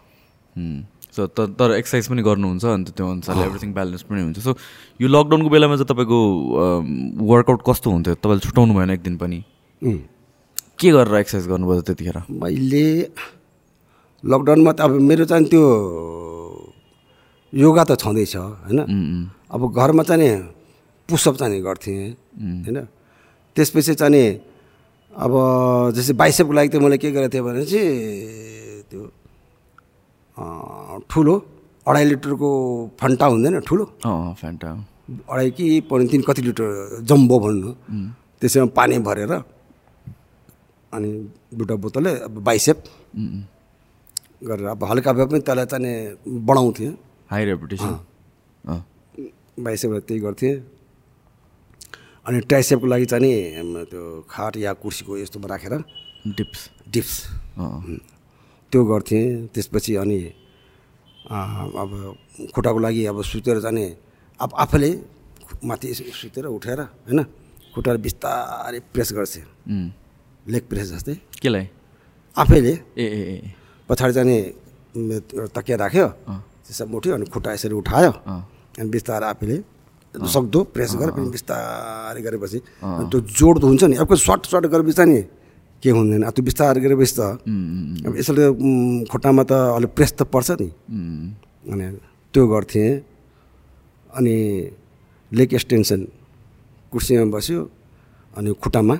उम्। सो त- तर एक्सर्साइज पनि गर्नुहुन्छ अन्त त्यो अनुसारले एभ्रिथिङ ब्यालेन्स पनि हुन्छ। सो यो लकडाउनको बेलामा चाहिँ तपाईँको वर्कआउट कस्तो हुन्थ्यो? तपाईँले छुट्याउनु भएन एक दिन पनि। के गरेर एक्सर्साइज गर्नुभयो त्यतिखेर? मैले लकडाउनमा त अब मेरो चाहिँ त्यो योगा त छँदैछ होइन? अब घरमा चाहिँ पुसअप चाहिँ गर्थेँ होइन? त्यसपछि चाहिँ अब जस्तै बाइसेपको लागि त मैले के गरेको थिएँ भने चाहिँ त्यो ठुलो। अढाई लिटरको फन्टा हुँदैन ठुलो। अँ फ्यान्टा अढाई कि पौने तिन कति लिटर जम्बो भन्नु। त्यसमा पानी भरेर अनि दुइटा बोतलले अब बाइसेप गरेर अब हल्का भए पनि त्यसलाई चाहिँ बढाउँथेँ हाई रेपुटेसन अँ। बाइसेपबाट त्यही गर्थेँ अनि ट्राइसेपको लागि चाहिँ त्यो खाट या कुर्सीको यस्तोमा राखेर डिप्स डिप्स त्यो गर्थेँ। त्यसपछि अनि अब खुट्टाको लागि अब सुतेर जाने। अब आफैले माथि सुतेर उठेर होइन खुट्टाले बिस्तारै प्रेस गर्थे। लेग प्रेस जस्तै। केलाई? आफैले। ए ए ए पछाडि जाने तकिया राख्यो। त्यसमा उठ्यो अनि खुट्टा यसरी उठायो। अनि बिस्तारै आफैले सक्दो प्रेस गरेर बिस्तारै गरेपछि। त्यो जोड त हुन्छ नि। अब सर्ट सर्ट गरेपछि नि के हुँदैन? अब त्यो बिस्तारै गरेपछि त अब उम्, खुट्टामा त अलिक प्रेस त पर्छ नि। अनि त्यो गर्थेँ। अनि लेग एक्सटेन्सन कुर्सीमा बस्यो। अनि खुट्टामा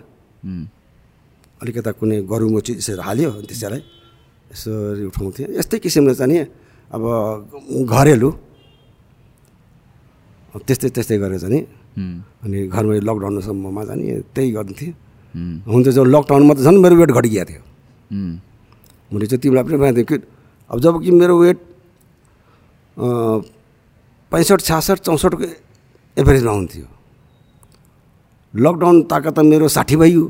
अलिकता कुनै गरुङको चिज यसरी हाल्यो अनि त्यसलाई यसरी उठाउँथेँ। यस्तै किसिमले चाहिँ नि अब घरेलु त्यस्तै त्यस्तै गरेर चाहिँ अनि घरमा लकडाउनसम्ममा चाहिँ त्यही गर्न्थेँ उम्, हुन त जो लकडाउनमा त झन् मेरो वेट घटिगएको थियो। मैले चाहिँ तिमीलाई पनि भनेको कि अब जब कि मेरो वेट पैँसठ छ्यासठ चौसठको एभरेजमा हुन्थ्यो। लकडाउन ताका त मेरो साठी भइयो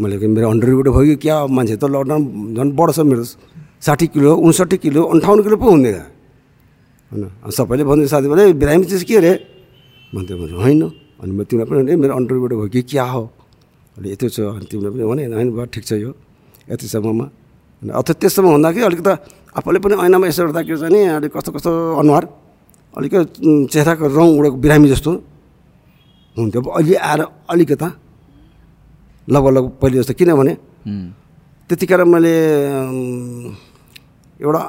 मैले मेरो हन्ड्रेड वेट भयो क्या? मान्छे त लकडाउन झन् बढ्छ मेरो। साठी किलो उन्सट्ठी किलो अन्ठाउन्न किलो पो हुँदैन। होइन? सबैले भन्दै साथीभाइले बिरामी चिज के अरे? भन्थ्यो। भने होइन। अनि म तिमीलाई पनि मेरो अन्डर वेट भयो कि क्या हो? अहिले यति छ अनि तिमीले पनि भने होइन भयो ठिक छ यो। यतिसम्ममा अनि अथवा त्यससम्म हुँदाखेरि अलिक त आफूले पनि ऐनामा यसो हेर्दाखेरि चाहिँ नि अलिक कस्तो कस्तो अनुहार अलिक चेहराको रङ उडेको बिरामी जस्तो हुन्थ्यो। अब अहिले आएर अलिकता लगभग लगभग पहिले जस्तो किनभने त्यतिखेर मैले एउटा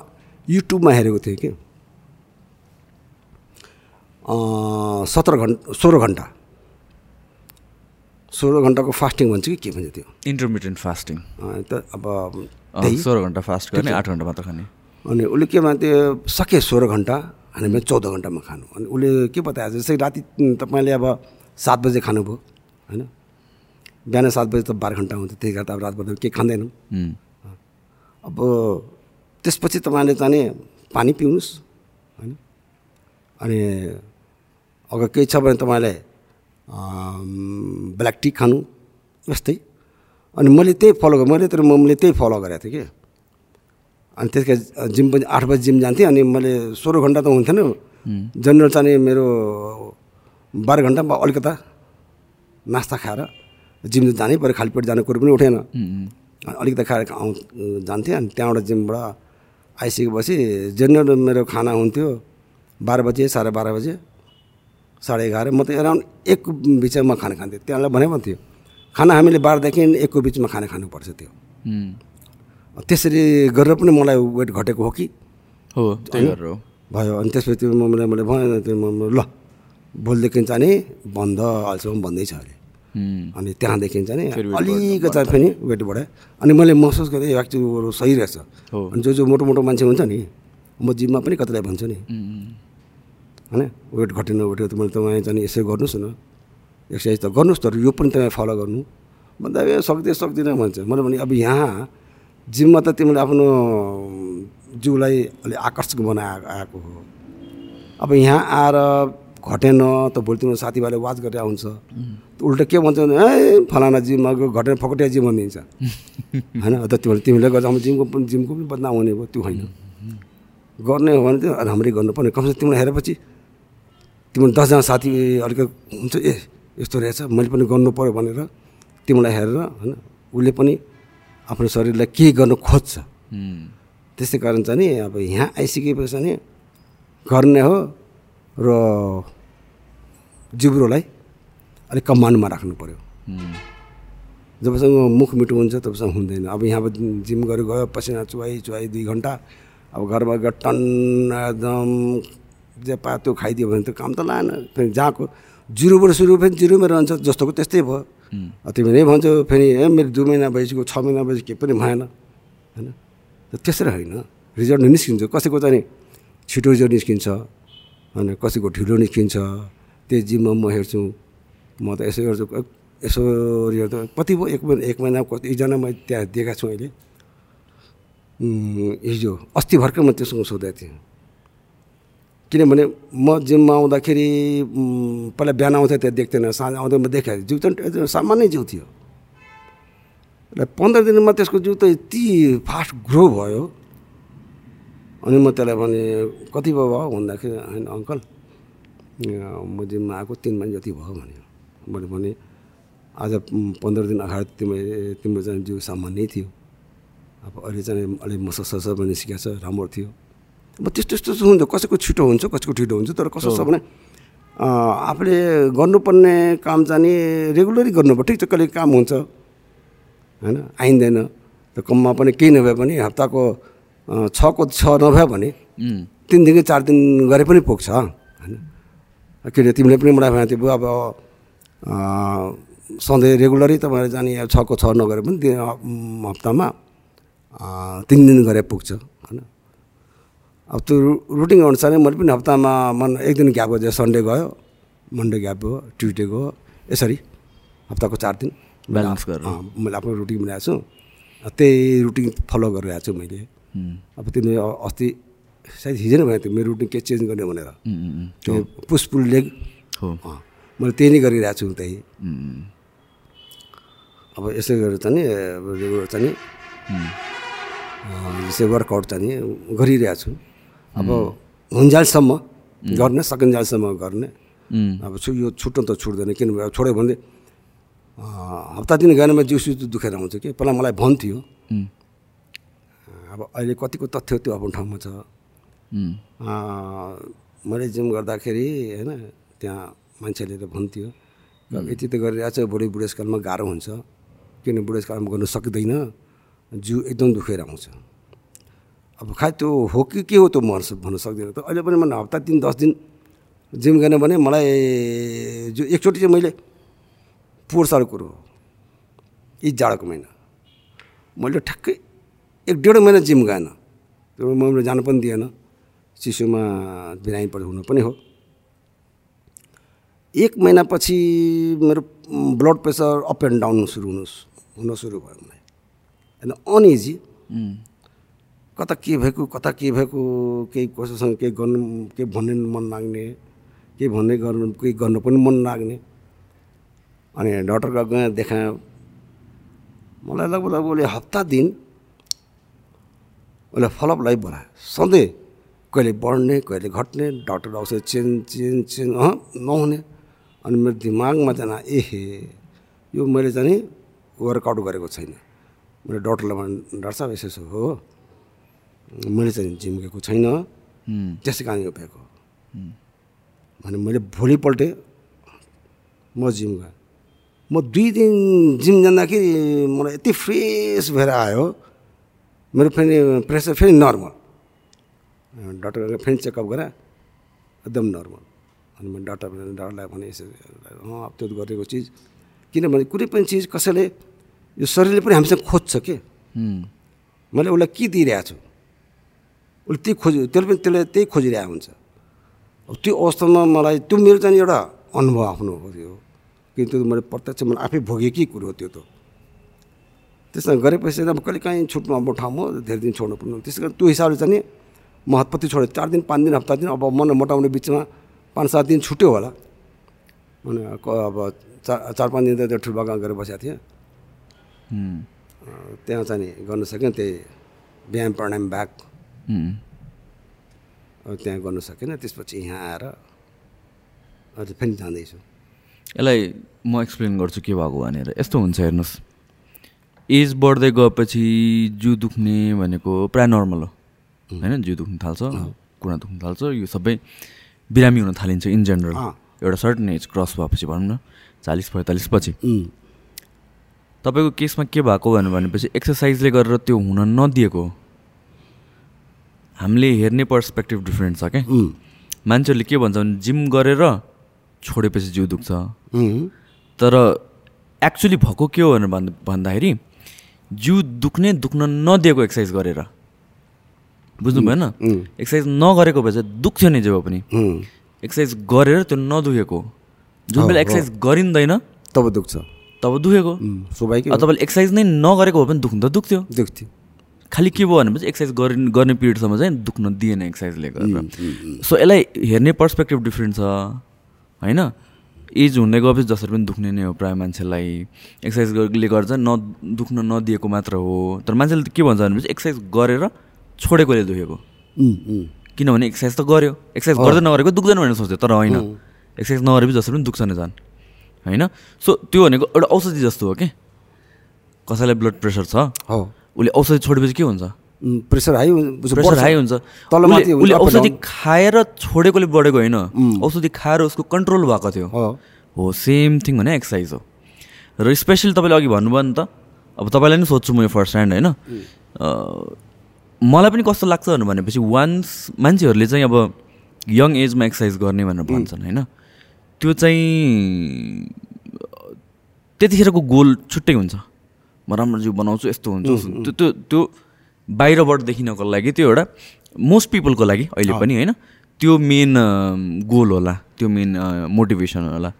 युट्युबमा हेरेको थिएँ कि सत्र घन्टा सोह्र घन्टा। सोह्र घन्टाको फास्टिङ भन्छ कि के भन्छ त्यो? इन्टरमिडियन्ट फास्टिङ त अब सोह्र घन्टा फास्ट गर्ने आठ घन्टा मात्र खाने। अनि उसले के भन्थ्यो सके सोह्र घन्टा अनि मैले चौध घन्टामा खानु। अनि उसले के बताएको जस्तै राति तपाईँले अब सात बजे खानुभयो होइन? बिहान सात बजे त बाह्र घन्टा हुन्छ त्यही गर्दा अब रातभर त केही खाँदैनौँ। अब त्यसपछि तपाईँले चाहिँ पानी पिउनुहोस् होइन? अनि अगर केही छ भने तपाईँले अम, ब्ल्याक टी खानु यस्तै। अनि मैले त्यही फलो गरेँ मैले तर मैले त्यही फलो गरेको थिएँ कि। अनि त्यसका जिम पनि आठ बजी जिम जान्थेँ अनि मैले सोह्र घन्टा त हुन्थेन। जनरल चाहिँ मेरो बाह्र घन्टा अलिकता नास्ता खाएर जिम त जानै पऱ्यो खाली पेट जानु कुरो पनि उठेन। अनि अलिकति खाएर आउँ जान्थेँ अनि त्यहाँबाट जिमबाट आइसकेपछि जेनरल मेरो खाना हुन्थ्यो बाह्र बजे साढे बाह्र बजे। साढे एघार। म त एराउन्ड एकको बिचमा खाना खान्थेँ। त्यहाँलाई भने भन्थ्यो खाना हामीले बाह्रदेखि एकको बिचमा खाना खानुपर्छ त्यो। त्यसरी गरेर पनि मलाई वेट घटेको हो कि। हो त्यही गरेर हो। भयो अनि त्यसपछि मलाई मैले भने त्यो ल भोलिदेखि चाहिँ नि बन्द अहिलेसम्म बन्दै छ अरे। अनि त्यहाँदेखि चाहिँ अलिकति चाहिँ फेरि वेट बढाएँ। अनि मैले महसुस गरेँ यो एक्चुअली सही रहेछ। अनि जो जो मोटो मोटो मान्छे हुन्छ नि म जिममा पनि कतिलाई भन्छु नि। होइन? वेट घटेन वेट मैले तपाईँ चाहिँ यसो गर्नुहोस् न। एक्सर्साइज त गर्नुहोस् तर यो पनि तपाईँ फलो गर्नु। भन्दा ए सक्दै सक्दिनँ भन्छ मैले भने अब यहाँ जिममा त तिमीले आफ्नो जिउलाई अलिक आकर्षक बनाए आएको हो। अब यहाँ आएर घटेन त भोलि तिम्रो साथीभाइले वाच गरेर आउँछ। त उल्टा के भन्छ भने ए फलाना जिममा गयो घटेन फकटिया जिम भनिदिन्छ [laughs] होइन? त तिमीले तिमीले गर्दा हाम्रो जिमको पनि जिमको पनि बदनाम हुने भयो त्यो होइन। [laughs] गर्ने हो भने चाहिँ राम्ररै गर्नुपर्ने कमसे कम तिमीलाई हेरेपछि तिम्रो दसजना साथी अलिकति हुन्छ ए यस्तो रहेछ मैले पनि गर्नु पऱ्यो भनेर तिमीलाई हेरेर होइन उसले पनि आफ्नो शरीरलाई केही गर्नु खोज्छ। त्यसै कारण चाहिँ नि अब यहाँ आइसकेपछि नि गर्ने हो र जिब्रोलाई अलिक कमान्डमा राख्नु पऱ्यो जबसम्म मुख मिठो हुन्छ तबसम्म हुँदैन। अब यहाँ जिम गरेर गयो पसिना चुहाइ चुहाइ दुई घन्टा अब घरमा गएर टन्न एकदम जे पायो त्यो खाइदियो भने त काम त लाएन। फेरि जहाँको जिरोबाट सुरु फेरि जिरोमै रहन्छ जस्तोको त्यस्तै भयो। तिमी नै भन्छौ फेरि ए मेरो दुई महिना भइसक्यो छ महिना भइसक्यो केही पनि भएन। होइन? त्यसरी होइन। रिजल्ट निस्किन्छ। कसैको चाहिँ छिटो रिजल्ट निस्किन्छ। होइन? कसैको ढिलो निस्किन्छ। त्यो जिममा म हेर्छु। म त यसो हेर्छु यसो हेर्दा कति भयो? एक महिना एक महिना कतिजना मैले त्यहाँ दिएका छु अहिले। हिजो अस्ति भर्खर म त्योसँग सोधेको थिएँ। किनभने म जिममा आउँदाखेरि पहिला बिहान आउँथेँ त्यहाँ देख्थेन साँझ आउँदा म देखाएँ। जिउ त सामान्य जिउ थियो। र पन्ध्र दिनमा त्यसको जिउ त यति फास्ट ग्रो भयो। अनि म त्यसलाई भने कति भयो भयो भन्दाखेरि होइन अङ्कल म जिममा आएको तिन महिना जति भयो भने मैले भने आज पन्ध्र दिन अगाडि तिम्रो तिम्रो चाहिँ जिउ सामान्य थियो। अब अहिले चाहिँ अलिक मसस सस पनि सिकेको छ राम्रो थियो। अब त्यस्तो त्यस्तो हुन्छ कसैको छिटो हुन्छ कसैको छिटो हुन्छ तर कस्तो छ भने आफूले गर्नुपर्ने काम चाहिँ नि रेगुलरी गर्नुपर्छ ठिक छ कहिले काम हुन्छ होइन आइँदैन त कममा पनि केही नभए पनि हप्ताको छको छ नभए भने तिनदेखि चार दिन गरे पनि पुग्छ होइन। किन तिमीले पनि मलाई भनेको थियो अब सधैँ रेगुलरै तपाईँले जाने छको छ नगरे पनि हप्तामा तिन दिन गरे पुग्छ। अब त्यो रुटिन अनुसारै मैले पनि हप्तामा मन एक दिन ग्याप गयो सन्डे गयो मन्डे ग्याप भयो ट्युसडे गयो यसरी हप्ताको चार दिन। Balance गरेर। मैले आफ्नो रुटिन बनाएको छु। त्यही रुटिन फलो गरिरहेको छु मैले। अब तिमीले अ- अस्ति सायद हिजो नै भनेको थियो मेरो रुटिन के चेन्ज गर्ने भनेर। त्यो पुसपुल लेग। हो। मैले त्यही नै गरिरहेको छु त्यही। अब यसै गरेर चाहिँ नि रेगुलर चाहिँ नि जस्तै वर्कआउट चाहिँ नि गरिरहेको छु। अब हुन्जालसम्म गर्ने सकिन्जालसम्म गर्ने। अब छु यो छुट्नु त छुट्दैन किनभने अब छोड्यो भने हप्ता दिन गएनमा जिउ दुखेर आउँछ कि? पहिला मलाई भन्थ्यो। अब अहिले कतिको तथ्य त्यो आफ्नो ठाउँमा छ। मैले जिम गर्दाखेरि होइन त्यहाँ मान्छेले त भन्थ्यो यति त गरिरहेको छ भोलि बुढेसकालमा गाह्रो हुन्छ। किन बुढेसकालमा गर्नु सक्दैन। जिउ एकदम दुखेर आउँछ। अब खाइ त्यो हो कि के हो त्यो म भन्न सक्दिनँ। त अहिले पनि मैले हप्ता दिन दस दिन जिम गरेन भने मलाई जो एकचोटि चाहिँ मैले पोहोर सालको कुरो हो। यी जाडोको महिना। मैले ठ्याक्कै एक डेढ महिना जिम गएन। त्यो मैले जानु पनि दिएन। चिसोमा बिरामी पर्छ हुनु पनि हो। एक महिनापछि मेरो blood pressure up and down सुरु हुनु हुन सुरु भयो मलाई। होइन अनइजी। कता के भएको कता के भएको केही कसैसँग केही गर्नु केही भन्ने मन लाग्ने केही भन्ने गर्नु केही गर्नु पनि मन लाग्ने। अनि डक्टर गएँ देखाएँ मलाई लगभग लगभग उसले हप्ता दिन उसले फलोअप लाइफ बनायो सधैँ कहिले बढ्ने कहिले घट्ने डक्टर औषध चेन्ज चेन्ज चेन्ज अँ नहुने। अनि मेरो दिमागमा चाहिँ एहे यो मैले चाहिँ नि वर्कआउट गरेको छैन। मैले डक्टरलाई भने डाक्टर साहब यसो हो। मैले चाहिँ जिम गएको छैन त्यसै कारण यो भएको। भने मैले भोलिपल्टै म जिम गएँ। म दुई दिन जिम जाँदाखेरि मलाई यति फ्रेस भएर आयो। मेरो फेरि प्रेसर फेरि नर्मल। डक्टर फेरि चेकअप गरेँ एकदम नर्मल। अनि मैले डक्टर डक्टरलाई भने यसो अँ त्यो गरेको चिज। किनभने कुनै पनि चिज कसैले यो शरीरले पनि हामीसँग खोज्छ के? मैले उसलाई के दिइरहेको छु? उसले त्यही खोजि त्यसले पनि त्यसले त्यही खोजिरहेको हुन्छ। अब त्यो अवस्थामा मलाई त्यो मेरो चाहिँ एउटा अनुभव आफ्नो हो त्यो। किन त्यो मैले प्रत्यक्ष मैले आफै भोगेकै कुरो हो त्यो त। त्यसमा गरेपछि चाहिँ अब कहिले काहीँ छुट्नु अब ठाउँमा धेरै दिन छोड्नु पर्नु। त्यस कारण त्यो हिसाबले चाहिँ म हतपत्ती छोडेँ। चार दिन पाँच दिन हप्ता दिन अब मन मोटाउने बिचमा पाँच सात दिन छुट्यो होला। अनि अब चार चार पाँच दिन त त्यो ठुलो बागान गरेर बसेको थिएँ। त्यहाँ चाहिँ गर्नु सकेन त्यही व्यायाम प्राणायाम उम्, अब त्यहाँ गर्नु सकेन त्यसपछि यहाँ आएर अझ फेरि जाँदैछु। यसलाई म एक्सप्लेन गर्छु के भएको भनेर। यस्तो हुन्छ हेर्नुहोस्। एज बढ्दै गएपछि जिउ दुख्ने भनेको प्रायः नर्मल हो। होइन? जिउ दुख्नु थाल्छ कुँडा दुख्नु थाल्छ यो सबै बिरामी हुन थालिन्छ इन जेनरल। एउटा सर्टन एज क्रस भएपछि भनौँ न चालिस पैँतालिस पछि। तपाईँको केसमा के भएको भनेर भनेपछि एक्सर्साइजले गरेर त्यो हुन नदिएको हामीले हेर्ने पर्सपेक्टिभ डिफ्रेन्ट छ क्या मान्छेहरूले के भन्छ भने जिम गरेर छोडेपछि जिउ दुख्छ। तर एक्चुली भएको के हो भनेर भन् भन्दाखेरि जिउ दुख्ने दुख्न नदिएको एक्सर्साइज गरेर। बुझ्नु भएन एक्सर्साइज नगरेको भए चाहिँ दुख्थ्यो नि जब पनि। एक्सर्साइज गरेर त्यो नदुखेको। जुन बेला। एक्सर्साइज गरिँदैन तब दुख्छ। तब दुखेको। तपाईँले एक्सर्साइज नै नगरेको हो भने दुख्नु त दुख्थ्यो। दुख्थ्यो। खालि के भयो भनेपछि एक्सर्साइज गर्ने गर्ने पिरियडसम्म चाहिँ दुख्न दिएन एक्सर्साइजले गरेर सो यसलाई हेर्ने पर्सपेक्टिभ डिफ्रेन्ट छ होइन? एज हुँदै गएपछि जसरी पनि दुख्ने नै हो प्रायः मान्छेलाई। एक्सर्साइजले गर्दा न दुख्न नदिएको मात्र हो। तर मान्छेले के भन्छ भनेपछि एक्सर्साइज गरेर छोडेकोले दुखेको। किनभने एक्सर्साइज त गर्यो। एक्सर्साइज गर्दै नगरेको दुख्दैन भनेर सोच्थ्यो तर होइन। एक्सर्साइज नगरेपछि जसरी पनि दुख्छ नै झन् होइन? सो त्यो भनेको एउटा औषधि जस्तो हो कि? कसैलाई ब्लड प्रेसर छ? हो। उसले औषधि छोडेपछि के हुन्छ? Pressure high pressure. हाई हुन्छ। उसले- औषधि। खाएर छोडेकोले बढेको होइन। औषधि खाएर उसको कन्ट्रोल भएको थियो। हो। सेम थिङ भने एक्सर्साइज हो। र स्पेसली तपाईँले अघि भन्नुभयो नि त अब तपाईँलाई नि सोध्छु म यो फर्स्ट ह्यान्ड होइन। मलाई पनि कस्तो लाग्छ भनेपछि वान्स मान्छेहरूले चाहिँ अब यङ एजमा एक्सर्साइज गर्ने भनेर भन्छन् होइन। त्यो चाहिँ त्यतिखेरको गोल छुट्टै हुन्छ। म राम्रो जिउ बनाउँछु यस्तो हुन्छ। त्यो त्यो त्यो बाहिरबाट देखिनको लागि त्यो एउटा मोस्ट पिपलको लागि अहिले पनि होइन त्यो मेन गोल होला त्यो मेन मोटिभेसन होला।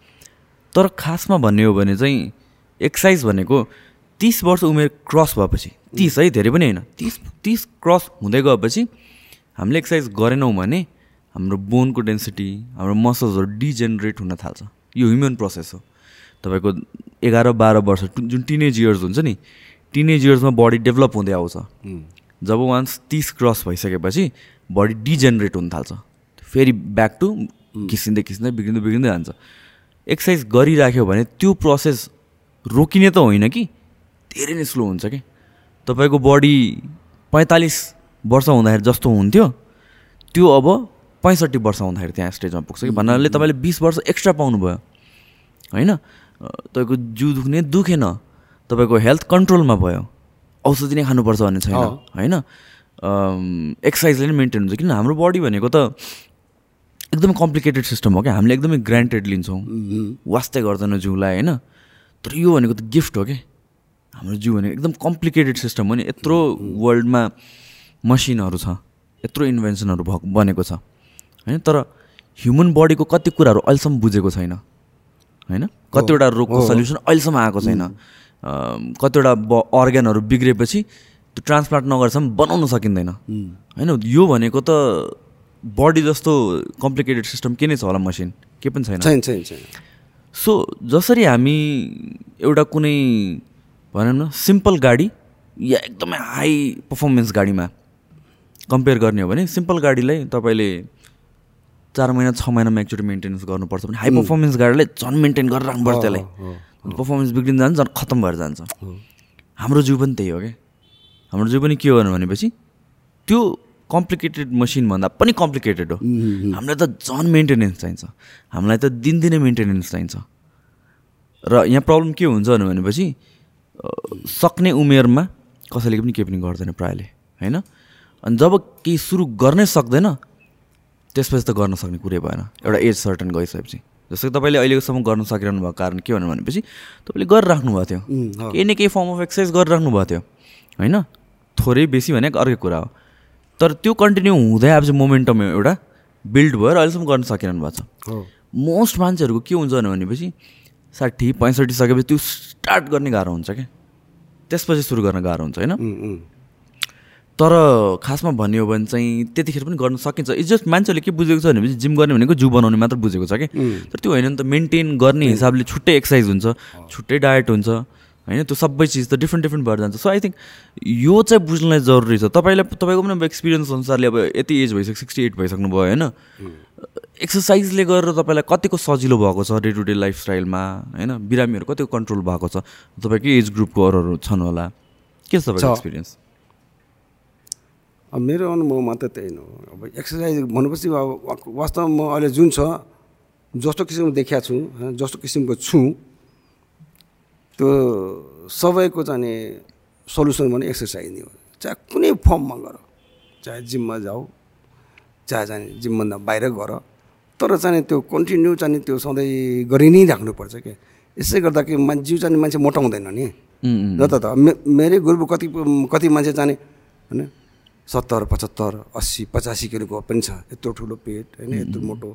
तर खासमा भन्ने हो भने चाहिँ एक्सर्साइज भनेको तिस वर्ष उमेर क्रस भएपछि तिस है धेरै पनि होइन तिस तिस क्रस हुँदै गएपछि हामीले एक्सर्साइज गरेनौँ भने हाम्रो बोनको डेन्सिटी हाम्रो मसल्सहरू डिजेनरेट हुन थाल्छ। यो ह्युमन प्रोसेस हो। तपाईँको एघार बाह्र वर्ष जुन टिनेज इयर्स हुन्छ नि टिनेज इयर्समा बडी डेभलप हुँदै आउँछ। जब वान्स तिस क्रस भइसकेपछि बडी डिजेनरेट हुन थाल्छ। फेरि ब्याक टु घिसिँदै घिसिँदै बिग्रिँदै बिग्रिँदै जान्छ। एक्सर्साइज गरिराख्यो भने त्यो प्रोसेस रोकिने त होइन कि? धेरै नै स्लो हुन्छ कि? तपाईँको बडी पैँतालिस वर्ष हुँदाखेरि जस्तो हुन्थ्यो त्यो अब पैँसठी वर्ष हुँदाखेरि त्यहाँ स्टेजमा पुग्छ कि? भन्नाले तपाईँले बिस वर्ष एक्स्ट्रा पाउनुभयो। होइन? तपाईँको जिउ दुख्ने दुखेन तपाईँको हेल्थ कन्ट्रोलमा भयो। औषधि नै खानुपर्छ भन्ने छैन। होइन? एक्सर्साइजले नै मेन्टेन हुन्छ। किन हाम्रो बडी भनेको त एकदमै कम्प्लिकेटेड सिस्टम हो क्या। हामीले एकदमै ग्रान्टेड लिन्छौँ। वास्तै गर्दैन जिउलाई होइन? तर यो भनेको त गिफ्ट हो कि हाम्रो जिउ भनेको एकदम कम्प्लिकेटेड सिस्टम हो नि। यत्रो वर्ल्डमा मसिनहरू छ। यत्रो इन्भेन्सनहरू भएको बनेको छ। होइन? तर ह्युमन बडीको कति कुराहरू अहिलेसम्म बुझेको छैन। होइन? कतिवटा रोगको सल्युसन अहिलेसम्म आएको छैन। कतिवटा ब अर्ग्यानहरू बिग्रेपछि त्यो ट्रान्सप्लान्ट नगरेसम्म बनाउन सकिँदैन। होइन? यो भनेको त बडी जस्तो कम्प्लिकेटेड सिस्टम के नै छ होला मसिन के पनि छैन। छैन छैन छैन। सो जसरी हामी एउटा कुनै भनौँ न सिम्पल गाडी या एकदमै हाई पर्फर्मेन्स गाडीमा कम्पेयर गर्ने हो भने सिम्पल गाडीलाई तपाईँले चार महिना छ महिनामा एकचोटि मेन्टेनेन्स गर्नुपर्छ भने हाई पर्फर्मेन्स गाडीलाई झन् मेन्टेन गरेर राख्नुपर्छ त्यसलाई। पर्फर्मेन्स बिग्रिन जान्छ झन् खत्तम भएर जान्छ। हाम्रो जिउ पनि त्यही हो क्या। हाम्रो जिउ पनि के हो भनेपछि त्यो कम्प्लिकेटेड मसिनभन्दा पनि कम्प्लिकेटेड हो। हामीलाई त झन् मेन्टेनेन्स चाहिन्छ। हामीलाई त दिनदिनै मेन्टेनेन्स चाहिन्छ। र यहाँ प्रब्लम के हुन्छ भने भनेपछि सक्ने उमेरमा कसैले पनि केही पनि गर्दैन प्रायःले होइन? अनि जब केही सुरु गर्नै सक्दैन त्यसपछि त गर्न सक्ने कुरै भएन। एउटा एज सर्टन गइसकेपछि। जस्तो तपाईँले अहिलेसम्म गर्न सकिरहनु भएको कारण के भन्नु भनेपछि तपाईँले गरिराख्नु भएको थियो। केही न केही फर्म अफ एक्सर्साइज गरिराख्नु भएको थियो। होइन? थोरै बेसी भने अर्कै कुरा हो। तर त्यो कन्टिन्यू हुँदै अब चाहिँ मोमेन्टम एउटा बिल्ड भएर अहिलेसम्म गर्न सकिरहनु भएको छ। हो। मोस्ट मान्छेहरूको के हुन्छ भनेपछि साठी पैँसठी सकेपछि त्यो स्टार्ट गर्ने गाह्रो हुन्छ क्या। त्यसपछि सुरु गर्न गाह्रो हुन्छ होइन। तर खासमा भन्यो भने चाहिँ त्यतिखेर पनि गर्न सकिन्छ। इट्स जस्ट मान्छेले के बुझेको छ भनेपछि जिम गर्ने भनेको जिउ बनाउने मात्र बुझेको छ कि? तर त्यो होइन नि त मेन्टेन गर्ने हिसाबले छुट्टै एक्सर्साइज हुन्छ छुट्टै डायट हुन्छ होइन? त्यो सबै चिज त डिफ्रेन्ट डिफ्रेन्ट भएर जान्छ। सो आई थिङ्क यो चाहिँ बुझ्नलाई जरुरी छ। तपाईँलाई तपाईँको पनि अब एक्सपिरियन्स अनुसारले अब यति एज भइसक्यो सिक्सटी एट भइसक्नु भयो होइन? एक्सर्साइजले गरेर तपाईँलाई कतिको सजिलो भएको छ डे टु डे लाइफस्टाइलमा होइन? बिरामीहरू कतिको कन्ट्रोल भएको छ? तपाईँकै एज ग्रुपको अरूहरू छन् होला? के छ तपाईँको। एक्सपिरियन्स अब मेरो अनुभवमा त त्यही नै हो। अब एक्सर्साइज भनेपछि अब वास्तवमा म अहिले जुन छ जस्तो किसिमको देखिया छु जस्तो किसिमको छु त्यो सबैको चाहिँ सल्युसन भने एक्सर्साइज नै हो। चाहे कुनै फर्ममा गर चाहे जिममा जाऊ चाहे चाहिँ जिमभन्दा बाहिर गर तर चाहिँ त्यो कन्टिन्यू चाहिँ त्यो सधैँ गरि नै राख्नुपर्छ क्या यसै गर्दा कि मान्छे जिउ चाहिँ मान्छे मोटाउँदैन नि। र त मे मेरै ग्रुप कति कति मान्छे जाने होइन सत्तर पचहत्तर अस्सी पचासी किलोको पनि छ। यत्रो ठुलो पेट होइन यत्रो मोटो।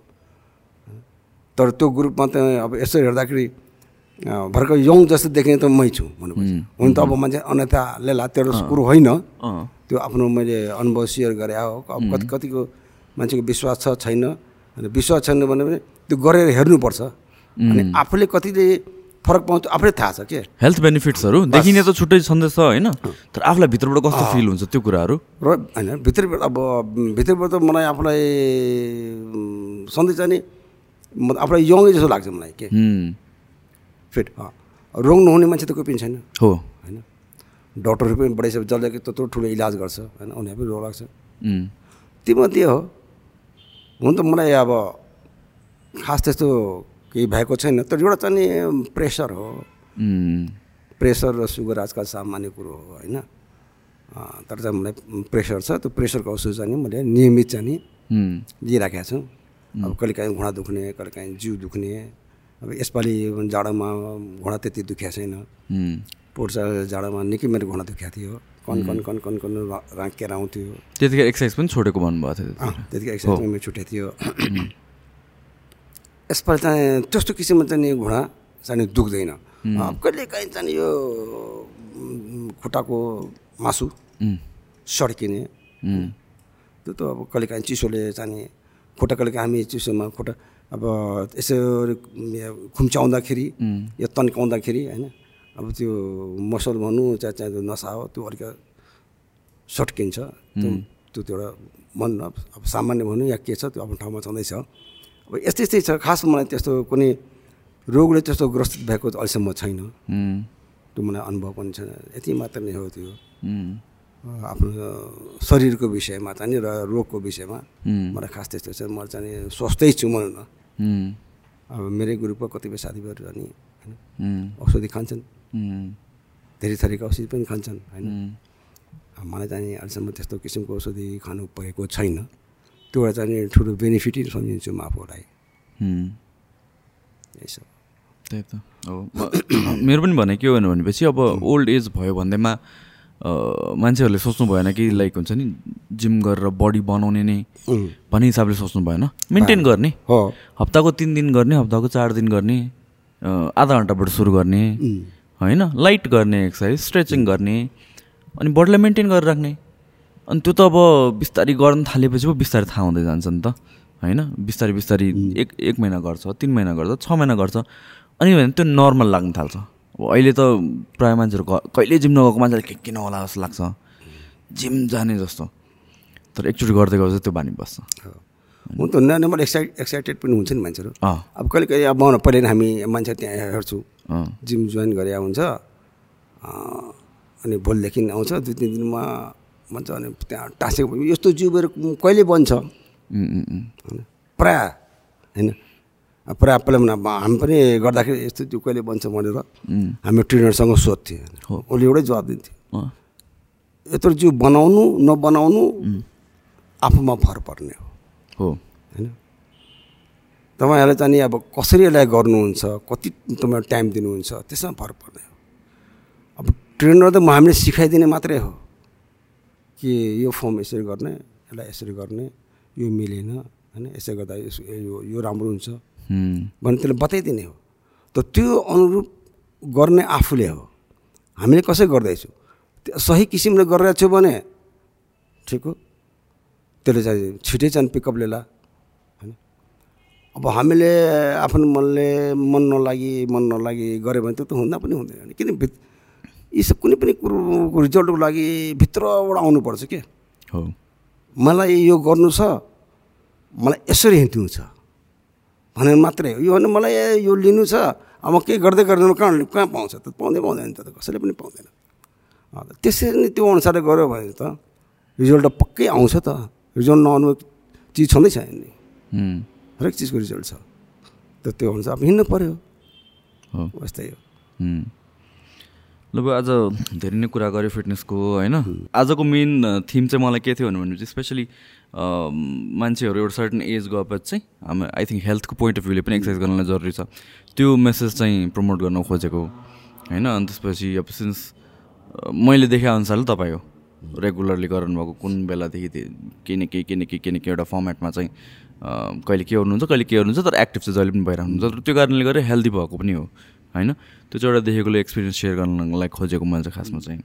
तर त्यो ग्रुपमा त अब यसो हेर्दाखेरि भर्खर यङ जस्तो देखिने त मै छु भन्नुपर्छ। हुन त अब मान्छे अन्यथा लेला त्यो कुरो होइन। त्यो आफ्नो मैले अनुभव सेयर गरे। हो अब कति कतिको मान्छेको विश्वास छ छैन। अनि विश्वास छैन भने त्यो गरेर हेर्नुपर्छ। अनि आफूले कतिले फरक पाउँछ आफूले थाहा छ के? हेल्थ बेनिफिट्सहरू देखिने त छुट्टै छँदैछ होइन? तर आफूलाई भित्रबाट कस्तो फिल हुन्छ त्यो कुराहरू? र होइन भित्रबाट अब भित्रबाट त मलाई आफूलाई सधैँ चाहिँ नि। म आफूलाई यङै जस्तो लाग्छ मलाई के? फिट रोग नहुने मान्छे त कोही पनि छैन। हो। होइन? डक्टरहरू पनि बढाइसके जसले त्यत्रो ठुलो इलाज गर्छ होइन? उनीहरू पनि रोग लाग्छ। तीमध्ये हो। हुन त मलाई अब खास त्यस्तो केही भएको छैन। तर एउटा चाहिँ नि प्रेसर हो। प्रेसर र सुगर आजकल सामान्य कुरो हो होइन? तर चाहिँ मलाई प्रेसर छ त्यो प्रेसरको औषध चाहिँ मैले नियमित चाहिँ नि लिइराखेको छु। अब कहिले काहीँ घुँडा दुख्ने कहिले काहीँ जिउ दुख्ने अब यसपालि जाडोमा घुँडा त्यति दुखेको छैन। पोर्चा जाडोमा निकै मेरो घुँडा दुखेको थियो। कन कन कन कन कन रा- राँकेर आउँथ्यो। त्यतिखेर एक्सर्साइज पनि छोडेको भन्नुभएको थियो त्यतिकै एक्सर्साइज मेरो छुट्टै थियो। यसपालि चाहिँ त्यस्तो किसिमको चाहिँ नि घुँडा चाहिँ दुख्दैन। अब कहिले काहीँ चाहिँ यो खुट्टाको मासु सड्किने। त्यो त अब कहिले काहीँ चिसोले चाहिँ खुट्टा कहिले काहीँ हामी चिसोमा खुट्टा अब यसो खुम्च्याउँदाखेरि या तन्काउँदाखेरि होइन अब त्यो मसल भनौँ चाहे चाहे त्यो नसा हो त्यो अलिक सट्किन्छ। त्यो त्यो एउटा मन अब सामान्य भनौँ या के छ त्यो आफ्नो ठाउँमा छँदैछ। अब यस्तै यस्तै छ खास मलाई त्यस्तो कुनै रोगले त्यस्तो ग्रसित भएको अहिलेसम्म छैन। त्यो मलाई अनुभव पनि छैन। यति मात्र नै हो त्यो। आफ्नो शरीरको विषयमा चाहिँ नि र रोगको विषयमा मलाई खास त्यस्तो छ। म चाहिँ स्वस्थै छु भनौँ न। उम्, अब मेरै ग्रुपको कतिपय साथीभाइहरू अनि होइन? औषधि खान्छन्। धेरै थरीका औषधि पनि खान्छन् होइन? मलाई चाहिँ अहिलेसम्म त्यस्तो किसिमको औषधि खानु परेको छैन। त्यो एउटा चाहिँ ठुलो बेनिफिटै सम्झिन्छु म आफूलाई सब। त्यही त। म- [coughs] मेरो पनि भने के हो भनेपछि अब ओल्ड एज भयो भन्दैमा मान्छेहरूले सोच्नु भएन कि लाइक हुन्छ नि जिम गरेर बडी बनाउने नै भन्ने हिसाबले सोच्नु भएन। मेन्टेन गर्ने। हो। हप्ताको तिन दिन गर्ने हप्ताको चार दिन गर्ने आधा घन्टाबाट सुरु गर्ने होइन? लाइट गर्ने एक्सर्साइज स्ट्रेचिङ गर्ने अनि बडीलाई मेन्टेन गरेर राख्ने। अनि त्यो त अब बिस्तारै गर्न थालेपछि पो बिस्तारै थाहा हुँदै जान्छ नि त होइन? बिस्तारै बिस्तारै एक एक महिना गर्छ तिन महिना गर्छ छ महिना गर्छ। अनि भने त्यो नर्मल लाग्न थाल्छ। अब अहिले त प्रायः मान्छेहरू कहिले जिम नगएको मान्छेले के किन होला जस्तो लाग्छ। जिम जाने जस्तो। तर एकचोटि गर्दै गएपछि त्यो बानी बस्छ। हो हुन त नर्मल एक्साइट एक्साइटेड पनि हुन्छ नि मान्छेहरू। अब कहिले कहिले अब पहिले हामी मान्छे त्यहाँ हेर्छु। जिम जोइन गरे हुन्छ अनि भोलिदेखि आउँछ दुई तिन दिनमा भन्छ अनि त्यहाँ टाँसेको यस्तो जिउहरू कहिले बन्छ? प्रायः होइन? प्रायः पहिला हामी पनि गर्दाखेरि यस्तो जिउ कहिले बन्छ भनेर हामी ट्रेनरसँग सोध्थ्यो। उसले एउटै जवाब दिन्थ्यो। यत्रो जिउ बनाउनु नबनाउनु आफूमा भर पर्ने हो। होइन? तपाईँहरूले चाहिँ नि अब कसरी यसलाई गर्नुहुन्छ कति तपाईँ टाइम दिनुहुन्छ त्यसमा भर पर्ने हो। अब ट्रेनर त म हामीले सिकाइदिने मात्रै हो। कि यो फर्म यसरी गर्ने यसलाई यसरी गर्ने यो मिलेन होइन यसै गर्दा यसो यो यो राम्रो हुन्छ भने त्यसले बताइदिने हो। त त्यो अनुरूप गर्ने आफूले हो। हामीले कसै गर्दैछौँ? सही किसिमले गरिरहेको छु भने ठिक हो। त्यसले चाहिँ छिटै चाहिँ पिकअप लिएला। होइन। अब हामीले आफ्नो मनले मन नलागि मन नलागि गऱ्यो भने त्यो त हुँदा पनि हुँदैन। किन यी सब कुनै पनि कुरोको रिजल्टको लागि भित्रबाट आउनुपर्छ के? हो। मलाई यो गर्नु छ मलाई यसरी हिँड्नु छ। भनेर मात्रै हो। यो भने मलाई यो लिनु छ। अब केही गर्दै गर्दैन कहाँ कहाँ पाउँछ? त पाउँदै पाउँदैन त कसैले पनि पाउँदैन। त्यसरी नै त्यो अनुसारले गऱ्यो भने त रिजल्ट त पक्कै आउँछ त। रिजल्ट नआउनु चिज छँदै छैन नि। हरेक चिजको रिजल्ट छ। त त्यो अनुसार अब हिँड्नु पऱ्यो यस्तै हो। ल आज धेरै नै कुरा गऱ्यो फिटनेसको होइन? आजको मेन थिम चाहिँ मलाई के थियो भनेपछि स्पेसली मान्छेहरू एउटा सर्टन एज गएपछि चाहिँ हामी आई थिङ्क हेल्थको पोइन्ट अफ भ्यूले पनि एक्सर्साइज गर्नलाई जरुरी छ। त्यो मेसेज चाहिँ प्रमोट गर्न खोजेको होइन? अनि त्यसपछि अब सिन्स मैले देखे अनुसारले तपाईँ हो। रेगुलरली गर्नुभएको कुन बेलादेखि केही न केही केही न केही केही न केही एउटा फर्मेटमा चाहिँ कहिले के गर्नुहुन्छ कहिले के गर्नुहुन्छ तर एक्टिभ चाहिँ जहिले पनि भइरहनुहुन्छ। त्यो कारणले गर्दा हेल्दी भएको पनि हो। होइन? त्यो चाहिँ एउटा देखेकोले एक्सपिरियन्स सेयर गर्नलाई खोजेको मैले चाहिँ खासमा चाहिँ।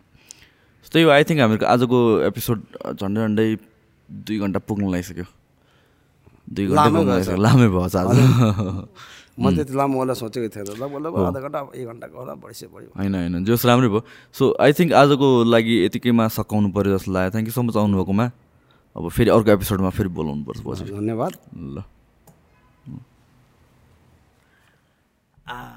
त्यही हो आई थिङ्क हामीहरूको आजको एपिसोड झन्डै झन्डै दुई घन्टा पुग्न लागिसक्यो। दुई घन्टा लामै भएछ। भयो आज। [laughs] म त्यति लामो होला सोचेको थिएन। आधा घन्टा एक घन्टाको होला बढी बढी होइन होइन जोस् राम्रै भयो। सो आई थिङ्क आजको लागि यतिकैमा सकाउनु पऱ्यो जस्तो लाग्यो। थ्याङ्क यू सो मच आउनुभएकोमा। अब फेरि अर्को एपिसोडमा फेरि बोलाउनु पर्छ पछि धन्यवाद। ल। आ